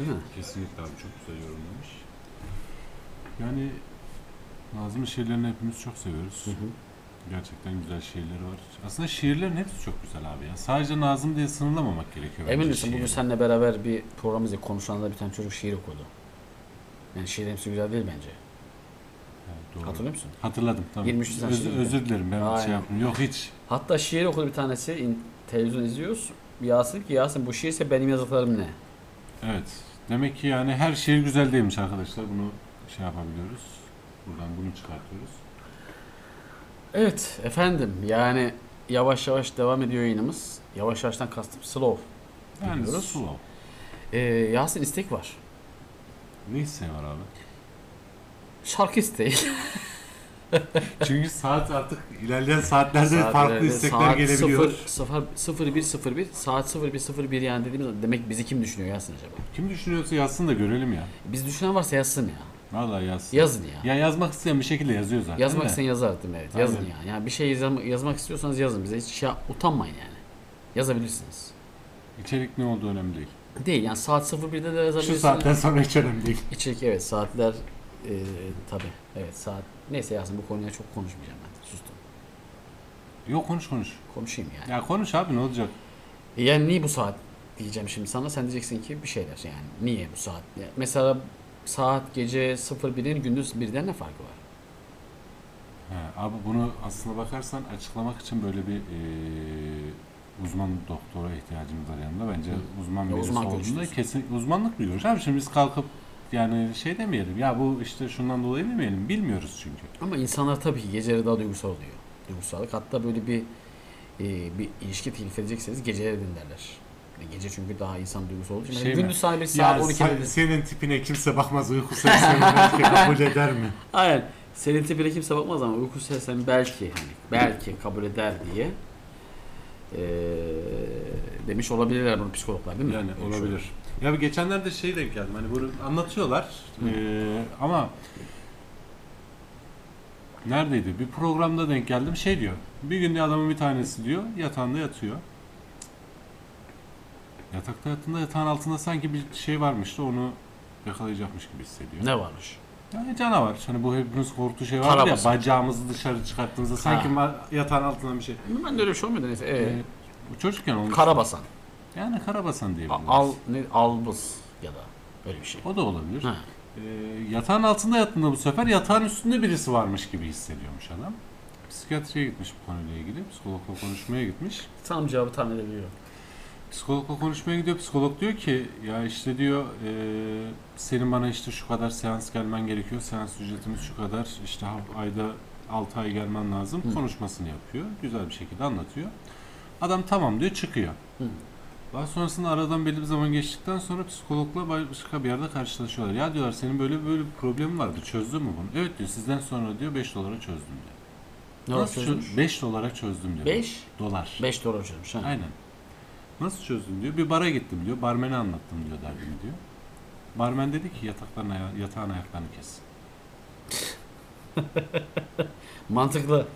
değil mi? Kesinlikle abi çok güzel yorumlamış. Yani Nazım'ın şiirlerini hepimiz çok seviyoruz. Gerçekten güzel şiirleri var. Aslında şiirlerin hepsi çok güzel abi ya. Sadece Nazım diye sınırlamamak gerekiyor. Emin misin bugün seninle beraber bir programımızda konuşanda bir tane çocuk şiir okudu. Yani şiir hepsi güzel değil bence. Doğru. Hatırlıyor musun? Hatırladım tamam. 23 Nisan Öz- özür dilerim ben Aynen. şey yaptım. Yok hiç. Hatta şiir okudu bir tanesi. televizyon izliyoruz. Yasin ki Yasin bu şiirse benim yazdıklarım ne? Evet. Demek ki yani her şiir güzel değilmiş arkadaşlar. Bunu şey yapabiliyoruz. Buradan bunu çıkartıyoruz. Evet efendim yani yavaş yavaş devam ediyor yayınımız. Yavaş yavaştan kastım slow. Yani diyoruz. slow. Ee, Yasin istek var. Ne isteği var abi? Şarkı isteği. Çünkü saat artık ilerleyen saatlerde farklı Saatlerde istekler saat gelebiliyor. 0, 0, 0101 saat 0101 yani dediğimiz zaman demek bizi kim düşünüyor Yasin acaba? Kim düşünüyorsa yazsın da görelim ya. Biz düşünen varsa yazsın ya. Vallahi yazsın. Yazın ya. Ya yazmak isteyen bir şekilde yazıyor zaten. Yazmak isteyen yazar değil mi? Evet. Yazın Aynen. ya. Yani bir şey yazma- yazmak istiyorsanız yazın bize. Hiç şey utanmayın yani. Yazabilirsiniz. İçerik ne olduğu önemli değil. Değil yani saat 01'de de yazabilirsiniz. Şu saatten sonra hiç önemli değil. İçerik evet saatler e, tabi evet saat neyse Yasin bu konuya çok konuşmayacağım ben sustum. Yok konuş konuş. Konuşayım yani. Ya konuş abi ne olacak? E Yani niye bu saat diyeceğim şimdi sana sen diyeceksin ki bir şeyler yani niye bu saat? Ya mesela saat gece 01'in gündüz 1'den ne farkı var? He, abi bunu aslına bakarsan açıklamak için böyle bir eee, uzman doktora ihtiyacımız var yanında. Bence uzman birisi uzman olduğunda kesin uzmanlık bir görüş. Abi şimdi biz kalkıp yani şey demeyelim ya bu işte şundan dolayı demeyelim. Bilmiyoruz çünkü. Ama insanlar tabii ki geceleri daha duygusal oluyor. Duygusallık hatta böyle bir e, bir ilişki teklif edecekseniz geceleri edin derler. E, Gece çünkü daha insan duygusal olduğu için. Şey Yani mi? gündüz saat 1 Ya saat 12'de sen- senin tipine kimse bakmaz uyku seslerini belki kabul eder mi? Aynen. Senin tipine kimse bakmaz ama uyku seslen belki hani belki kabul eder diye eee, demiş olabilirler bunu psikologlar değil mi? Yani şey olabilir. Ya bir geçenlerde şey denk geldim. Hani bunu anlatıyorlar. Ee, ama neredeydi? Bir programda denk geldim. Şey diyor. Bir gün adamın bir tanesi diyor yatağında yatıyor. Yatakta yattığında yatağın altında sanki bir şey varmış da onu yakalayacakmış gibi hissediyor. Ne varmış? Yani canavar. Hani bu hepimiz korktuğu şey var ya Karabasan. bacağımızı dışarı çıkarttığımızda sanki ma- yatağın altından bir şey. Ben de öyle bir şey olmuyordu neyse. Ee, Ee, çocukken olmuş. Karabasan. Yani karabasan diyebiliriz. Al ne albız ya da öyle bir şey. O da olabilir. Ha. Ee, yatağın altında yattığında bu sefer yatağın üstünde birisi varmış gibi hissediyormuş adam. Psikiyatriye gitmiş bu konuyla ilgili. Psikologla konuşmaya gitmiş. Sanırım cevabı tahmin edebiliyorum. Psikologla konuşmaya gidiyor. Psikolog diyor ki ya işte diyor e, senin bana işte şu kadar seans gelmen gerekiyor. Seans ücretimiz şu kadar. İşte ayda 6 ay gelmen lazım. Hı. Konuşmasını yapıyor. Güzel bir şekilde anlatıyor. Adam tamam diyor çıkıyor. Hı. Daha sonrasında aradan belli bir zaman geçtikten sonra psikologla başka bir yerde karşılaşıyorlar. Ya diyorlar senin böyle böyle bir problemin vardı. Çözdün mü bunu? Evet diyor sizden sonra diyor 5 dolara çözdüm diyor. Ne oldu çözmüş? 5 dolara çözdüm diyor. Beş? Dolar. 5 dolar çözmüş. Ha. Aynen. Nasıl çözdün diyor. Bir bara gittim diyor. Barmene anlattım diyor derdimi diyor. Barmen dedi ki yatakların aya- yatağın ayaklarını kes. Mantıklı.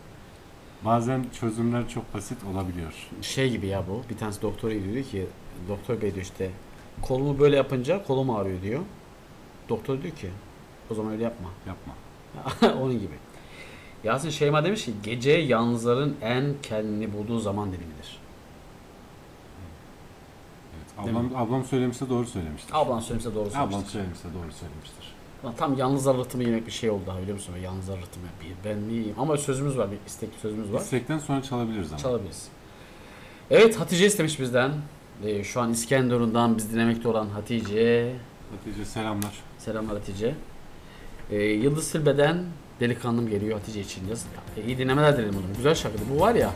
Bazen çözümler çok basit olabiliyor. Şey gibi ya bu. Bir tanesi doktora diyor ki doktor bey diyor işte kolumu böyle yapınca kolum ağrıyor diyor. Doktor diyor ki o zaman öyle yapma. Yapma. Onun gibi. Yasin Şeyma demiş ki gece yalnızların en kendini bulduğu zaman dilimidir. Evet, ablam, ablam söylemişse doğru söylemiştir. Ablan söylemişse doğru Ablam söylemiştir. söylemişse doğru söylemiştir. Lan tam yalnızlar rıhtımı yemek bir şey oldu ha biliyor musun? Yalnızlar rıhtımı. Bir, ben miyim? Ama sözümüz var. Bir istekli sözümüz var. İstekten sonra çalabiliriz ama. Çalabiliriz. Evet Hatice istemiş bizden. Ee, şu an İskenderun'dan biz dinlemekte olan Hatice. Hatice selamlar. Selamlar Hatice. Ee, Yıldız Silbe'den Delikanlım geliyor Hatice için. Yaz. E, iyi dinlemeler dilerim oğlum. Güzel şarkıydı. Bu var ya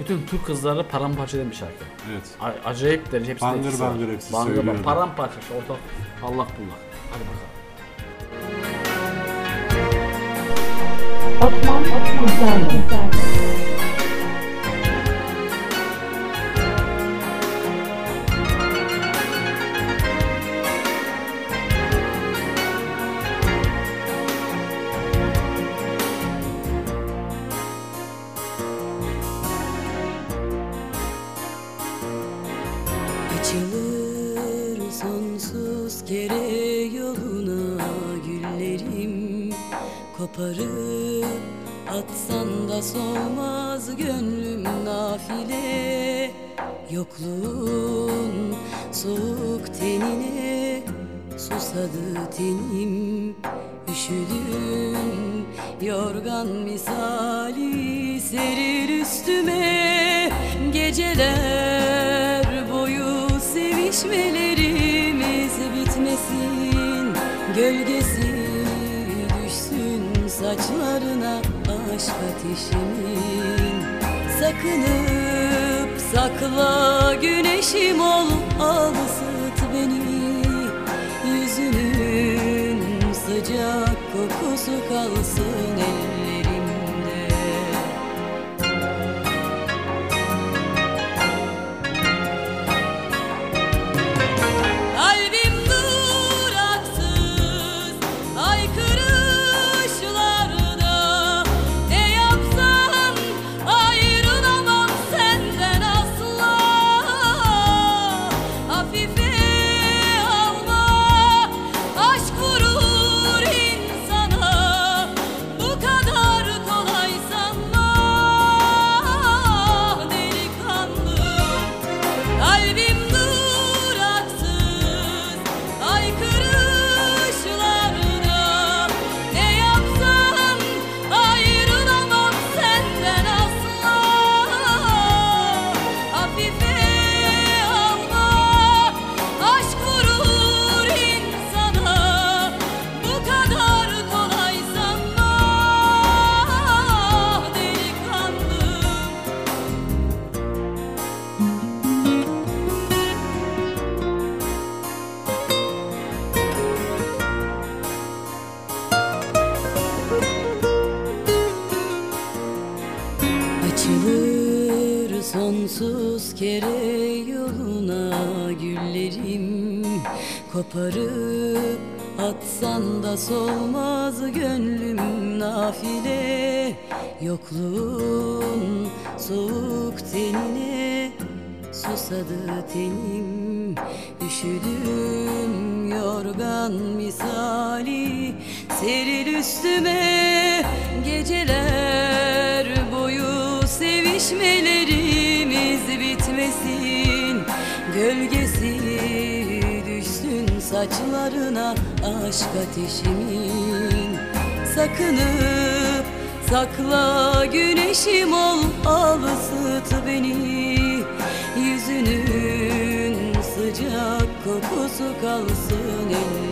bütün Türk kızları paramparça bir şarkı. Evet. A- acayip derece hepsi Bangır bangır hepsi Bangır söylüyordu. bangır. Paramparça. Orta allak bullak. Hadi bakalım. Osman. Açılır sonsuz kere yoluna güllerim Koparıp atsan da solmaz gönlüm nafile. Yokluğun soğuk tenine susadı tenim. Üşüdüm yorgan misali serir üstüme. Geceler boyu sevişmelerimiz bitmesin. Gölgesi düşsün saçlarına aşk ateşimin Sakınıp sakla güneşim ol al ısıt beni. Yüzünün sıcak kokusu kalsın kere yoluna güllerim. Koparıp atsan da solmaz gönlüm nafile. Yokluğun soğuk tenine susadı tenim. Üşüdüm yorgan misali seril üstüme Geceler boyu sevişmelerimiz bitmesin. Gölgesi düşsün saçlarına aşk ateşimin. Sakınıp Sakla güneşim ol al ısıt beni. Yüzünün sıcak kokusu kalsın ellerimde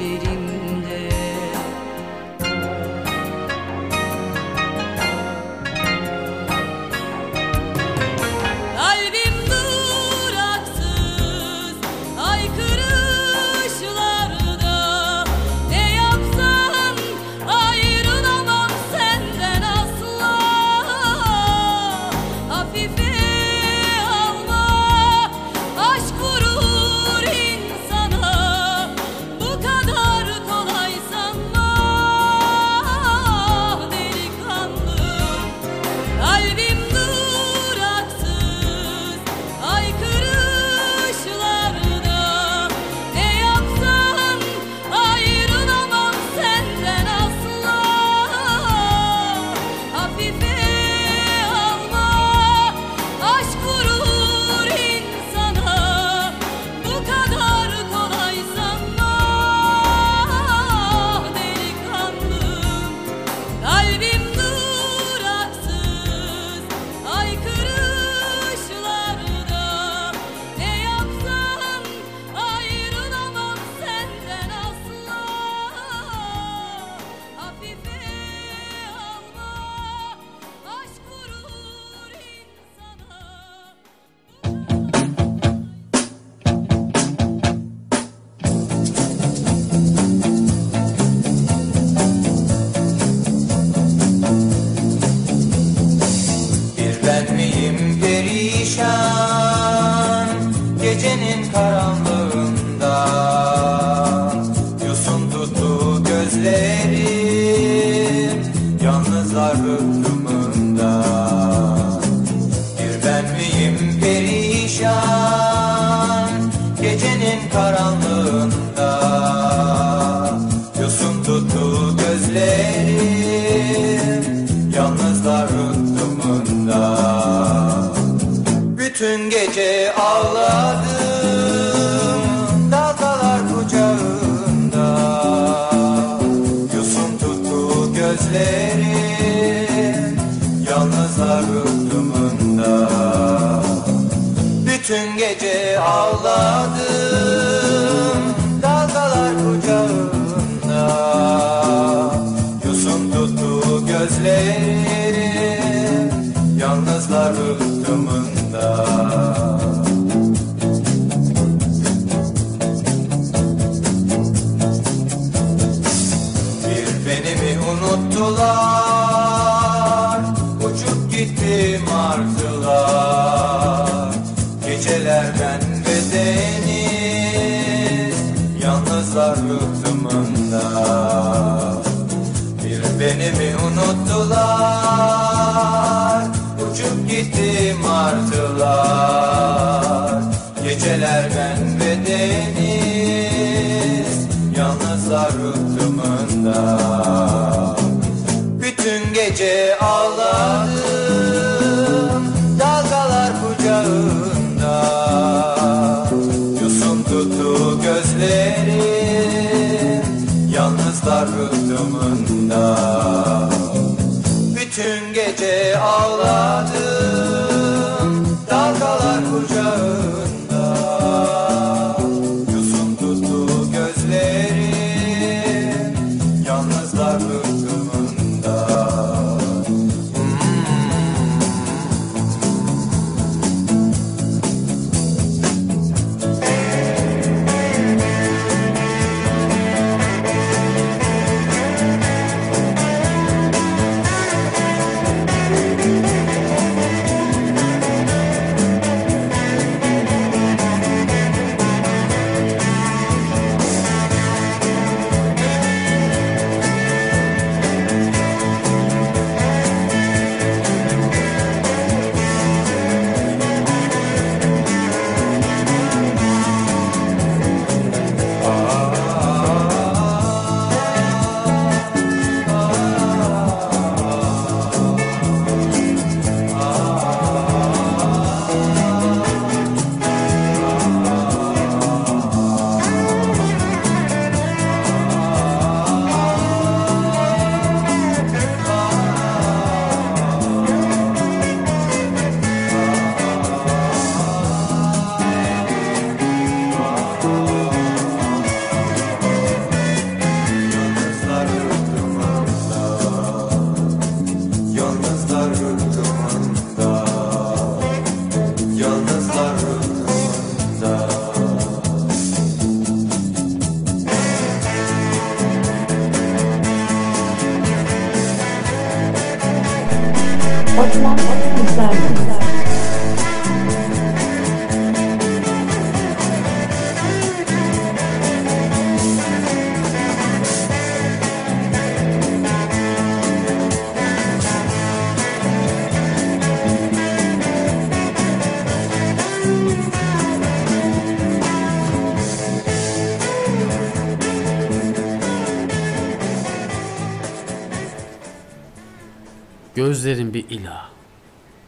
Gözlerin bir ilah,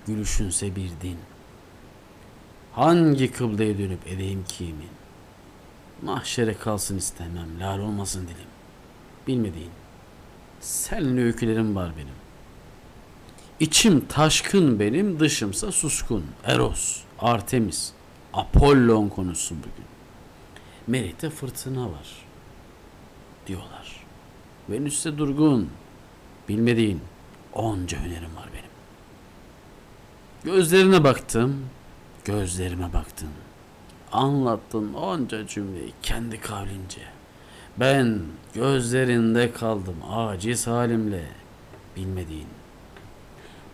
gülüşünse bir din. Hangi kıbleye dönüp edeyim kimin? Mahşere kalsın istemem, lal olmasın dilim. Bilmediğin, senle öykülerim var benim. İçim taşkın benim, dışımsa suskun. Eros, Artemis, Apollon konusu bugün. Merih'te fırtına var, diyorlar. Venüs'te durgun, bilmediğin onca hünerim var. Gözlerine baktım, gözlerime baktın. Anlattın onca cümleyi kendi kavlince. Ben gözlerinde kaldım aciz halimle. Bilmediğin,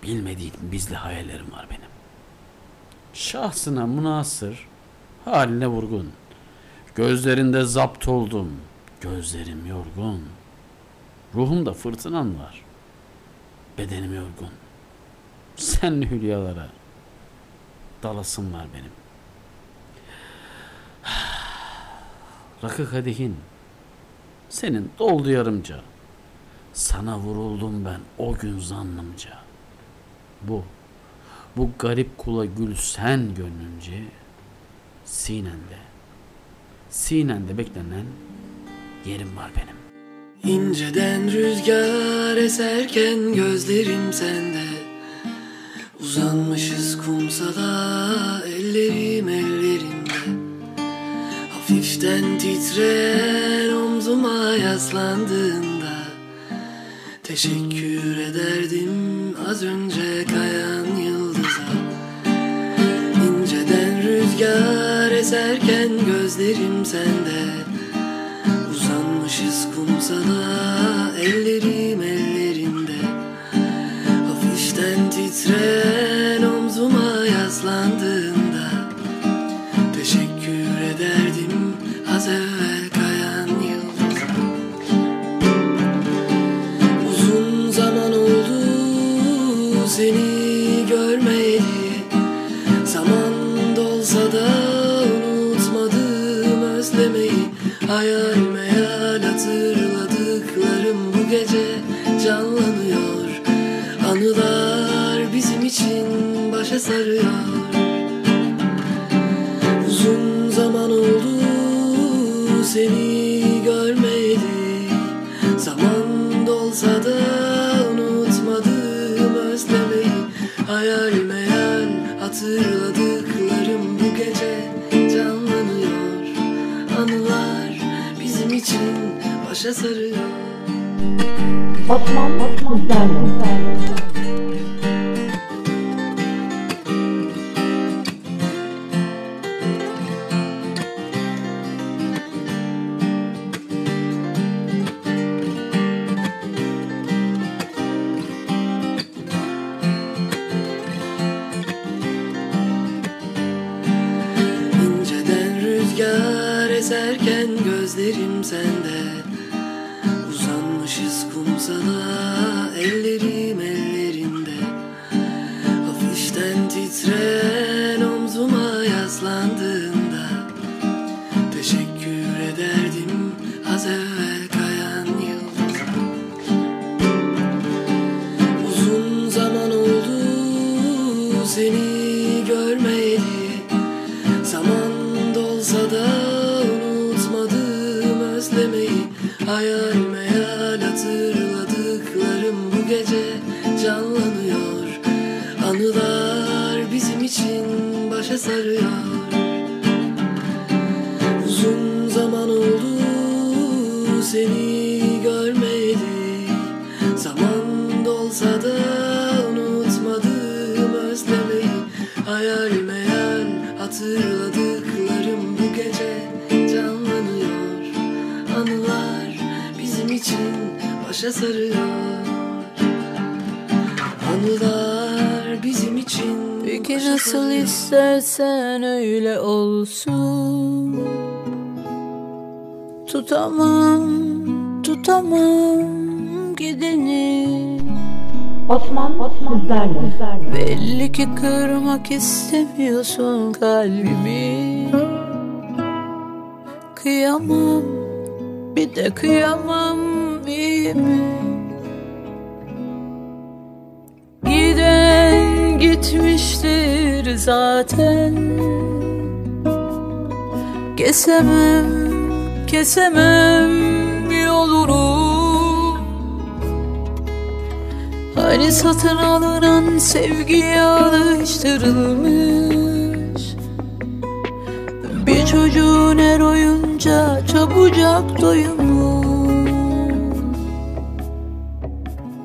bilmediğin bizli hayallerim var benim. Şahsına münasır, haline vurgun. Gözlerinde zapt oldum, gözlerim yorgun. Ruhumda fırtınam var, bedenim yorgun. Senli hülyalara dalasım var benim. Rakı kadehin senin doldu yarımca. Sana vuruldum ben o gün zannımca. Bu, bu garip kula gül sen gönlünce sinende, sinende beklenen yerim var benim. İnceden rüzgar eserken gözlerim sende Uzanmışız kumsala ellerim ellerinde. Hafiften titreyen omzuma yaslandığında. Teşekkür ederdim az önce kayan yıldıza. İnceden rüzgar eserken gözlerim sende. Uzanmışız kumsala ellerim ellerinde Hafiften sarıyor. Uzun zaman oldu seni görmeyeli Zaman dolsa da unutmadım özlemeyi. Hayal meyal hatırladıklarım bu gece canlanıyor. Anılar bizim için başa sarıyor. Batman Otmuşlarla İnceden sarıyor Uzun zaman oldu seni görmeyeli Zaman dolsa da unutmadım özlemeyi Hayal meyal hatırladıklarım bu gece canlanıyor. Anılar bizim için başa sarıyor. Anılar Peki nasıl istersen öyle olsun Tutamam, tutamam gideni Osman sizlerle. Belli ki kırmak istemiyorsun kalbimi Kıyamam, bir de kıyamam iyi mi? Giden gitmiştir zaten. Kesemem, kesemem yolunu. Hani satın alınan sevgiye alıştırılmış? Bir çocuğun her oyunca çabucak doyumu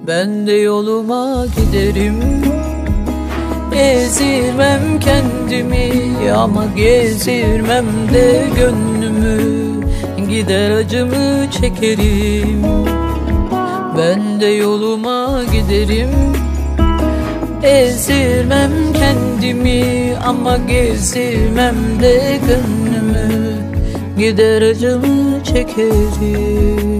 Ben de yoluma giderim Ezirmem kendimi ama gezirmem de gönlümü. Gider acımı çekerim. Ben de yoluma giderim. Ezirmem kendimi ama gezirmem de gönlümü. Gider acımı çekerim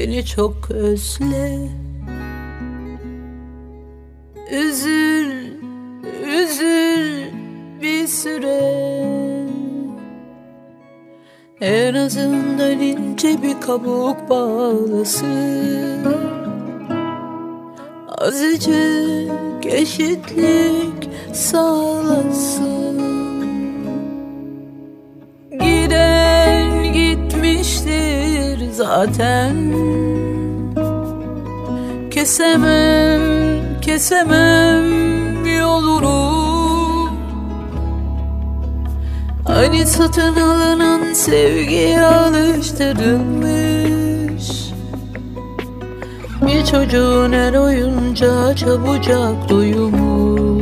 beni çok özle. Üzül, üzül bir süre. En azından ince bir kabuk bağlasın. Azıcık eşitlik sağlasın zaten. Kesemem, kesemem yolunu. Hani satın alınan sevgiye alıştırılmış. Bir çocuğun her oyunca çabucak doyumu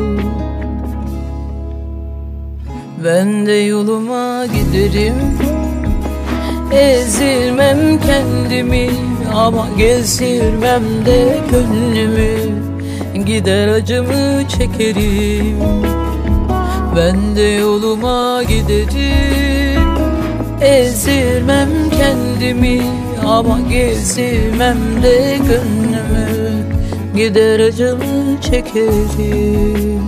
Ben de yoluma giderim Ezirmem kendimi ama gezirmem de gönlümü. Gider acımı çekerim. Ben de yoluma giderim. Ezirmem kendimi ama gezirmem de gönlümü. Gider acımı çekerim.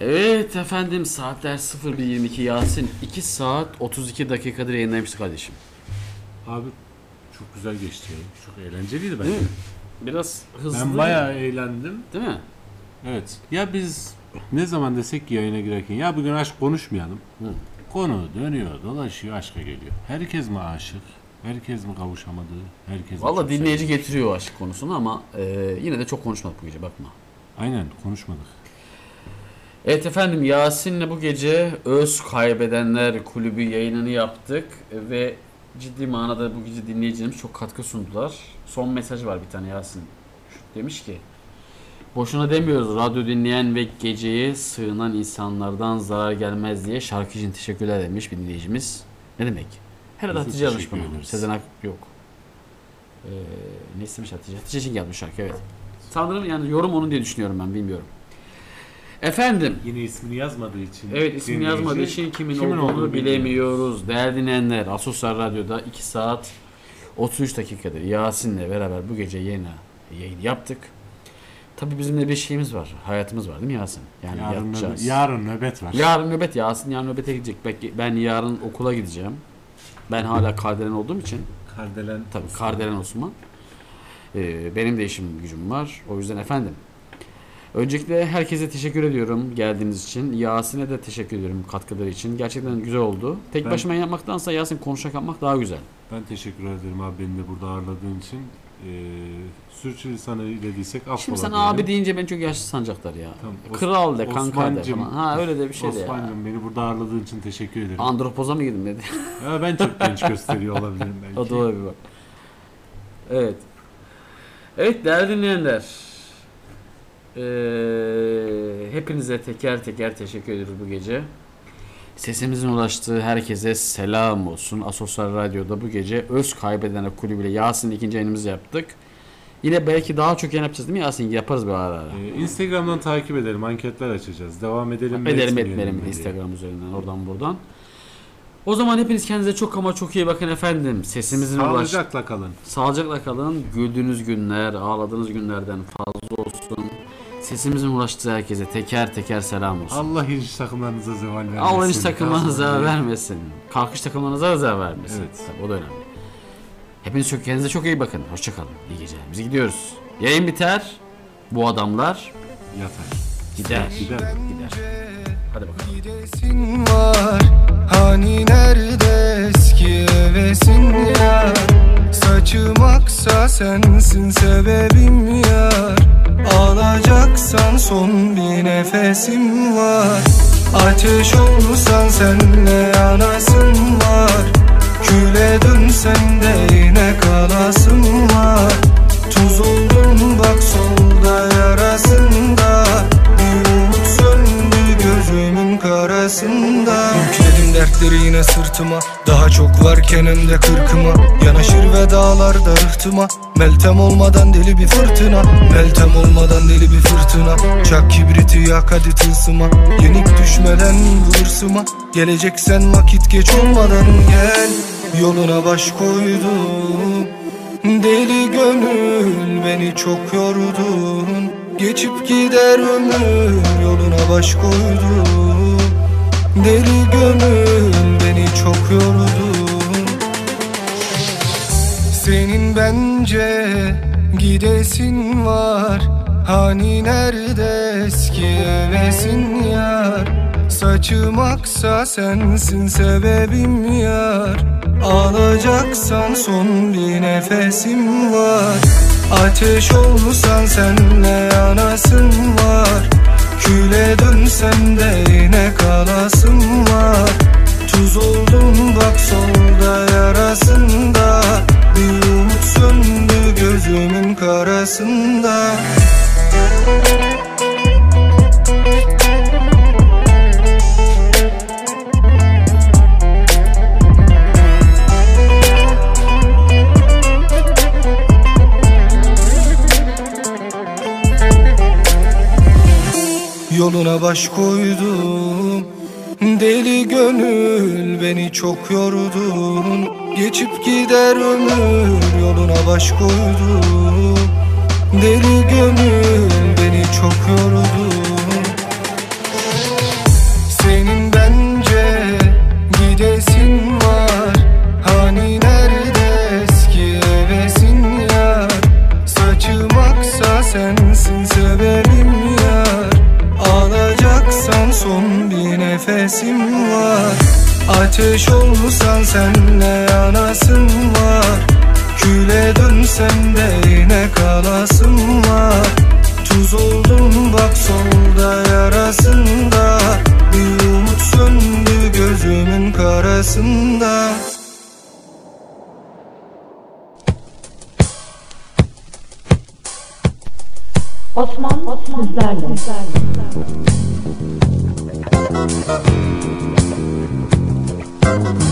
Evet efendim saatler 01.22 Yasin 2 saat 32 dakikadır yayınlamıştık kardeşim. Abi çok güzel geçti ya. Çok eğlenceliydi bence. Değil mi? Biraz hızlı. Ben bayağı eğlendim. Değil mi? Evet. Ya biz ne zaman desek ki yayına girerken ya bugün aşk konuşmayalım. Konu dönüyor, dolaşıyor, aşka geliyor. Herkes mi aşık? Herkes mi kavuşamadı? Herkes mi Valla çok dinleyici sevdi? getiriyor aşk konusunu ama e, yine de çok konuşmadık bu gece bakma. Aynen konuşmadık. Evet efendim Yasin'le bu gece Öz Kaybedenler Kulübü yayınını yaptık ve ciddi manada bu gece dinleyicilerimiz çok katkı sundular. Son mesaj var bir tane Yasin. Demiş ki Boşuna demiyoruz radyo dinleyen ve geceye sığınan insanlardan zarar gelmez diye şarkı için teşekkürler demiş bir dinleyicimiz. Ne demek? Herhalde Hatice yazmış bunu. Sezen Ak yok. Ee, ne istemiş Hatice? Hatice için gelmiş şarkı evet. Sanırım yani yorum onun diye düşünüyorum ben bilmiyorum. Efendim. Yine ismini yazmadığı için. Evet ismini dinleyici, yazmadığı için kimin, kimin olduğunu, olduğunu bilemiyoruz. Değerli dinleyenler Asosyal Radyo'da 2 saat 33 dakikadır Yasin'le beraber bu gece yayına yayın yaptık. Tabii bizim de bir şeyimiz var. Hayatımız var değil mi Yasin? Yani Yarın yatacağız. nöbet- yarın nöbet var. Yarın nöbet Yasin yarın nöbete gidecek. Ben yarın okula gideceğim. Ben hala kardelen olduğum için. Kardelen Tabii Osman. kardelen Osman. Ee, benim de işim gücüm var. O yüzden efendim. Öncelikle herkese teşekkür ediyorum geldiğiniz için. Yasin'e de teşekkür ediyorum katkıları için. Gerçekten güzel oldu. Tek Ben- başıma yapmaktansa Yasin konuşarak yapmak daha güzel. Ben teşekkür ederim abi beni de burada ağırladığın için. Ee, sürçülisan dediysek affola Şimdi sen diyelim. abi deyince beni çok yaşlı sanacaklar ya. Os- Kral de kanka de falan. Ha öyle de bir şey de ya. Osman'cım beni burada ağırladığın için teşekkür ederim. Andropoza mı girdim dedi. Ya ben çok genç gösteriyor olabilirim belki. o da olabilir bak. Evet. Evet değerli dinleyenler. Ee, hepinize teker teker teşekkür ediyoruz bu gece. Sesimizin ulaştığı herkese selam olsun. Asosyal Radyo'da bu gece Öz Kaybedenler Kulübü'yle Yasin ikinci yayınımızı yaptık. Yine belki daha çok yayın yapacağız değil mi Yasin? Yaparız bir ara ara. Ee, Instagram'dan takip edelim, anketler açacağız. Devam edelim mi? Edelim etmeyelim. Instagram üzerinden oradan buradan. O zaman hepiniz kendinize çok ama çok iyi bakın efendim. Sesimizin ulaş- Sağlıcakla kalın. Sağlıcakla kalın. Güldüğünüz günler, ağladığınız günlerden fazla olsun. Sesimizin ulaştığı herkese teker teker selam olsun. Allah hiç takımlarınıza zeval vermesin. Allah hiç takımlarınıza vermesin. Kalkış takımlarınıza da zarar vermesin. Evet. Tabii, o da önemli. Hepiniz çok kendinize çok iyi bakın. Hoşçakalın. İyi geceler. Biz gidiyoruz. Yayın biter. Bu adamlar Yatar. gider. Gider. Gider. Hadi bakalım. Gidesin var Hani nerede eski hevesin ya Saçım aksa sensin sebebim yar. Ağlayacaksan son bir nefesim var. Ateş olsan senle yanasın var. Küle dönsen de yine kalasın var. Tuz oldun bak solda yarasında. Bir umut söndü gözümün karasında dertleri yine sırtıma. Daha çok varken hem de kırkıma. Yanaşır ve dağlarda rıhtıma. Meltem olmadan deli bir fırtına. Meltem olmadan deli bir fırtına. Çak kibriti yak hadi tılsıma. Yenik düşmeden bu hırsıma Geleceksen vakit geç olmadan gel. Yoluna baş koydum. Deli gönül beni çok yordun Geçip gider ömür yoluna baş koydum Deli gönül beni çok yordun. Senin bence gidesin var. Hani nerede eski hevesin yar? Saçım aksa sensin sebebim yar. Ağlayacaksan son bir nefesim var. Ateş olsan senle yanasın var Küle dönsem de yine kalasın var. Tuz oldun bak solda yarasında. Bir umut söndü gözümün karasında Yoluna baş koydum. Deli gönül beni çok yordun Geçip gider ömür yoluna baş koydum. Deli gönül beni çok yordun nefesim var. Ateş olsan senle yanasın var. Küle dönsem de yine kalasın var. Tuz oldun bak solda yarasında. Bir umut söndü gözümün karasında. Osman, Osman sizlerle. Pencerede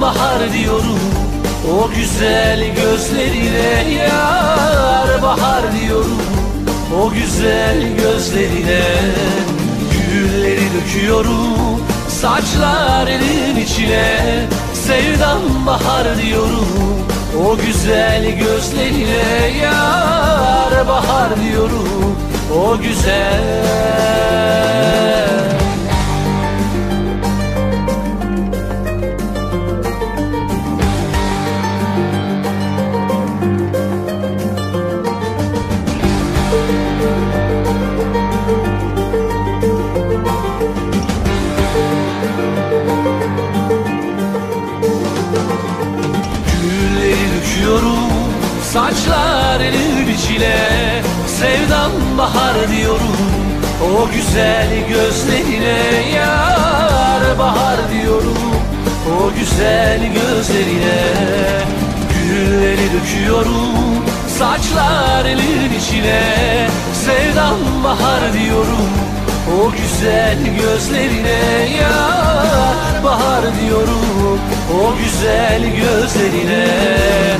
bahar diyorum. O güzel gözlerine Yar bahar diyorum. O güzel gözlerine Gülleri döküyorum. Saçlarının içine Sevdam bahar diyorum. O güzel gözlerine Yar bahar diyorum. O güzel saçlarının içine. Sevdam bahar diyorum o güzel gözlerine. Yar bahar diyorum o güzel gözlerine. Gülleri döküyorum saçlarının içine. Sevdam bahar diyorum o güzel gözlerine. Yar bahar diyorum o güzel gözlerine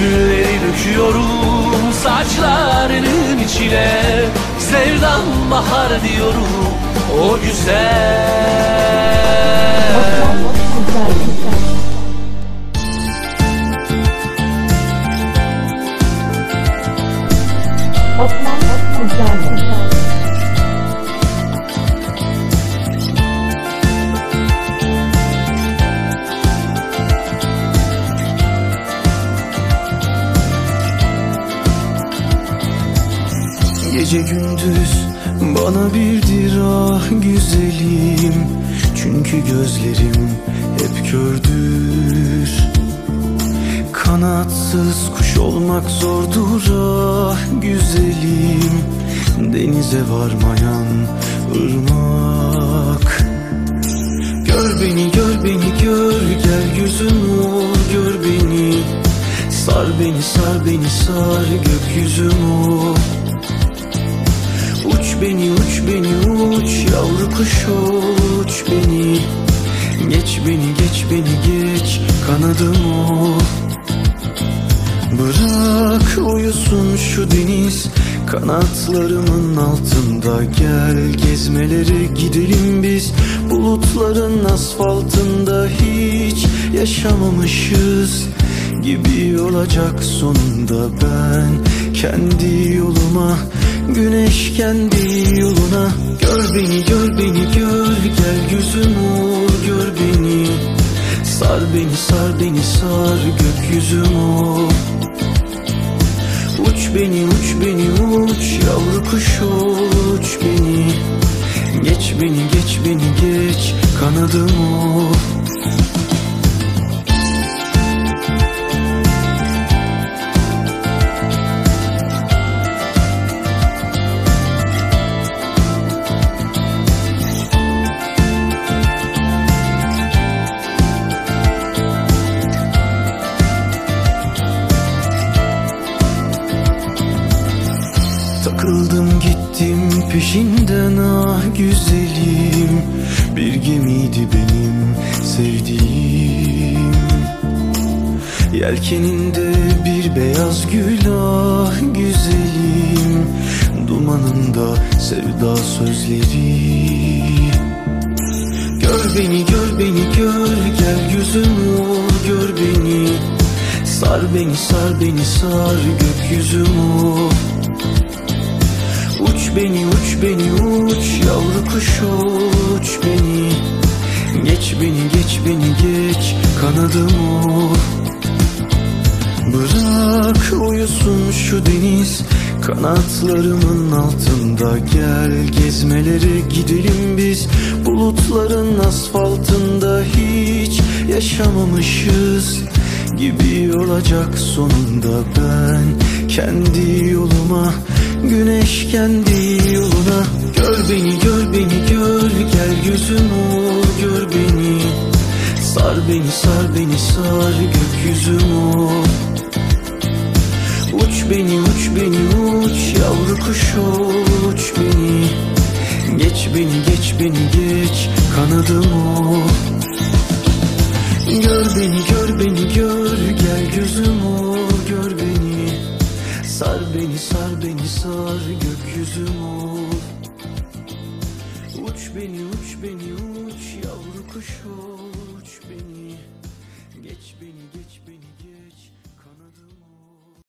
Gülleri döküyorum saçlarının içine. Sevdam bahar diyorum o güzel Gece gündüz bana birdir ah güzelim. Çünkü gözlerim hep kördür. Kanatsız kuş olmak zordur ah güzelim. Denize varmayan ırmak. Gör beni gör beni gör. Gel yüzüm ol gör beni. Sar beni sar beni sar. Gökyüzüm Uç beni uç beni uç. Yavru kuş uç beni. Geç beni geç beni geç. Kanadım o. Bırak uyusun şu deniz. Kanatlarımın altında Gel. Gezmelere gidelim biz. Bulutların asfaltında Hiç yaşamamışız gibi olacak sonunda ben Kendi yoluma güneş kendi yoluna. Gör beni gör beni gör. Gel yüzüm ol gör beni. Sar beni sar beni sar. Gökyüzüm ol Uç beni uç beni uç. Yavru kuş uç beni. Geç beni geç beni geç. Kanadım ol Yelkeninde bir beyaz gül ah güzelim. Dumanında sevda sözleri. Gör beni gör beni gör. Gel yüzüm ol gör beni. Sar beni sar beni sar gökyüzüm ol. Uç beni uç beni uç. Yavru kuş uç beni. Geç beni geç beni geç. Kanadım ol uyusun şu deniz kanatlarımın altında Gel gezmelere gidelim biz bulutların asfaltında Hiç yaşamamışız gibi olacak sonunda ben kendi yoluma Güneş kendi yoluna. Gör beni gör beni gör Gel gözüm ol gör beni. Sar beni sar beni sar gökyüzüm ol beni uç beni uç. Yavru kuş uç beni. Geç beni geç beni geç. Kanadım ol Gör beni gör beni gör. Gel gözüm ol gör beni. Sar beni sar beni sar. Gökyüzüm ol Uç beni uç beni uç. Yavru kuş ol